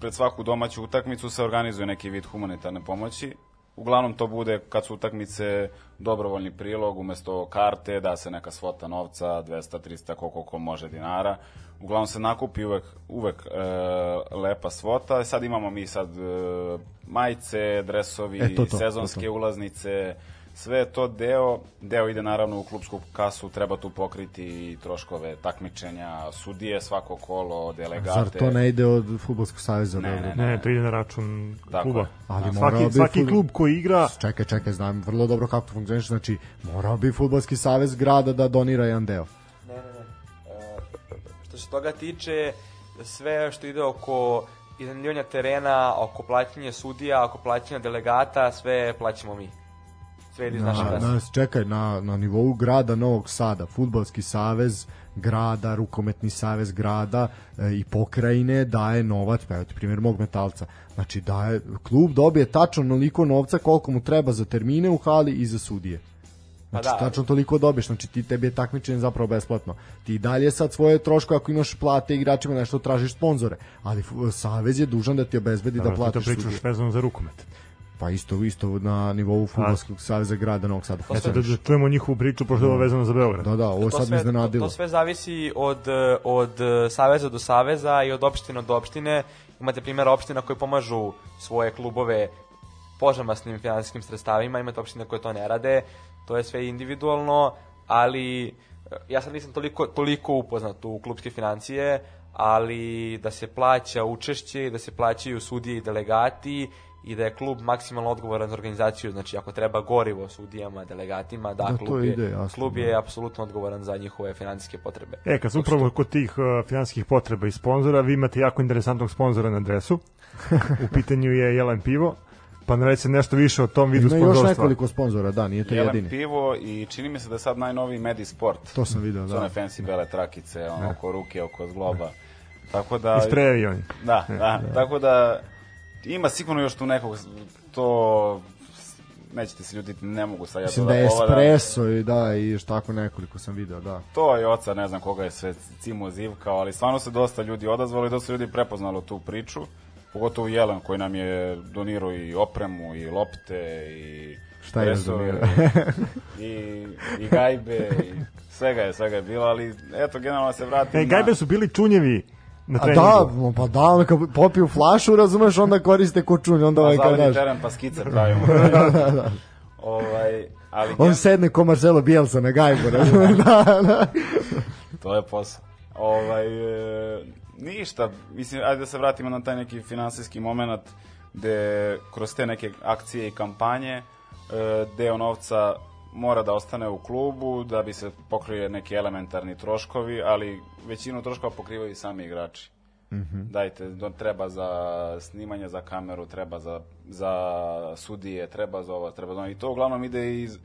pred svaku domaću utakmicu se organizuje neki vid humanitarne pomoći. Uglavnom to bude kad su utakmice dobrovoljni prilog umesto karte, da se neka svota novca, 200, 300, koliko ko može dinara. Uglavnom se nakupi uvek, uvek e, lepa svota. Sad imamo mi sad e, majice, dresovi, E, to, to, sezonske to, to. ulaznice, sve je to deo, deo ide naravno u klubsku kasu, treba tu pokriti i troškove takmičenja, sudije, svako kolo, delegate. Zar to ne ide od fudbalskog saveza? Ne, Beograd? ne, Ne, to ide na račun Tako kluba. je. Ali A svaki, bi svaki klub koji igra Čekaj, čekaj, znam vrlo dobro kako to funkcioniše, znači morao bi fudbalski savez grada da donira jedan deo. Ne, ne, ne. E, što se toga tiče, sve što ide oko iznajmljivanja terena, oko plaćanja sudija, oko plaćanja delegata, sve plaćamo mi. Ide iz naše Na, kase. na, čekaj, na, na nivou grada Novog Sada, futbalski savez grada, rukometni savez grada e, i pokrajine daje novac, pa evo ti primjer mog metalca, znači daje, klub dobije tačno onoliko novca koliko mu treba za termine u hali i za sudije. Znači, Pa da. tačno toliko dobiješ, znači ti tebi je takmičenje zapravo besplatno. Ti dalje sad svoje troškove ako imaš plate igračima nešto tražiš sponzore, ali savez je dužan da ti obezbedi da Dobro, ti to platiš pričaš sudije. vezano za rukomet. Pa isto isto na nivou fudbalskog saveza grada Novog Sada. To Eto, sve- da, da čujemo njihovu priču, pošto je ovo vezano za Beograd. Da, da, ovo sad sve, me iznenadilo. To, to sve zavisi od, od e, saveza do saveza i od opštine do opštine. Imate primjer opština koje pomažu svoje klubove požamasnim finansijskim sredstavima, imate opštine koje to ne rade, to je sve individualno, ali e, ja sad nisam toliko, toliko upoznat u klubske financije, ali da se plaća učešće, i da se plaćaju sudije i delegati i da je klub maksimalno odgovoran za organizaciju, znači ako treba gorivo sudijama, delegatima, da, Da, klub, je, ide, jasno, klub da. je apsolutno odgovoran za njihove finansijske potrebe. E, kad su upravo kod tih uh, finanskih potreba i sponzora, vi imate jako interesantnog sponzora na dresu. U pitanju je Jelen Pivo. Pa nam recite nešto više o tom vidu Ima još sponzorstva. nekoliko sponzora, da, nije to Jelen jedini. pivo i čini mi se da sad najnoviji Medisport. To sam video, Su da. one fancy bele trakice, ono, oko ruke, oko zgloba. Tako da... Isprejevi oni. Da, da, tako da ima sigurno još tu nekog, to nećete se ljuditi, ne mogu sad ja Mislim to da je ovo espresso i da, i još tako nekoliko sam video, da. To je oca, ne znam koga je sve Cimo zivkao, ali stvarno se dosta ljudi odazvalo i dosta ljudi prepoznalo tu priču. Pogotovo Jelen koji nam je donirao i opremu i lopte i Šta je donirao? i, i gajbe i svega je, svega je bilo, ali eto generalno da se vratim E, gajbe su bili čunjevi na A treningu. da, pa da, on kad popiju flašu, razumeš, onda koriste kočunj, onda ovaj zavodi daš. teren pa skice pravimo. ovaj, ali On gen- sedne ko Marcelo Bielsa na gajbu, razumeš, da, da. To je posao. Ovaj, e, Ništa, mislim, ajde da se vratimo na taj neki finansijski moment gde kroz te neke akcije i kampanje e, deo novca mora da ostane u klubu da bi se pokrije neki elementarni troškovi, ali većinu troškova pokrivaju i sami igrači. Mm -hmm. Dajte, treba za snimanje za kameru, treba za, za sudije, treba za ovo, treba za ono. I to uglavnom ide iz,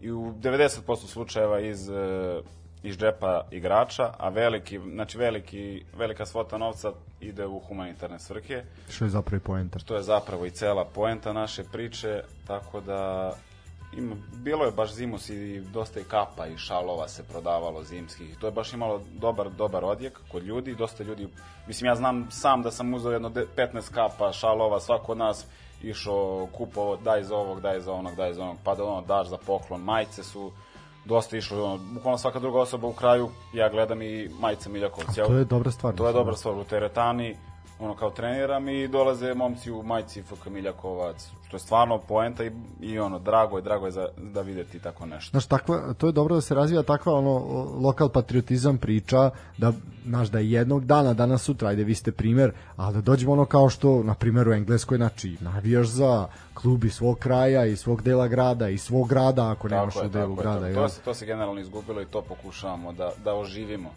i u 90% slučajeva iz e, iz džepa igrača, a veliki, znači veliki, velika svota novca ide u humanitarne svrhe. Što je zapravo i poenta. Što je zapravo i cela poenta naše priče, tako da ima, bilo je baš zimus i dosta i kapa i šalova se prodavalo zimskih. To je baš imalo dobar, dobar odjek kod ljudi, dosta ljudi, mislim ja znam sam da sam uzeo jedno 15 kapa šalova, svako od nas išao kupovo, daj za ovog, daj za onog, daj za onog, pa da ono daš za poklon, majice su dosta išlo, ono, bukvalno svaka druga osoba u kraju, ja gledam i majica Miljakovac. A to je dobra stvar. To je dobra stvar, u teretani, ono kao treniram i dolaze momci u majici FK Miljakovac, što je stvarno poenta i, i ono, drago je, drago je za, da videti tako nešto. Znaš, takva, to je dobro da se razvija takva ono, lokal patriotizam priča, da, znaš, da jednog dana, danas sutra, ajde, vi ste primer, ali da dođemo ono kao što, na primjer, u Engleskoj, znači, navijaš za klub iz svog kraja i svog dela grada i svog grada, ako nemaš u delu je, grada. To, to, se, to se generalno izgubilo i to pokušavamo da, da oživimo.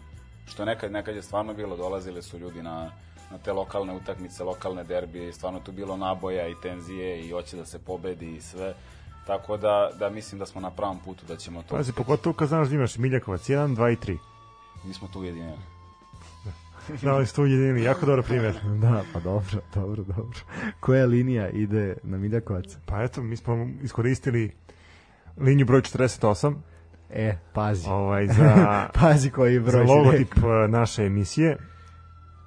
Što nekad, nekad je stvarno bilo, dolazili su ljudi na na te lokalne utakmice, lokalne derbije i stvarno tu bilo naboja i tenzije i hoće da se pobedi i sve. Tako da, da mislim da smo na pravom putu da ćemo to... Pazi, pogotovo kad znaš da imaš Miljakovac 1, 2 i 3. Mi smo tu ujedinjeni. da, ali ste ujedinjeni, jako dobar primjer. da, pa dobro, dobro, dobro. Koja linija ide na Miljakovac? Pa eto, mi smo iskoristili liniju broj 48, E, pazi. ovaj, za, pazi koji broj za logotip uh, naše emisije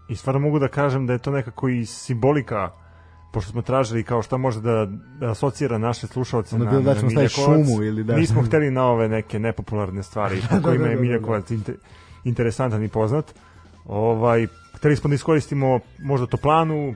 i stvarno mogu da kažem da je to nekako i simbolika pošto smo tražili kao šta može da, da asocira naše slušalce Ono na, bilo da na ćemo Miljakovac. šumu ili da- Nismo hteli na ove neke nepopularne stvari po da, kojima da, je da, da. Miljakovac inter, interesantan i poznat. Ovaj, hteli smo da iskoristimo možda toplanu, uh,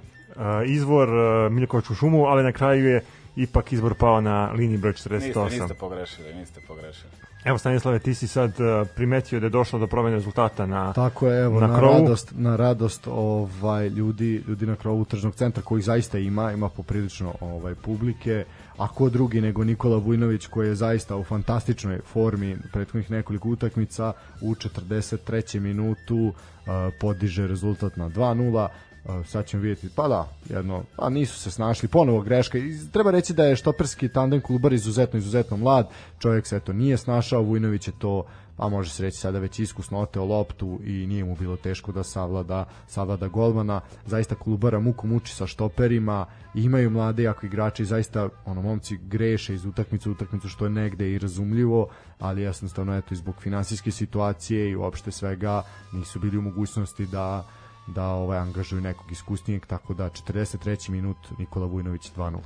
izvor uh, Miljakovačku šumu, ali na kraju je ipak izbor pao na liniji broj 48. Niste, niste pogrešili, niste pogrešili. Evo Stanislave, ti si sad uh, primetio da je došlo do promene rezultata na Tako je, evo, na na, krovu. radost, na radost ovaj, ljudi, ljudi na krovu tržnog centra koji zaista ima, ima poprilično ovaj, publike, a ko drugi nego Nikola Vujnović koji je zaista u fantastičnoj formi prethodnih nekoliko utakmica u 43. minutu uh, podiže rezultat na 2-0 Uh, sad ćemo vidjeti, pa da, jedno, a nisu se snašli, ponovo greška. I treba reći da je štoperski tandem klubar izuzetno, izuzetno mlad, čovjek se eto nije snašao, Vujnović je to pa može se reći sada već iskusno oteo loptu i nije mu bilo teško da savlada, savlada golmana. Zaista klubara muku muči sa štoperima, imaju mlade jako igrači, zaista ono momci greše iz utakmice u utakmicu što je negde i razumljivo, ali jednostavno eto i zbog finansijske situacije i uopšte svega nisu bili u mogućnosti da da ovaj angažuju nekog iskusnijeg, tako da 43. minut Nikola Vujnović 2-0.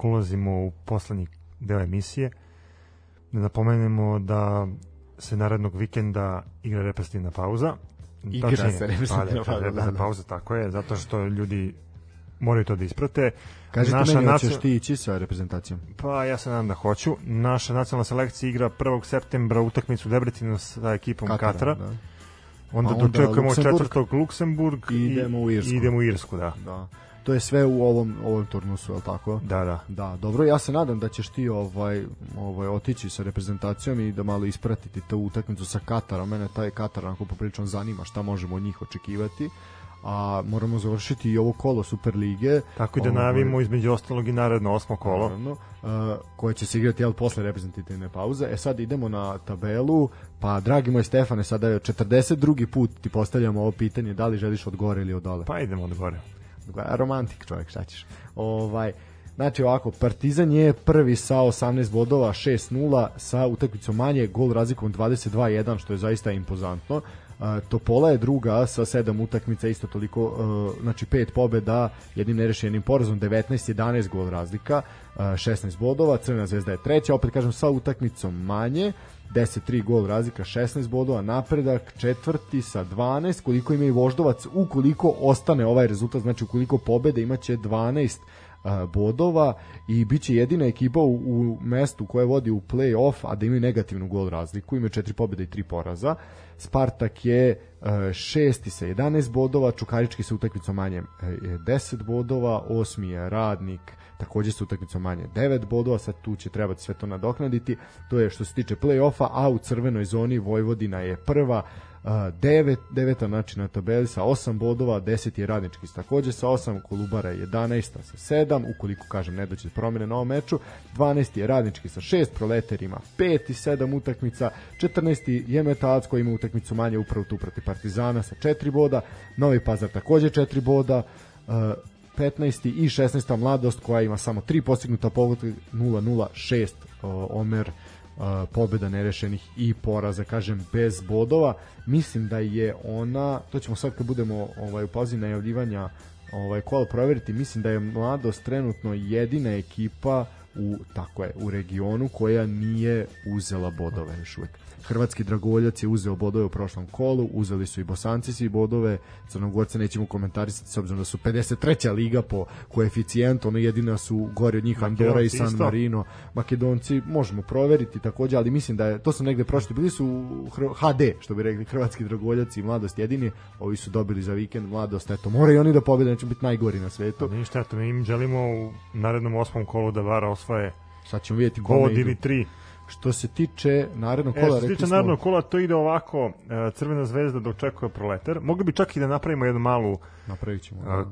Ovako ulazimo u poslednji deo emisije. Da napomenemo da se narednog vikenda igra reprezentativna pauza. Igra Tačnije, se reprezentativna pa, pauza, reprezentativna da, da. pauza, tako je, zato što ljudi moraju to da isprate. Kažete Naša meni, nacio- hoćeš ti ići sa reprezentacijom? Pa ja se nadam da hoću. Naša nacionalna selekcija igra 1. septembra utakmicu u Debrecinu sa ekipom Katara. Da. Onda, A onda dočekujemo Luksemburg. četvrtog Luksemburg I idemo u Irsku. Idemo u Irsku, da. da. To je sve u ovom, ovom turnusu, li tako? Da, da. Da, dobro, ja se nadam da ćeš ti ovaj ovaj otići sa reprezentacijom i da malo ispratiti tu utakmicu sa Katarom. Mene taj Katar onako poprilično zanima šta možemo od njih očekivati. A moramo završiti i ovo kolo Superlige. Tako i da Ovaj, najavimo između ostalog i naredno osmo kolo. Naravno, uh, koje će se igrati jel, posle reprezentativne pauze. E sad idemo na tabelu, pa dragi moj Stefane, sada je 42. put ti postavljamo ovo pitanje, da li želiš od gore ili od dole? Pa idemo od gore. Romantik čovjek, šta ćeš? Ovaj, znači ovako, Partizan je prvi sa 18 bodova, 6-0, sa utakmicom manje, gol razlikom 22-1, što je zaista impozantno. Topola je druga sa 7 utakmica, isto toliko, uh, znači 5 pobeda, jednim nerešenim porazom, 19-11 gol razlika, uh, 16 bodova, Crvena zvezda je treća, opet kažem sa utakmicom manje, 10-3 gol razlika, 16 bodova, napredak, četvrti sa 12, koliko ima i Voždovac, ukoliko ostane ovaj rezultat, znači ukoliko pobede imaće 12 a, bodova i bit će jedina ekipa u, u mestu koja vodi u play-off, a da imaju negativnu gol razliku, imaju četiri pobjede i tri poraza. Spartak je šesti sa 11 bodova, Čukarički sa utakmicom manje e, je 10 bodova, osmi je Radnik, takođe sa utakmicom manje 9 bodova, sad tu će trebati sve to nadoknaditi, to je što se tiče play-offa, a u crvenoj zoni Vojvodina je prva, a, devet, deveta znači na tabeli sa 8 bodova, 10 je radnički. Takođe sa 8, Kolubara je 11 sa 7, ukoliko kažem ne doće do promene na ovom meču, 12 je radnički sa 6, Proletar ima 5 i 7 utakmica, 14 je Metalac koji ima utakmicu manje upravo tu protiv Partizana sa 4 boda, Novi Pazar takođe 4 boda, 15. i 16. mladost koja ima samo 3 postignuta pogotka 0-0-6 Omer pobeda nerešenih i poraza, kažem, bez bodova. Mislim da je ona, to ćemo sad kad budemo ovaj, u pauzi najavljivanja ovaj, kola proveriti, mislim da je mladost trenutno jedina ekipa u, tako je, u regionu koja nije uzela bodove još uvek. Hrvatski dragovoljac je uzeo bodove u prošlom kolu, uzeli su i Bosanci svi bodove, Crnogorce nećemo komentarisati s obzirom da su 53. liga po koeficijentu, ono jedina su gore od njih Andora i San. Marino. Makedonci možemo proveriti takođe, ali mislim da je, to sam negde prošli, bili su HD, što bi rekli hrvatski dragovoljaci i mladost jedini, ovi su dobili za vikend mladost, eto, moraju oni da pobede, neće biti najgori na svetu. Ništa, eto, mi im želimo u narednom osmom kolu da Vara osvoje Sad ćemo vidjeti kome idu. ili tri. Što se tiče narednog E, kola, što se tiče smo... narednog kola, to ide ovako, e, Crvena zvezda dočekuje Proletar. Mogli bi čak i da napravimo jednu malu Napravit ćemo. a, da.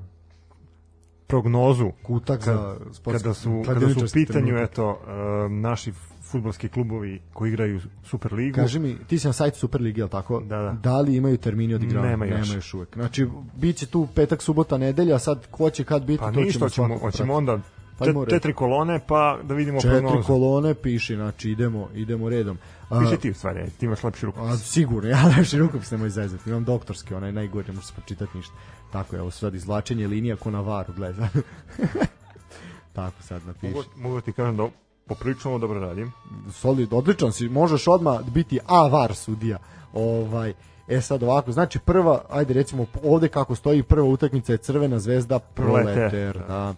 prognozu Kutak za sportski- kada su, kada su u pitanju trenutak. eto, e, naši futbolski klubovi koji igraju Superligu. Kaži mi, ti si na sajtu Superlige, jel tako? Da, da. Da li imaju termini odigravanja? Nema još. Nema još uvek. Znači, bit će tu petak, subota, nedelja, sad ko će kad biti, pa to ništa, ćemo hoćemo pratiti. onda Pa čet, četiri kolone pa da vidimo Četiri prognozu. kolone piši, znači idemo, idemo redom. A, Piše ti u stvari, ti imaš lepši rukopis. A, sigurno, ja najviše rukopis nemoj zezati. Imam doktorski, onaj najgori, ne može se pročitati ništa. Tako je, ovo sad izvlačenje linija ko na varu, gleda. Tako sad napiši. Mogu, mogu ti kažem da poprilično dobro radim. solid, odličan si, možeš odmah biti avar sudija. Ovaj, e sad ovako, znači prva, ajde recimo ovde kako stoji prva utakmica je Crvena zvezda Proleter. Proleter, da.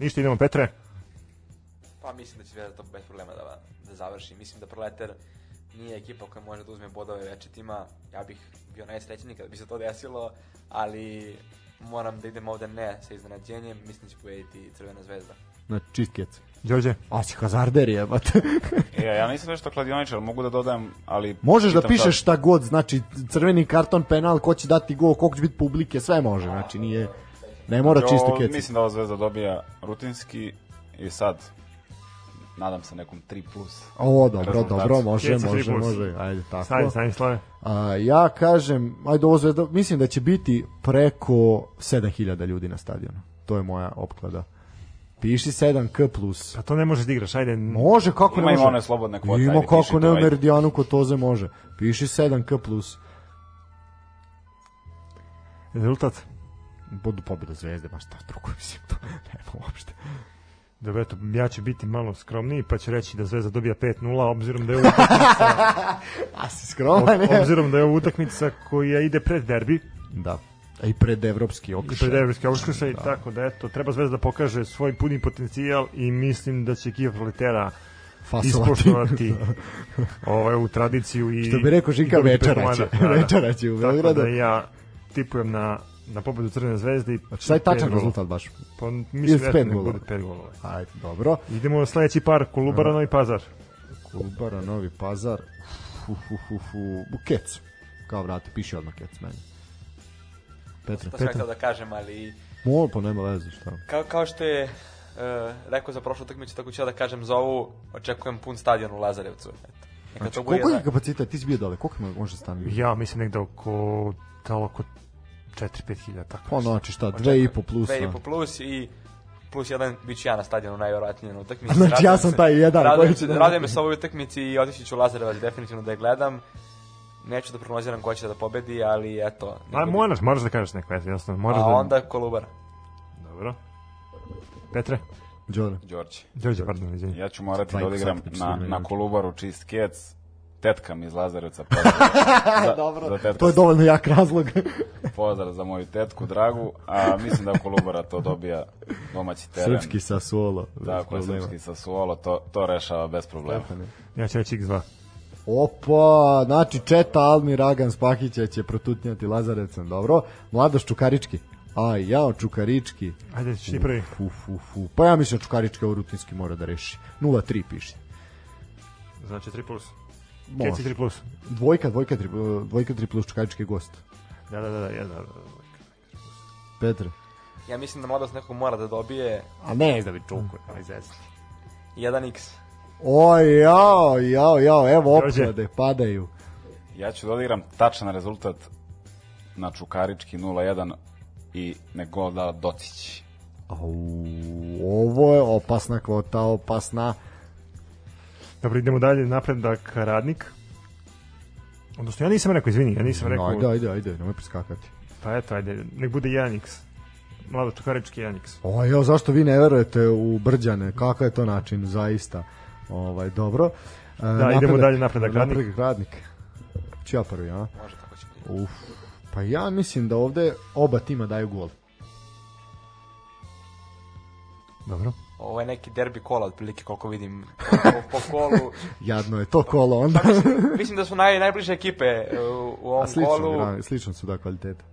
Ništa, idemo Petre. Pa mislim da će Zvezda to bez problema da, da završi. Mislim da Proletar nije ekipa koja može da uzme bodove večitima. Ja bih bio najsrećniji kada bi se to desilo, ali moram da idem ovde ne sa iznenađenjem. Mislim da će pobediti Crvena zvezda. Na čist kec. Đorđe, A si hazarder jebate. E, ja nisam nešto kladioničar, mogu da dodam, ali... Možeš da pišeš šta god, znači crveni karton, penal, ko će dati gol, koliko će biti publike, sve može, znači nije, ne mora čisto kec. Mislim da ova zvezda dobija rutinski i sad nadam se nekom 3 plus. O, dobro, rezultat. dobro, može, tri može, može, ajde, tako. stani, stani, slave. A, ja kažem, ajde ovo zvezda, mislim da će biti preko 7000 ljudi na stadionu. To je moja opklada. Piši 7K plus. Pa to ne možeš da igraš, ajde. Može, kako Ima ne ima može? one slobodne kvote, Ima ajde, kako ne u ajde. Meridijanu kod Toze može. Piši 7K plus. Rezultat? Budu pobjeda zvezde, baš šta drugo, mislim, to nema uopšte. Dobro, eto, ja ću biti malo skromniji, pa ću reći da Zvezda dobija 5-0, obzirom da je ovo utakmica, A si skroman, ob- obzirom da je ovo utakmica koja ide pred derbi, Da. A i pred evropski i okršaj. pred evropski okršaj, tako da eto, treba Zvezda da pokaže svoj puni potencijal i mislim da će ekipa proletera Fasovati. ispoštovati ovaj, ovu tradiciju i Što bi rekao Žika, i večera će. Da, da. Večera će u Tako Beogradu. da ja tipujem na, na pobedu Crvene zvezde i Šta je tačan golova. rezultat baš? Pa mislim da pet nek golova? bude pet golova. Ajde, dobro. Idemo na sledeći par, Kolubara, Novi Pazar. Kolubara, Novi Pazar. Fu, fu, fu, fu. U Kec. Kao vrati, piši odmah Kec meni. Petra, To sam Petra. htio da kažem, ali Mol, pa nema veze, šta. kao, kao što je uh, rekao za prošlu utakmicu, tako ću ja da kažem za ovu, očekujem pun stadion u Lazarevcu. Eto. Neka Znači, koliko je da- kapacitet? Ti si bio dole, koliko može stani? Ja mislim negde oko talo oko 4-5 hiljada tako. Pa znači šta, dve i po plus. Dve i a? po plus i plus jedan bit ću ja na stadionu najverovatnije na utakmici. Znači, ja sam se- taj jedan Radujem koji se, će da- radujem se sa ovoj utakmici i otići ću u Lazarevac definitivno da je gledam. Neću da prognoziram ko će da pobedi, ali eto. A neko- moraš, moraš da kažeš neko, eto, jednostavno, moraš A da... onda Kolubara. Dobro. Petre, Đore. Đorđe. Đorđe, pardon, izvini. Ja ću morati da odigram na, sigurno na. Kolubaru čist kec. Tetka mi iz Lazarevca. Za, Dobro, za to je dovoljno jak razlog. pozdrav za moju tetku Dragu, a mislim da Kolubara to dobija domaći teren. Srpski sa solo. Tako je, srpski sa Suolo, to, to rešava bez problema. Ja ću reći X2. Opa, znači Četa, Almir, Agan, Spahića će protutnjati Lazarecem, dobro. Mladoš Čukarički. Aj, jao, Čukarički. Ajde, ti prvi. Fu, fu, fu. Pa ja mislim da Čukarički ovo rutinski mora da reši. 0-3 piše. Znači 3 plus. Keci 3 plus. Dvojka, dvojka, tri, dvojka, tri plus Čukarički gost. Da, da, da, da, ja, da, da. Petar. Ja mislim da mladost nekog mora da dobije A ne, da bi čuko, aj zezati. 1x. Oj, jao, jao, jao, evo opklade, padaju. Ja ću da odigram tačan rezultat na Čukarički 0-1 i nek gol da Docić. Au, ovo je opasna kvota, opasna. Dobro, idemo dalje, napredak radnik. Odnosno, ja nisam rekao, izvini, ja nisam rekao, Ajde, ajde, ajde, nemoj priskakati. pa eto, ajde, nek bude 1x. Mlado Čukarički 1x. O, jo, zašto vi ne verujete u Brđane? Kakav je to način, zaista? Ovaj, dobro. E, idemo dalje, napredak radnik. Napredak radnik. Ču ja prvi, a? Može tako će. Uf. Pa ja mislim da ovde oba tima daju gol. Dobro. Ovo je neki derbi kola, otprilike koliko vidim po, po, po kolu. Jadno je to kolo onda. Mislim da su naj, najbliže ekipe e, u, u A ovom slično, kolu. gra- slično su da kvaliteta.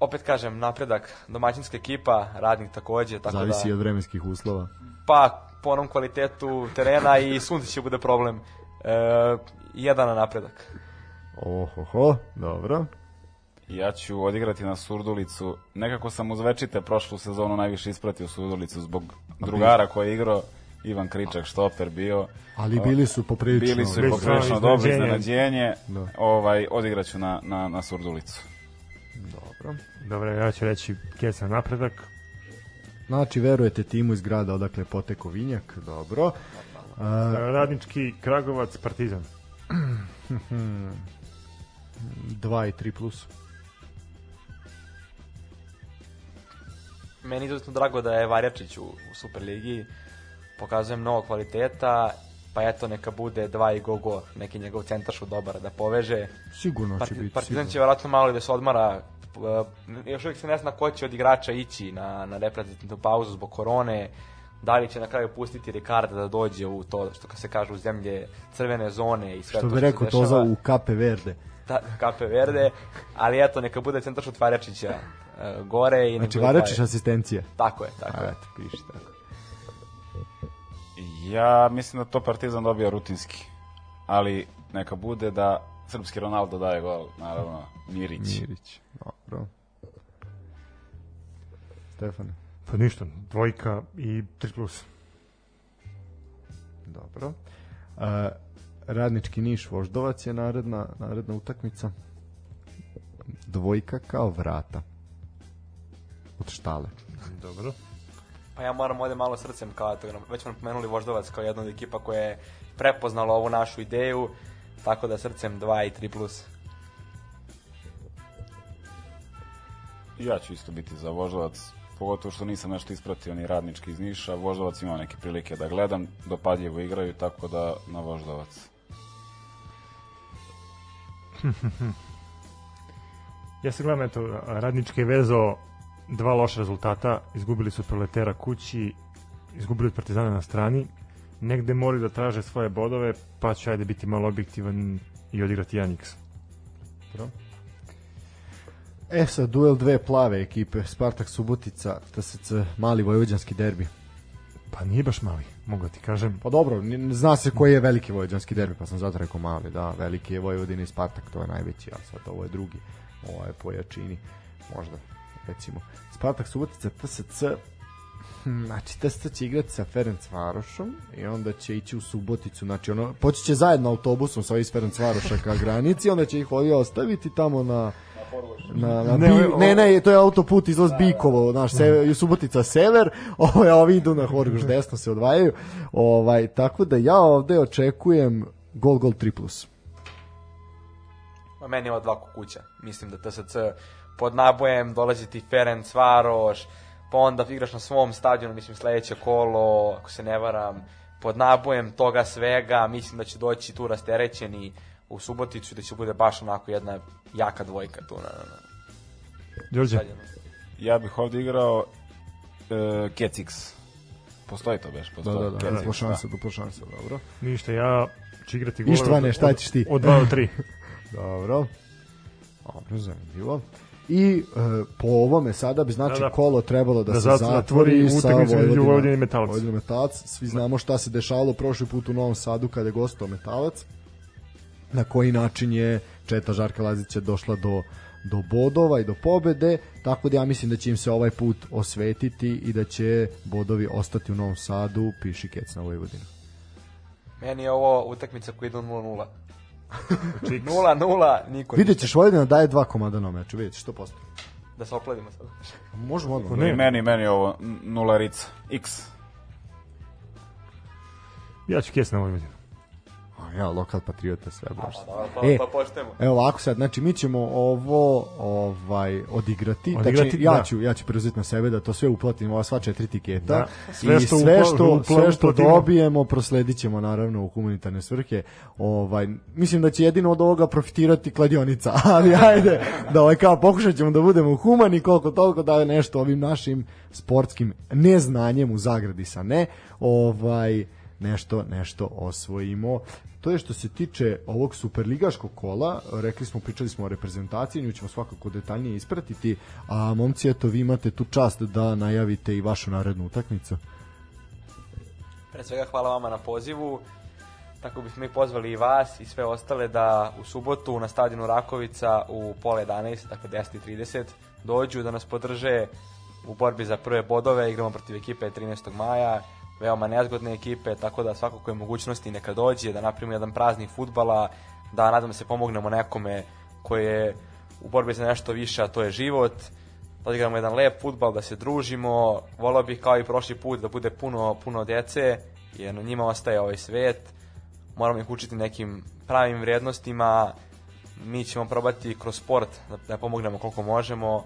Opet kažem, napredak, domaćinska ekipa, radnik takođe, tako Zavisi da... od vremenskih uslova. Pa, po onom kvalitetu terena i sunce će bude problem. E, jedan na napredak. Ohoho, dobro. Ja ću odigrati na Surdulicu. Nekako sam uz Večite prošlu sezonu najviše ispratio Surdulicu zbog drugara koji je igrao. Ivan Kričak, štoper bio. Ali bili su poprilično... Bili su poprilično dobro iznenađenje. Da. Ovaj, odigraću na, na, na Surdulicu. Dobro. Dobro, ja ću reći Keca napredak. Znači, verujete timu iz grada odakle je poteko Vinjak, dobro. A, Radnički Kragovac Partizan. 2 i 3 plus. Meni izuzetno drago da je Varjačić u, u Superligi. Pokazuje mnogo kvaliteta. Pa eto, neka bude dva i go go. Neki njegov centaršu dobar da poveže. Sigurno će Parti, biti. Partizan će verovatno malo da se odmara. Uh, još uvijek se ne zna ko će od igrača ići na, na reprezentativnu pauzu zbog korone. Da li će na kraju pustiti Ricarda da dođe u to, što se kaže, u zemlje crvene zone i sve Što to bi što rekao Toza dešava. u Kape Verde. Da, Kape Verde, ali eto, neka bude centaršut Varjačića uh, gore. I Znači, taj- asistencija. Tako je, tako je. Eto, piši tako. Ja mislim da to Partizan dobija rutinski. Ali neka bude da srpski Ronaldo daje gol, naravno, Mirić. Mirić, dobro. Stefane, Pa ništa, dvojka i 3 plus. dobro. A, radnički Niš Voždovac je naredna, naredna utakmica. Dvojka kao vrata. Od štale. Dobro. Pa ja moram ovde malo srcem, kao eto, već smo pomenuli Voždovac kao jedna od ekipa koja je prepoznala ovu našu ideju, tako da srcem 2 i 3 plus. Ja ću isto biti za Voždovac. pogotovo što nisam nešto ispratio ni radnički iz Niša. Voždovac imao neke prilike da gledam, dopadljivo igraju, tako da na Voždovac. Ja se gledam, eto, radnički je vezao dva loša rezultata, izgubili su proletera kući, izgubili od partizana na strani, negde moraju da traže svoje bodove, pa ću ajde biti malo objektivan i odigrati 1x. E sad, duel dve plave ekipe, Spartak Subotica, TSC, mali vojvođanski derbi. Pa nije baš mali, mogu da ti kažem. Pa dobro, zna se koji je veliki vojvođanski derbi, pa sam zato rekao mali, da, veliki je Vojvodina i Spartak, to je najveći, a sad ovo je drugi, ovo je po jačini, možda, recimo. Spartak Subotica, TSC, hm, znači TSC će igrati sa Ferenc Varošom i onda će ići u Suboticu, znači ono, poći će zajedno autobusom sa ovih iz Ferenc Varoša ka granici, onda će ih ovi ostaviti tamo na na, na Ne, ne, ovo- ne, ne, to je autoput izlaz Bikovo, naš se, Subotica sever, ovaj, a ovi idu na Horgoš desno se odvajaju. Ovaj, tako da ja ovde očekujem gol, gol, 3 plus. Ma meni je ovo dva kuća. Mislim da TSC pod nabojem dolazi ti Ferenc Varoš, pa onda igraš na svom stadionu, mislim sledeće kolo, ako se ne varam, pod nabojem toga svega, mislim da će doći tu rasterećeni u Suboticu i da će bude baš onako jedna jaka dvojka tu na, na, na Đorđe, stadionu. Ja bih ovde igrao e, Kecix. Postoji to beš? Da, Postoji. da, da, Kecix, duplo šansa, duplo šansa, dobro. ništa, ja ću igrati golove Ištvane, od- šta ćeš ti? Od 2 do 3. Dobro. Dobro, zanimljivo. I e, po ovome sada bi znači Da, da. kolo trebalo da, Da se zat- zatvori zatvori sa Vojvodina- Vojvodine i Metalca. Vojvodina Metalac. Svi znamo šta se dešavalo prošli put u Novom Sadu kada je gostao Metalac. Na koji način je Četa Žarka Lazića došla do do bodova i do pobede, tako da ja mislim da će im se ovaj put osvetiti i da će bodovi ostati u Novom Sadu, piši kec na Vojvodinu. Meni je ovo utakmica koja ide u 0-0. Čik. 0-0, niko Vidjet ćeš Vojvodina daje dva komada na meču, vidjet ćeš 100%. Da se opladimo sad. Možemo odmah. Ne. Meni, meni ovo nularica. X. Ja ću kjes na Vojvodinu. Ja, lokal patriota, sve baš. Pa, pa, E, pa poštujemo. Evo ovako sad, znači mi ćemo ovo ovaj odigrati, Odigrati, znači ja da. ću ja ću preuzeti na sebe da to sve uplatim, ova sva četiri tiketa. Da. Sve I što sve upla- što upla- sve što uplatimo. dobijemo prosledićemo naravno u humanitarne svrhe. Ovaj mislim da će jedino od ovoga profitirati kladionica, ali ajde da ovaj kao pokušaćemo da budemo humani koliko toliko da nešto ovim našim sportskim neznanjem u zagradi sa ne, ovaj nešto nešto osvojimo. To je što se tiče ovog superligaškog kola, rekli smo, pričali smo o reprezentaciji, nju ćemo svakako detaljnije ispratiti, a momci, eto, vi imate tu čast da najavite i vašu narednu utakmicu. Pre svega hvala vama na pozivu. Tako bismo mi pozvali i vas i sve ostale da u subotu na stadionu Rakovica u pola 11, dakle 10.30, dođu da nas podrže u borbi za prve bodove. Igramo protiv ekipe 13. maja, veoma nezgodne ekipe, tako da svakako je mogućnosti neka dođe, da napravimo jedan praznik futbala, da nadam se pomognemo nekome koji je u borbi za nešto više, a to je život da odigramo jedan lep futbal, da se družimo. Volao bih kao i prošli put da bude puno, puno dece, jer na njima ostaje ovaj svet. Moramo ih učiti nekim pravim vrednostima. Mi ćemo probati kroz sport da, da pomognemo koliko možemo.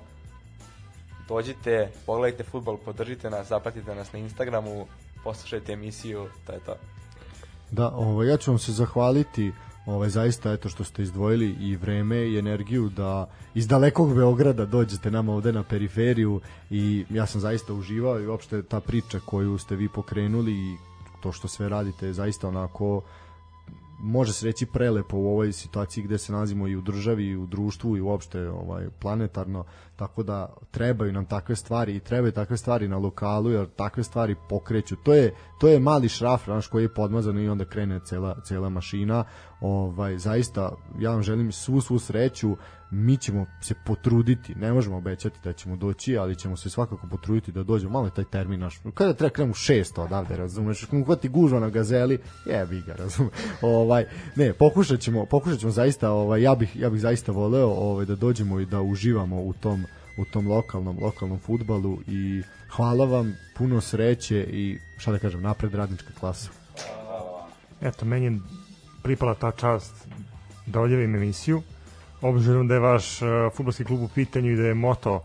Dođite, pogledajte futbol, podržite nas, zapratite nas na Instagramu, poslušajte emisiju, to je to. Da, ovaj, ja ću vam se zahvaliti ovaj, zaista eto što ste izdvojili i vreme i energiju da iz dalekog Beograda dođete nama ovde na periferiju i ja sam zaista uživao i uopšte ta priča koju ste vi pokrenuli i to što sve radite je zaista onako može se reći prelepo u ovoj situaciji gde se nalazimo i u državi i u društvu i uopšte ovaj planetarno tako da trebaju nam takve stvari i trebaju takve stvari na lokalu jer takve stvari pokreću. To je to je mali šraf znaš, koji je podmazan i onda krene cela cela mašina. Ovaj zaista ja vam želim svu svu sreću. Mi ćemo se potruditi, ne možemo obećati da ćemo doći, ali ćemo se svakako potruditi da dođemo, malo je taj termin naš, kada treba krenemo u šest odavde, razumeš, kako hvati gužva na gazeli, jebi ga, razumeš, ovaj, ne, pokušat ćemo, pokušat ćemo zaista, ovaj, ja bih, ja bih zaista voleo ovaj, da dođemo i da uživamo u tom, u tom lokalnom, lokalnom futbalu i hvala vam, puno sreće i šta da kažem, napred radnička klasa. Eto, meni je pripala ta čast da odjavim emisiju. Obzirom da je vaš uh, futbolski klub u pitanju i da je moto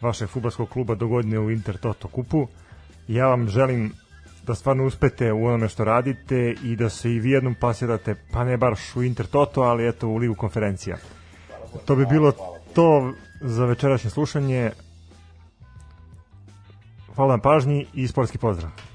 vašeg futbolskog kluba do godine u Inter Toto kupu. Ja vam želim da stvarno uspete u onome što radite i da se i vi jednom plasirate, pa ne baš u Inter Toto, ali eto u Ligu konferencija. To bi bilo to za večerašnje slušanje. Hvala na pažnji i sportski pozdrav.